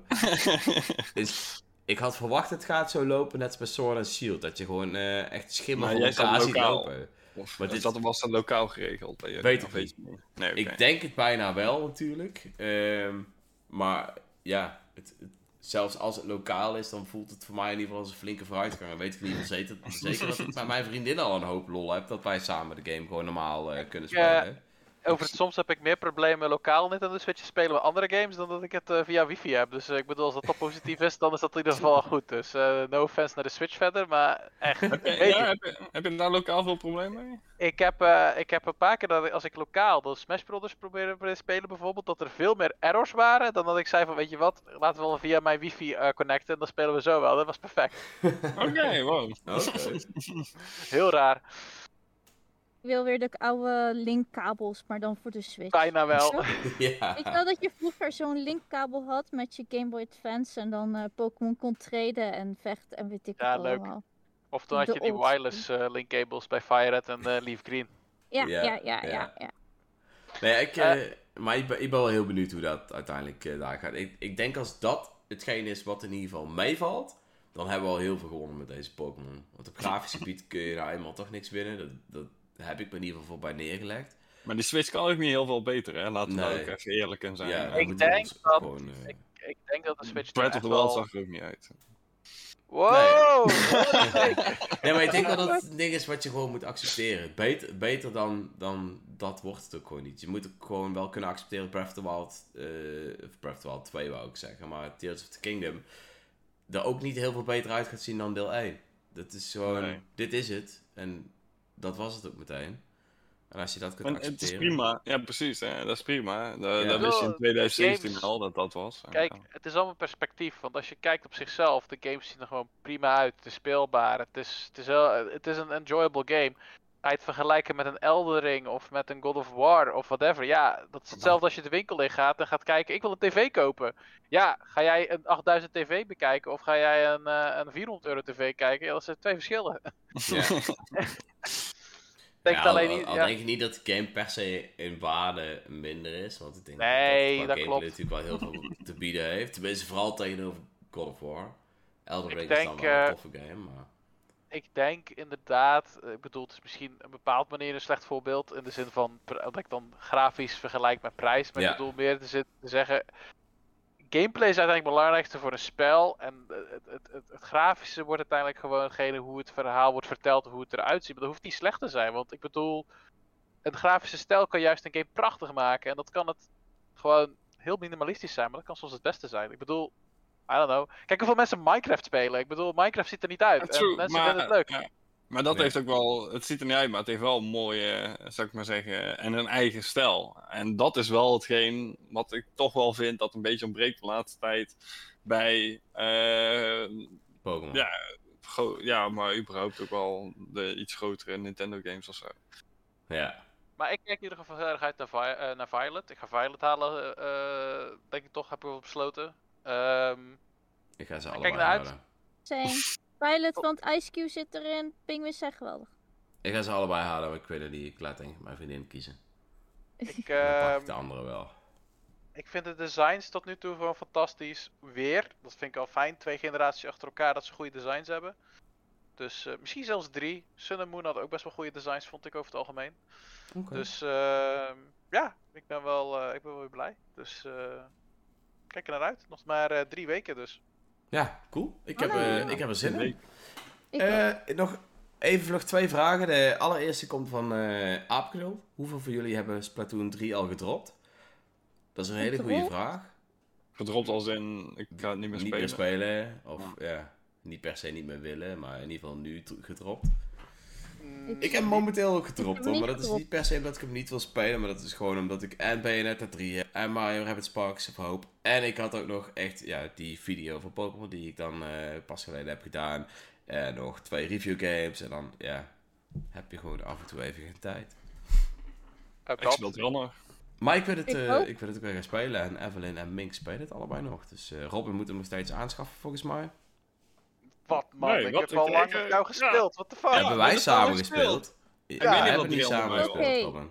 is, ik had verwacht het gaat zo lopen, net als bij Sword and Shield. Dat je gewoon eh, echt ziet lokaal. lopen. Of Maar is dit- dat was dat lokaal geregeld bij jullie? Weet ik niet? Nee. Ik denk het bijna wel natuurlijk. Ehm, maar ja, het, het- zelfs als het lokaal is, dan voelt het voor mij in ieder geval als een flinke vooruitgang. En weet ik in ieder geval zeker, zeker dat ik bij mijn vriendin al een hoop lol heb. Dat wij samen de game gewoon normaal eh, kunnen Ja. Over het, soms heb ik meer problemen lokaal net aan de Switch te spelen met andere games dan dat ik het eh, via wifi heb. Dus eh, ik bedoel, als dat toch positief is, dan is dat in ieder geval goed. Dus eh, no offense naar de Switch verder, maar echt. Heb je, ja, heb, je, heb je daar lokaal veel problemen mee? ik, heb, eh, ik heb een paar keer dat ik- als ik lokaal de Smash Brothers probeerde te spelen bijvoorbeeld, dat er veel meer errors waren dan dat ik zei van weet je wat, laten we wel via mijn wifi eh, connecten en dan spelen we zo wel. Dat was perfect. Oké, wow. Heel raar. Ik wil weer de oude linkkabels, maar dan voor de Switch. Bijna wel. ja. Ik wel dat je vroeger zo'n linkkabel had met je Game Boy Advance en dan eh, Pokémon kon traden en vechten en weet ik Ja, het leuk. allemaal. Of toen had De je die wireless eh, link cables bij FireRed en eh, Leaf Green. Ja, Ja, ja, ja, ja. Nee, ik, eh, maar ik ben, ik ben wel heel benieuwd hoe dat uiteindelijk eh, daar gaat. Ik, ik denk als dat hetgeen is wat in ieder geval meevalt, dan hebben we al heel veel gewonnen met deze Pokémon. Want op grafisch gebied kun je nou eenmaal toch niks winnen. Dat, dat heb ik me in ieder geval bij neergelegd. Maar die Switch kan ook niet heel veel beter, hè? Laten we ook even eerlijk in zijn. Ja, Ik denk dat- gewoon, eh, Ik, ik denk dat de Switch Breath of the Wild zag er ook niet uit. Wow! Nee, maar ik denk dat het een ding is wat je gewoon moet accepteren. Beter, beter dan, dan dat wordt het ook gewoon niet. Je moet ook gewoon wel kunnen accepteren Breath of the Wild, eh, of Breath of the Wild 2 wou ik zeggen, maar Tears of the Kingdom er ook niet heel veel beter uit gaat zien dan deel 1. Dat is gewoon, Nee. dit is het. En dat was het ook meteen. En als je dat kunt En het is accepteren. prima. Ja, precies. Hè? Dat is prima. Da- Ja. Dat wist je in Wel, 2017 games- al dat dat was. Kijk, het is allemaal perspectief. Want als je kijkt op zichzelf, de games zien er gewoon prima uit. Het is speelbaar. Het is, het is, wel, het is een enjoyable game. Het vergelijken met een Eldering of met een God of War of whatever. Ja, dat is hetzelfde als je de winkel in gaat en gaat kijken. Ik wil een tv kopen. Ja, ga jij een 8000 tv bekijken of ga jij een, eh, een 400 euro tv kijken? Ja, dat zijn twee verschillen. Ja. Denk Ja, alleen al, niet. al ja. denk ik niet dat de game per se in waarde minder is. Want ik denk Nee, dat, dat dat klopt. natuurlijk wel heel veel te bieden heeft. Tenminste, vooral tegenover God of War. Elden Ik Ring is dan wel een eh, toffe game, maar... Ik denk inderdaad, eh, ik bedoel, het is misschien een bepaald manier een slecht voorbeeld. In de zin van dat ik dan grafisch vergelijk met prijs. Maar Ja. ik bedoel meer te, te zeggen. Gameplay is uiteindelijk het belangrijkste voor een spel. En eh, het, het, het, het grafische wordt uiteindelijk gewoon hetgene hoe het verhaal wordt verteld, hoe het eruit ziet. Maar dat hoeft niet slecht te zijn. Want ik bedoel, een grafische stijl kan juist een game prachtig maken. En dat kan het gewoon heel minimalistisch zijn. Maar dat kan soms het beste zijn. Ik bedoel, I don't know. Kijk hoeveel mensen Minecraft spelen. Ik bedoel, Minecraft ziet er niet uit. True, en mensen maar, vinden het leuk. ja. Maar dat heeft ook wel, het ziet er niet uit, maar het heeft wel een mooie, zou ik maar zeggen, en een eigen stijl. En dat is wel hetgeen wat ik toch wel vind dat een beetje ontbreekt de laatste tijd bij, eh, Pokémon. ja, ja, maar überhaupt ook wel de iets grotere Nintendo games of zo. Ja. Maar ik kijk in ieder geval heel erg uit naar, Vi- eh, naar Violet. Ik ga Violet halen, eh, eh, denk ik toch, heb ik wel besloten. Ehm, Ik ga ze Kijk allebei naar uit. Pilot, want Ice Cube zit erin. Penguins zijn geweldig. Ik ga ze allebei halen, maar ik weet het niet. Ik laat denk ik mijn vriendin kiezen. ik, En dan pak ik de andere wel. ik vind de designs tot nu toe gewoon fantastisch. Weer, dat vind ik al fijn. Twee generaties achter elkaar dat ze goede designs hebben. Dus eh, misschien zelfs drie. Sun and Moon had ook best wel goede designs, vond ik over het algemeen. Dus ehm, ja, ik ben wel, eh, ik ben wel weer blij. Dus eh, kijk er naar uit. Nog maar eh, drie weken dus. Ja, cool. Ik heb, Ah. eh, ik heb er zin in. Eh, nog even vlug twee vragen. De allereerste komt van eh Aapknul. Hoeveel van jullie hebben Splatoon 3 al gedropt? Dat is een hele goede vraag. Gedropt als in, ik ga het niet meer Niet spelen. meer spelen. Of ja. niet per se niet meer willen, maar in ieder geval nu gedropt. Ik- Ik heb hem momenteel ook hoor, hem maar dat is niet per se omdat ik hem niet wil spelen, maar dat is gewoon omdat ik en Bayonetta 3 heb en Mario Rabbit Sparks of Hope. En ik had ook nog echt ja, die video van Pokémon die ik dan eh, pas geleden heb gedaan. En nog twee review games en dan ja, heb je gewoon af en toe even geen tijd. Ik speel het wel nog. Maar ik wil het, Ik eh, ook. ik wil het ook weer gaan spelen en Evelyn en Mink spelen het allebei nog. Dus eh, Robin moet hem nog steeds aanschaffen volgens mij. Wat man, Nee, ik wat? heb al lang met eh, jou ja. gespeeld. Wat de fuck? hebben wij samen gespeeld? Ja, weet we niet hebben niet samen gespeeld. Robin.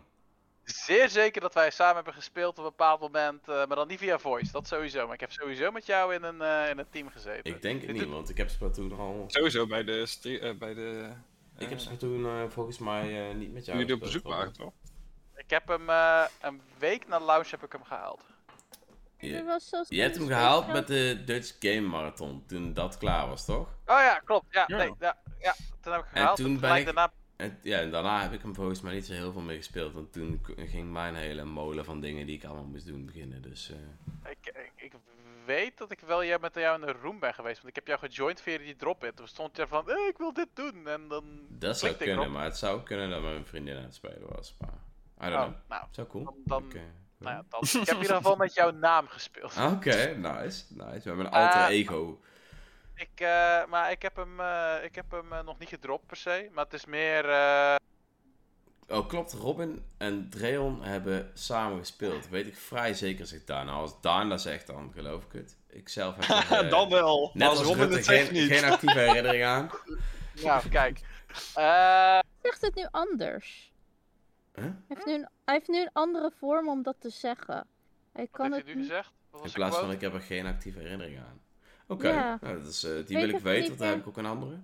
Zeer zeker dat wij samen hebben gespeeld op een bepaald moment, eh, maar dan niet via voice, dat sowieso. Maar ik heb sowieso met jou in een, eh, in een team gezeten. Ik denk het niet, want ik heb Splatoon al... Sowieso bij de, bij de Ik heb Splatoon eh, volgens mij niet met jou jullie die op bezoek waren, toch? Ik heb hem eh, een week na launch heb ik hem gehaald. Je, was zelfs je hebt hem gehaald met de Dutch Game Marathon, toen dat klaar was, toch? Oh ja, klopt. Ja, Ja. nee, ja, ja. Toen heb ik hem En gehaald. toen en ben ik- daarna En, ja, en daarna heb ik hem volgens mij niet zo heel veel meer gespeeld, want toen ging mijn hele molen van dingen die ik allemaal moest doen beginnen, dus... eh, Ik, ik, ik weet dat ik wel jij met jou in de room ben geweest, want ik heb jou gejoind via die drop-in. Toen stond je van, eh, ik wil dit doen. En dan dat zou kunnen, erop. maar het zou kunnen dat mijn vriendin aan het spelen was, maar... I don't Oh, know. nou, Zou cool. dan- dan- Ik, eh, nou ja, dan, ik heb in ieder geval met jouw naam gespeeld. Oké, nice, nice. We hebben een alter Eh, ego. Ik, eh, maar ik heb hem, eh, ik heb hem nog niet gedropt per se, maar het is meer... eh, Oh, klopt. Robin en Dreon hebben samen gespeeld. Weet ik vrij zeker, zegt Daan. Nou, als Daan dat zegt, dan geloof ik het. Ik zelf heb er, Dan wel. net als als Robin Rutte geen, niet. geen actieve herinnering aan. nou, kijk. Eh, zegt het nu anders. Huh? Hij heeft, nu een, hij heeft nu een andere vorm om dat te zeggen. Hij wat kan heeft het hij nu gezegd? Wat In plaats van, ik heb er geen actieve herinnering aan. Oké, Ja. nou, dat is, eh, die Weet wil ik weten, niet want daar heb ik ook een andere.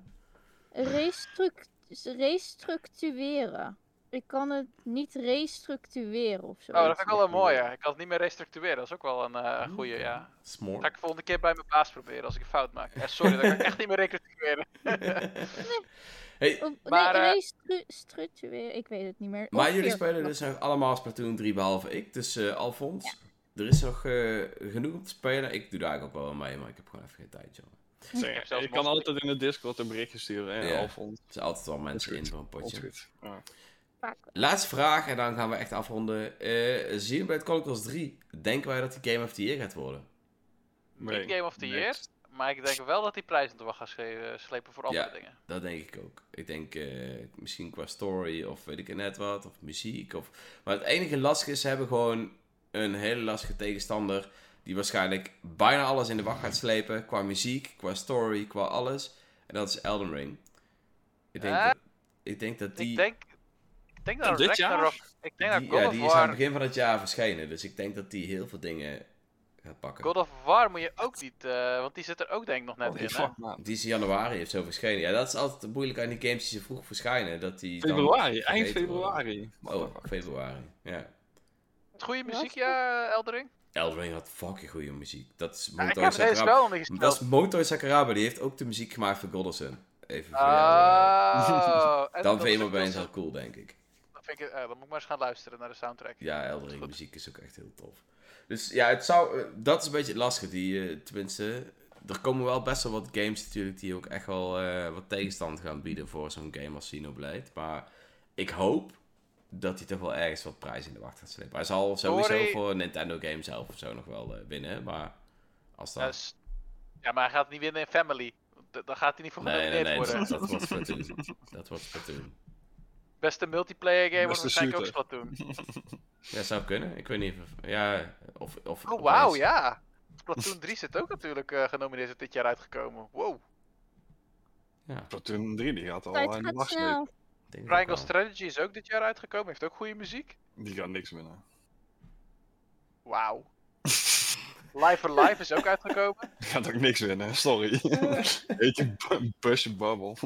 restruct- restructureren. Ik kan het niet restructureren of zo. Oh, dat vind ik wel een mooie. Ik kan het niet meer restructureren. Dat is ook wel een eh goede, ja. Smart. Ga ik de volgende keer bij mijn baas proberen als ik een fout maak. Eh, sorry, dat kan ik echt niet meer restructureren. hey, Of, Maar, nee, eh, restructureren. Ik weet het niet meer. maar jullie spelen dus nog allemaal Splatoon 3 behalve ik. Dus eh Alfons, er is nog eh, genoeg om te spelen. Ik doe daar eigenlijk ook wel mee, maar ik heb gewoon even geen tijd, jongen. Zeg, zelfs je kan altijd in de Discord een berichtje sturen, hè, Ja. Alfons. Er zijn altijd wel mensen in voor een potje. Ja. Laatste vraag en dan gaan we echt afronden. Eh Xenoblade Chronicles 3. Denken wij dat die Game of the Year gaat worden? Nee, Niet Game of the. Year. Maar ik denk wel dat die prijzen te wacht gaat slepen voor andere Ja. dingen. Dat denk ik ook. Ik denk eh, misschien qua story of weet ik het net wat, of muziek. Of... Maar het enige lastige is, ze hebben gewoon een hele lastige tegenstander die waarschijnlijk bijna alles in de wacht gaat slepen. Qua muziek, qua story, qua alles. En dat is Elden Ring. Ik denk, dat, ik denk dat die... Ik denk, ik denk dat Dit jaar? Ik denk dat God ja, die is aan het begin van het jaar verschenen. Dus ik denk dat die heel veel dingen gaat pakken. God of War moet je ook niet... eh, want die zit er ook denk ik nog net Oh, in, fuck. Die is in januari of zo verschenen. Ja, dat is altijd moeilijk aan die games die ze vroeg verschijnen. Dat die dan Februari, eind worden. februari. Oh, februari. Ja. Goede muziek, ja, Eldering? Elden Ring had fucking goede muziek. Dat is Ja, heb deze Sakuraba. Dat is Motoi Sakuraba, die heeft ook de muziek gemaakt voor Goddison. Even voor jou. eh, Oh, Dan vind je wel opeens zo- wel cool, denk ik. Dan, vind ik, eh, dan moet ik maar eens gaan luisteren naar de soundtrack. Ja, Elden Ring muziek is ook echt heel tof. Dus ja, het zou, eh, dat is een beetje het lastige. Die, eh, tenminste, er komen wel best wel wat games natuurlijk die ook echt wel eh, wat tegenstand gaan bieden voor zo'n game als Xenoblade. Maar ik hoop dat hij toch wel ergens wat prijs in de wacht gaat slepen. Hij zal sowieso Sorry. voor een Nintendo game zelf of zo nog wel winnen, maar als dat... Ja, maar hij gaat niet winnen in Family. D- Dan gaat hij niet voor Nee, nee, nee, worden. dat, dat wordt Splatoon. Dat wordt Splatoon. Beste multiplayer game wordt waarschijnlijk ook. Splatoon. Ja, zou kunnen. Ik weet niet of... Ja, of... of Oh, wauw, ja. Splatoon 3 zit ook natuurlijk eh, genomineerd is dit jaar uitgekomen. Wow. Ja, Platoon 3 die gaat al Tijd de wacht denk het Triangle. Strategy is ook dit jaar uitgekomen. Heeft ook goede muziek. Die gaat niks winnen. Wauw. Live for Life is ook uitgekomen. Die gaat ook niks winnen, sorry. Weet je, bu- busje babbel.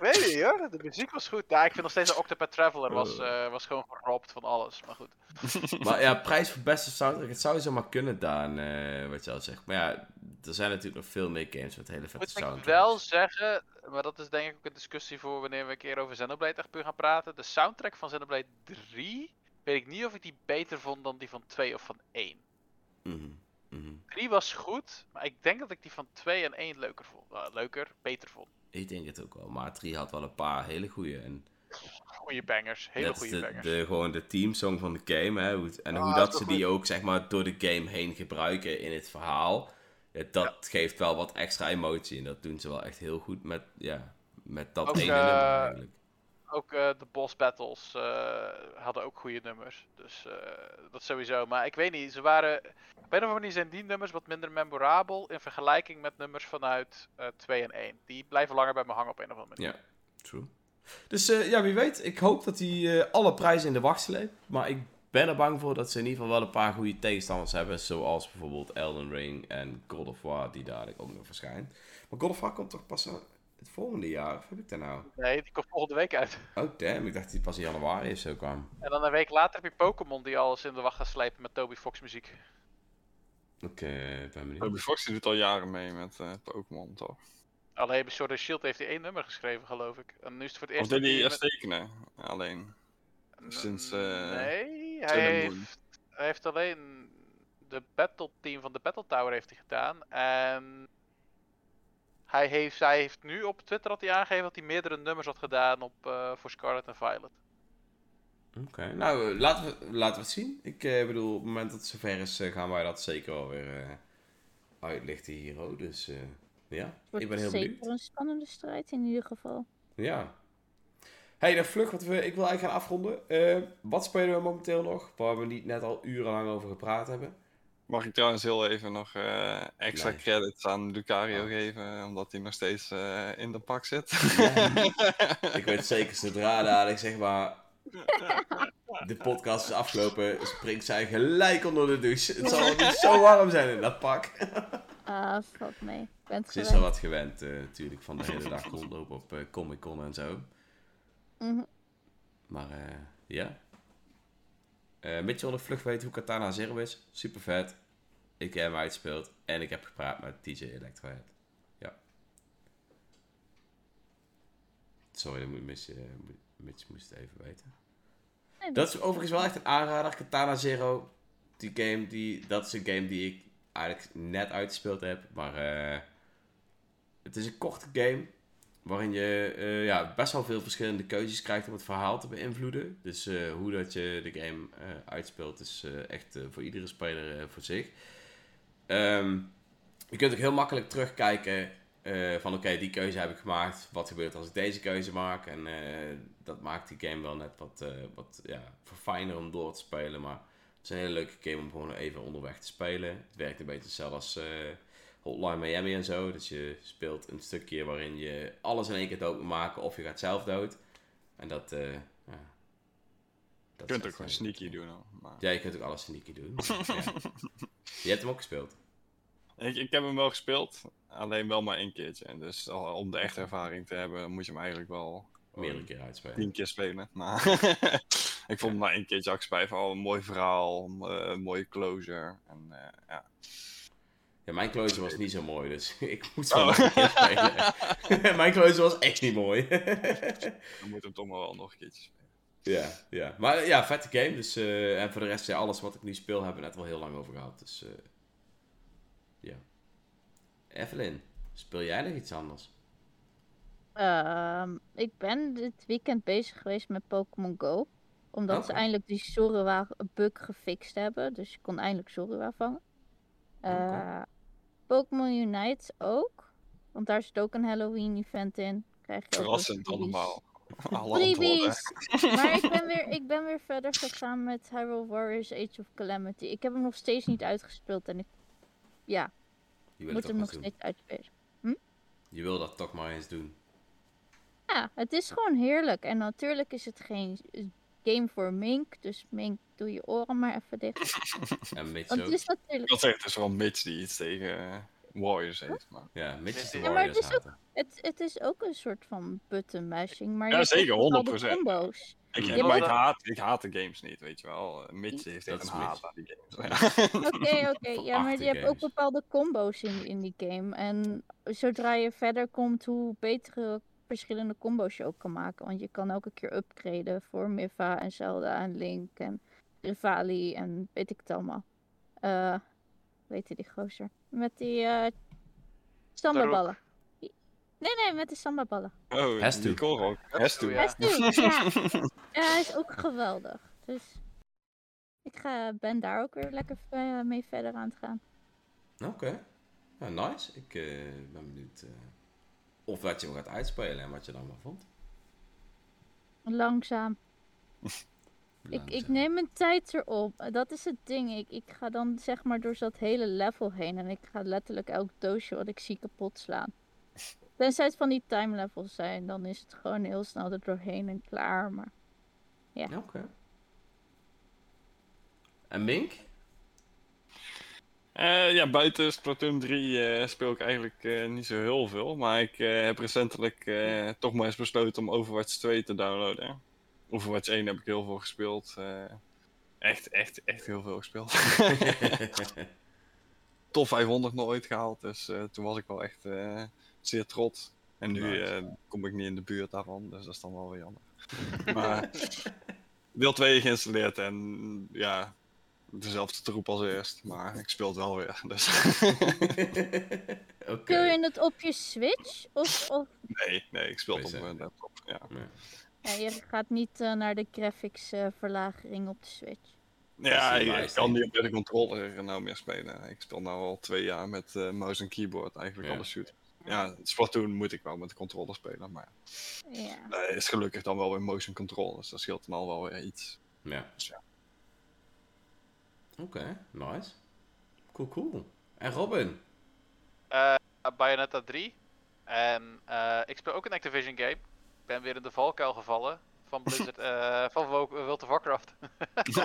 Weet niet hoor, de muziek was goed. Ja, ik vind nog steeds dat Octopath Traveler was, eh, was gewoon geropt van alles. Maar goed. Maar ja, prijs voor beste soundtrack. Het zou zomaar kunnen, Daan, eh, wat je al zegt. Maar ja, er zijn natuurlijk nog veel meer games met hele vette Moet ik soundtracks. wel zeggen, maar dat is denk ik ook een discussie voor wanneer we een keer over Xenoblade echt puur gaan praten. De soundtrack van Xenoblade 3, weet ik niet of ik die beter vond dan die van 2 of van 1. Mhm, mhm. 3 was goed, maar ik denk dat ik die van 2 en 1 leuker vond. Leuker, beter vond. Ik denk het ook wel. Maar 3 had wel een paar hele goede. En Goeie bangers, hele goede de, bangers. de, gewoon de teamsong van de game. Hè, hoe en Ah, hoe dat ze die ook zeg maar door de game heen gebruiken in het verhaal. Ja, dat geeft wel wat extra emotie. En dat doen ze wel echt heel goed met, ja, met dat Ook, ene eh, nummer eigenlijk. Ook eh, de boss battles eh, hadden ook goede nummers. Dus eh, dat sowieso. Maar ik weet niet, ze waren. Op een of andere manier zijn die nummers wat minder memorabel in vergelijking met nummers vanuit eh 2 en 1. Die blijven langer bij me hangen op een of andere manier. Ja, true. Dus ja, wie weet. Ik hoop dat hij alle prijzen in de wacht sleept. Maar ik ben er bang voor dat ze in ieder geval wel een paar goede tegenstanders hebben. Zoals bijvoorbeeld Elden Ring en God of War, die dadelijk ook nog verschijnt. Maar God of War komt toch pas het volgende jaar? Of heb ik daar nou? Nee, die komt volgende week uit. Oh damn, ik dacht dat die pas in januari of zo kwam. En dan een week later heb je Pokémon die alles in de wacht gaat slepen met Toby Fox muziek. Oké, ben benieuwd. Toby Fox die doet al jaren mee met eh, Pokémon, toch? Alleen bij Sword and Shield heeft hij één nummer geschreven, geloof ik. En nu is het voor het Of eerst. deed dat hij eerst tekenen? Alleen. sinds, eh, nee, hij heeft, hij heeft alleen de battle team van de Battle Tower heeft hij gedaan. En hij heeft, hij heeft nu op Twitter had hij aangegeven dat hij meerdere nummers had gedaan op, eh, voor Scarlet en Violet. Oké, nou eh, laten, we, laten we het zien. Ik eh, bedoel, op het moment dat het zover is, eh, gaan wij dat zeker wel weer eh, uitlichten hier. ook. Dus eh, ja, Wordt ik ben heel zeker benieuwd. een spannende strijd in ieder geval. Ja. Hey, dan vlug, wat we, ik wil eigenlijk gaan afronden. Eh, wat spelen we momenteel nog, waar we niet net al urenlang over gepraat hebben? Mag ik trouwens heel even nog eh, extra credits aan Lucario Oh. geven, omdat hij nog steeds eh, in de pak zit. Ik weet zeker, zodra dadelijk zeg maar de podcast is afgelopen, springt zij gelijk onder de douche. Het zal niet zo warm zijn in dat pak. Ah, valt mee. Ze is al wat gewend eh, natuurlijk van de hele dag rondlopen op Comic Con en zo. Mhm. Maar eh, ja. Eh Mitchell nog vlug weet hoe Katana Zero is. Super vet. Ik heb hem uitgespeeld. En ik heb gepraat met TJ Electrohead. Ja. Sorry, dat moet Mitch, moet- Mitch moest het even weten. Nee, Dat is overigens wel echt een aanrader. Katana Zero. Die game, die, dat is een game die ik eigenlijk net uitgespeeld heb. Maar eh, het is een korte game. Waarin je eh, ja, best wel veel verschillende keuzes krijgt om het verhaal te beïnvloeden. Dus eh, hoe dat je de game uitspeelt is echt voor iedere speler voor zich. Ehm, je kunt ook heel makkelijk terugkijken eh, van oké, die keuze heb ik gemaakt. Wat gebeurt als ik deze keuze maak? En eh, dat maakt die game wel net wat, eh wat ja, verfijner om door te spelen. Maar het is een hele leuke game om gewoon even onderweg te spelen. Het werkt een beetje hetzelfde als Hotline Miami en zo. Dus je speelt een stukje waarin je alles in één keer dood moet maken of je gaat zelf dood. En dat. Je kunt ook gewoon eh, sneaky doen. hoor, Maar... Ja, je kunt ook alles sneaky doen. ja. Je hebt hem ook gespeeld. Ik, ik heb hem wel gespeeld, alleen wel maar één keertje. En Dus om de echte ervaring te hebben, moet je hem eigenlijk wel Meerdere keer uitspelen. tien keer spelen. Maar ik vond hem na één keertje ook spijt van oh, een mooi verhaal, eh, een mooie closure. En, eh, ja. Ja, mijn closure was niet zo mooi, dus ik moest Oh. wel nog een keer spelen. mijn closure was echt niet mooi. Dan moet hem toch maar wel nog een keertje spelen. Ja, ja. Maar ja, vette game. Dus, eh, en voor de rest, ja, alles wat ik nu speel, hebben we net wel heel lang over gehad. Dus, eh, ja. Evelyn, speel jij nog iets anders? Ehm, ik ben dit weekend bezig geweest met Pokémon Go. Omdat ze eindelijk die Zorua bug gefixt hebben. Dus je kon eindelijk Zorua vangen. Eh, Oké. Pokémon Unite ook. Want daar zit ook een Halloween event in. Krijg je ook Verrassend allemaal. Alle antwoorden. Freebies! maar ik ben, weer, ik ben weer verder gegaan met Hyrule Warriors Age of Calamity. Ik heb hem nog steeds niet uitgespeeld. En ik ja, Je moet hem nog doen. steeds uitspelen. Je wil dat toch maar eens doen. Ja, het is gewoon heerlijk. En natuurlijk is het geen game voor Mink. Dus Mink, doe je oren maar even dicht. En Mitch Want ook. het is Ik natuurlijk... wil zeggen, het is wel Mitch die iets tegen eh, Warriors heeft. Maar... Ja, Mitch is de Ja, maar Warriors het is ook-. Het, het is ook een soort van button mashing. Maar Ja, zeker, ook bepaalde 100%. combo's. Ik, Ja, maar ik, haat, ik haat de games niet, weet je wel. Eh, Mitch heeft Dat echt een haat aan die games. Oké, oké. Ja, maar je hebt ook bepaalde combo's in, in die game. En zodra je verder komt, hoe betere verschillende combo's je ook kan maken. Want je kan elke keer upgraden voor Mifa en Zelda en Link en Rivali en weet ik het allemaal. Eh, weet je die gozer? Met die eh sambaballen. Nee, nee, met de sambaballen. Oh, die Korok. Has to. Ja. Ja. ja, hij is ook geweldig. Dus ik ga, ben daar ook weer lekker eh, mee verder aan het gaan. Oké. Ja, nice. Ik eh, ben benieuwd eh, of wat je hem gaat uitspelen en wat je dan maar vond. Langzaam. Ik, ik neem mijn tijd erop. Eh, Dat is het ding. Ik, ik ga dan zeg maar door dat hele level heen. En ik ga letterlijk elk doosje wat ik zie kapot slaan. Tenzij het van die time levels zijn. Dan is het gewoon heel snel er doorheen en klaar. Maar Oké. En Mink? Eh, ja, buiten Splatoon 3 eh, speel ik eigenlijk eh, niet zo heel veel. Maar ik eh, heb recentelijk eh, toch maar eens besloten om Overwatch 2 te downloaden. Overwatch 1 heb ik heel veel gespeeld. eh, echt, echt, echt heel veel gespeeld. Top 500 nog ooit gehaald. Dus eh, toen was ik wel echt eh, zeer trots. En nu Nice. eh, kom ik niet in de buurt daarvan. Dus dat is dan wel weer jammer. maar deel 2 geïnstalleerd en ja, dezelfde troep als eerst. Maar ik speel het wel weer. Dus Oké. speel je het op je Switch? Of, of nee, nee, ik speel het op mijn laptop. Ja. Ja, je gaat niet eh, naar de graphics eh, verlagering op de Switch? Ja, ik, kan niet op de controller nou meer spelen. Ik speel nu al twee jaar met eh, mouse en keyboard eigenlijk Ja. alle shoot. Ja, Splatoon moet ik wel met de controller spelen, maar Ja. ja, is gelukkig dan wel weer motion control, dus dat scheelt dan al wel weer iets. Ja. Dus ja. Oké, nice. Cool, cool. En Robin? Eh, Bayonetta 3. En eh, ik speel ook een Activision game. Ik ben weer in de valkuil gevallen. Van Blizzard, eh, van Wo- World of Warcraft.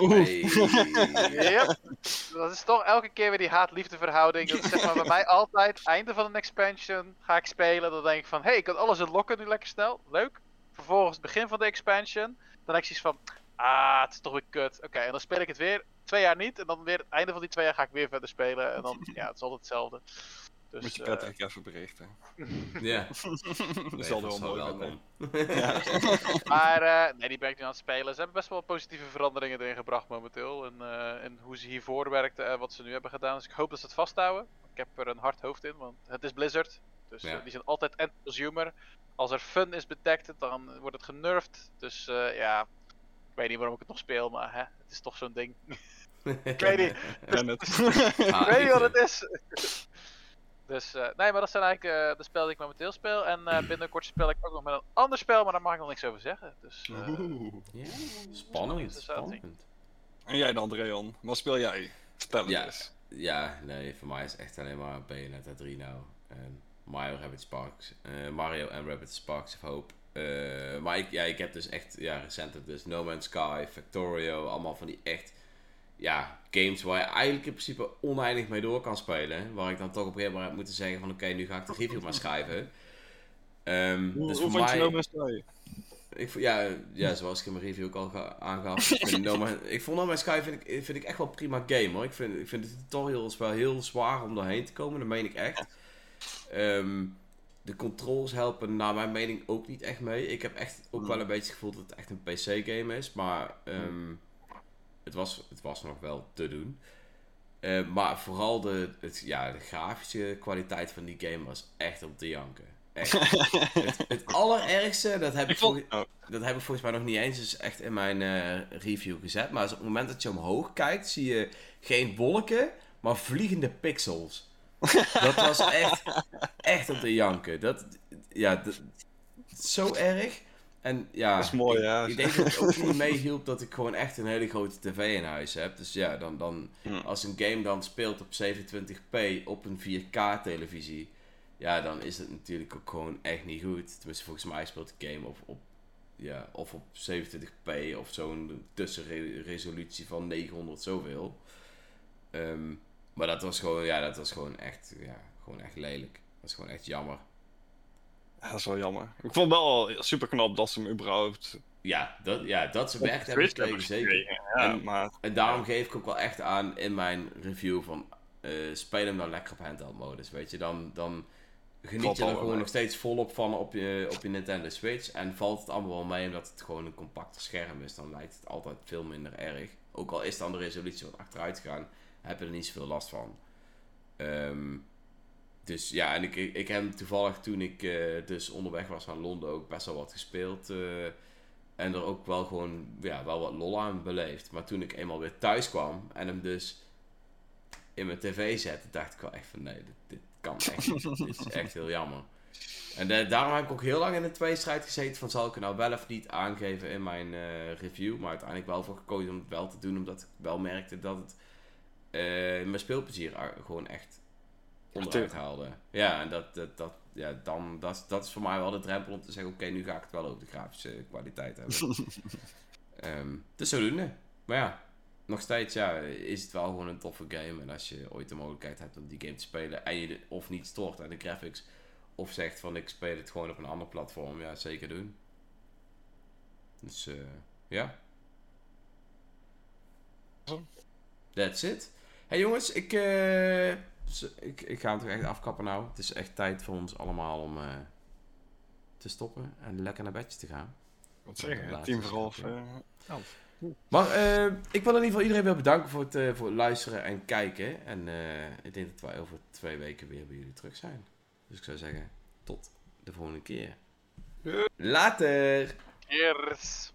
Yep. Dat is toch elke keer weer die haat-liefde verhouding. Dat is zeg maar bij mij altijd, einde van een expansion ga ik spelen. Dan denk ik van, hé, hey, ik kan alles unlocken nu lekker snel. Leuk. Vervolgens begin van de expansion. Dan heb ik zoiets van, ah, het is toch weer kut. Oké, en dan speel ik het weer twee jaar niet. En dan weer het einde van die twee jaar ga ik weer verder spelen. En dan, ja, het is altijd hetzelfde. Dus, Moet je eh, Patrick even berichten. Ja. Dat zal wel mooi. Ja. Maar eh, nee, die ben ik nu aan het spelen. Ze hebben best wel positieve veranderingen erin gebracht momenteel. En, eh, en hoe ze hiervoor werkten en wat ze nu hebben gedaan. Dus ik hoop dat ze het vasthouden. Ik heb er een hard hoofd in, want het is Blizzard. Dus Ja. eh, die zijn altijd end consumer. Als er fun is bedekt, dan wordt het genurfd. Dus eh, ja, ik weet niet waarom ik het nog speel, maar hè, het is toch zo'n ding. ik weet niet. Ik weet niet wat het is. Dus eh, nee, maar dat zijn eigenlijk eh, de spellen die ik momenteel speel. En eh, binnenkort speel ik ook nog met een ander spel, maar daar mag ik nog niks over zeggen. Dus eh, Oeh. Ja, spannend, spannend. En jij dan, Dreon? Wat speel jij? Vertel Ja. eens. Ja, nee, voor mij is echt alleen maar Bayonetta 3 nou. En Mario Rabbit Sparks. eh, Mario en Rabbit Sparks of Hope. Eh, maar ik, ja, ik heb dus echt, ja, recent dus No Man's Sky, Factorio, allemaal van die echt, ja, games waar je eigenlijk in principe oneindig mee door kan spelen. Waar ik dan toch op een gegeven moment heb moeten zeggen van, oké, nu ga ik de review maar schrijven. Ehm, Hoe, dus hoe voor vond je mij... No Man's Sky? Ik, ja, ja, zoals ik in mijn review ook al ga- aangaf. Ik, vind no Man- ik vond No Man's Sky vind ik, vind ik echt wel prima game hoor. Ik vind, ik vind de tutorials wel heel zwaar om doorheen te komen, dat meen ik echt. Ehm, de controls helpen naar mijn mening ook niet echt mee. Ik heb echt ook wel een beetje het gevoel dat het echt een PC-game is. Maar ehm, het, was, het was nog wel te doen. Eh, maar vooral de, het, ja, de grafische kwaliteit van die game was echt om te janken. Echt. het, het allerergste, dat heb ik, Ik vond... volgens- dat heb ik volgens mij nog niet eens dus echt in mijn eh, review gezet. Maar als op het moment dat je omhoog kijkt, zie je geen wolken, maar vliegende pixels. Dat was echt, echt om te janken. Dat, ja, dat, zo erg. En ja, Dat is mooi, ja. ik denk dat het ook niet meehielp dat ik gewoon echt een hele grote tv in huis heb. Dus ja, dan, dan, als een game dan speelt op 27p op een 4K televisie, ja, dan is het natuurlijk ook gewoon echt niet goed. Tenminste, volgens mij speelt de game op, op, ja, of op 27p of zo'n tussenresolutie van 900 zoveel. Ehm, maar dat was gewoon, ja, dat was gewoon echt, ja, gewoon echt lelijk. Dat is gewoon echt jammer. Ja, dat is wel jammer. Ik vond wel super knap dat ze hem überhaupt Ja, dat, ja, dat ze werk hebben gekregen, zeker. Ja, En- maar En daarom geef ik ook wel echt aan in mijn review van eh, speel hem dan lekker op handheld modus, weet je. Dan, dan geniet Valt je er gewoon mee. nog steeds volop van op je, op je Nintendo Switch. En valt het allemaal wel mee omdat het gewoon een compacter scherm is. Dan lijkt het altijd veel minder erg. Ook al is dan de resolutie wat achteruit gegaan, heb je er niet zoveel last van. Ehm, dus ja, en ik, ik, heb toevallig toen ik eh, dus onderweg was naar Londen ook best wel wat gespeeld. eh, en er ook wel gewoon ja, wel wat lol aan beleefd. Maar toen ik eenmaal weer thuis kwam en hem dus in mijn tv zette, dacht ik wel echt van nee, dit, dit kan echt niet. dit is echt heel jammer. En eh, daarom heb ik ook heel lang in de tweestrijd gezeten van zal ik het nou wel of niet aangeven in mijn review. Maar uiteindelijk wel voor gekozen om het wel te doen, omdat ik wel merkte dat het mijn speelplezier gewoon echt onderuit haalde. Ja, en dat, dat, dat, ja, dan, dat, dat is voor mij wel de drempel om te zeggen, oké, nu ga ik het wel over de grafische kwaliteit hebben. Ehm dus zodoende. Maar ja, nog steeds ja, is het wel gewoon een toffe game. En als je ooit de mogelijkheid hebt om die game te spelen en je de- of niet stoort aan de graphics, of zegt van ik speel het gewoon op een ander platform, ja, zeker doen. Dus eh, ja. That's it. Hey jongens, ik, eh, z- ik, ik ga het toch echt afkappen nou. Het is echt tijd voor ons allemaal om eh, te stoppen en lekker naar bedje te gaan. wat zeggen, tien voor half. eh, Maar eh, ik wil in ieder geval iedereen weer bedanken voor het, eh, voor het luisteren en kijken. En eh, ik denk dat wij over twee weken weer bij jullie terug zijn. Dus ik zou zeggen, tot de volgende keer. Later! Cheers.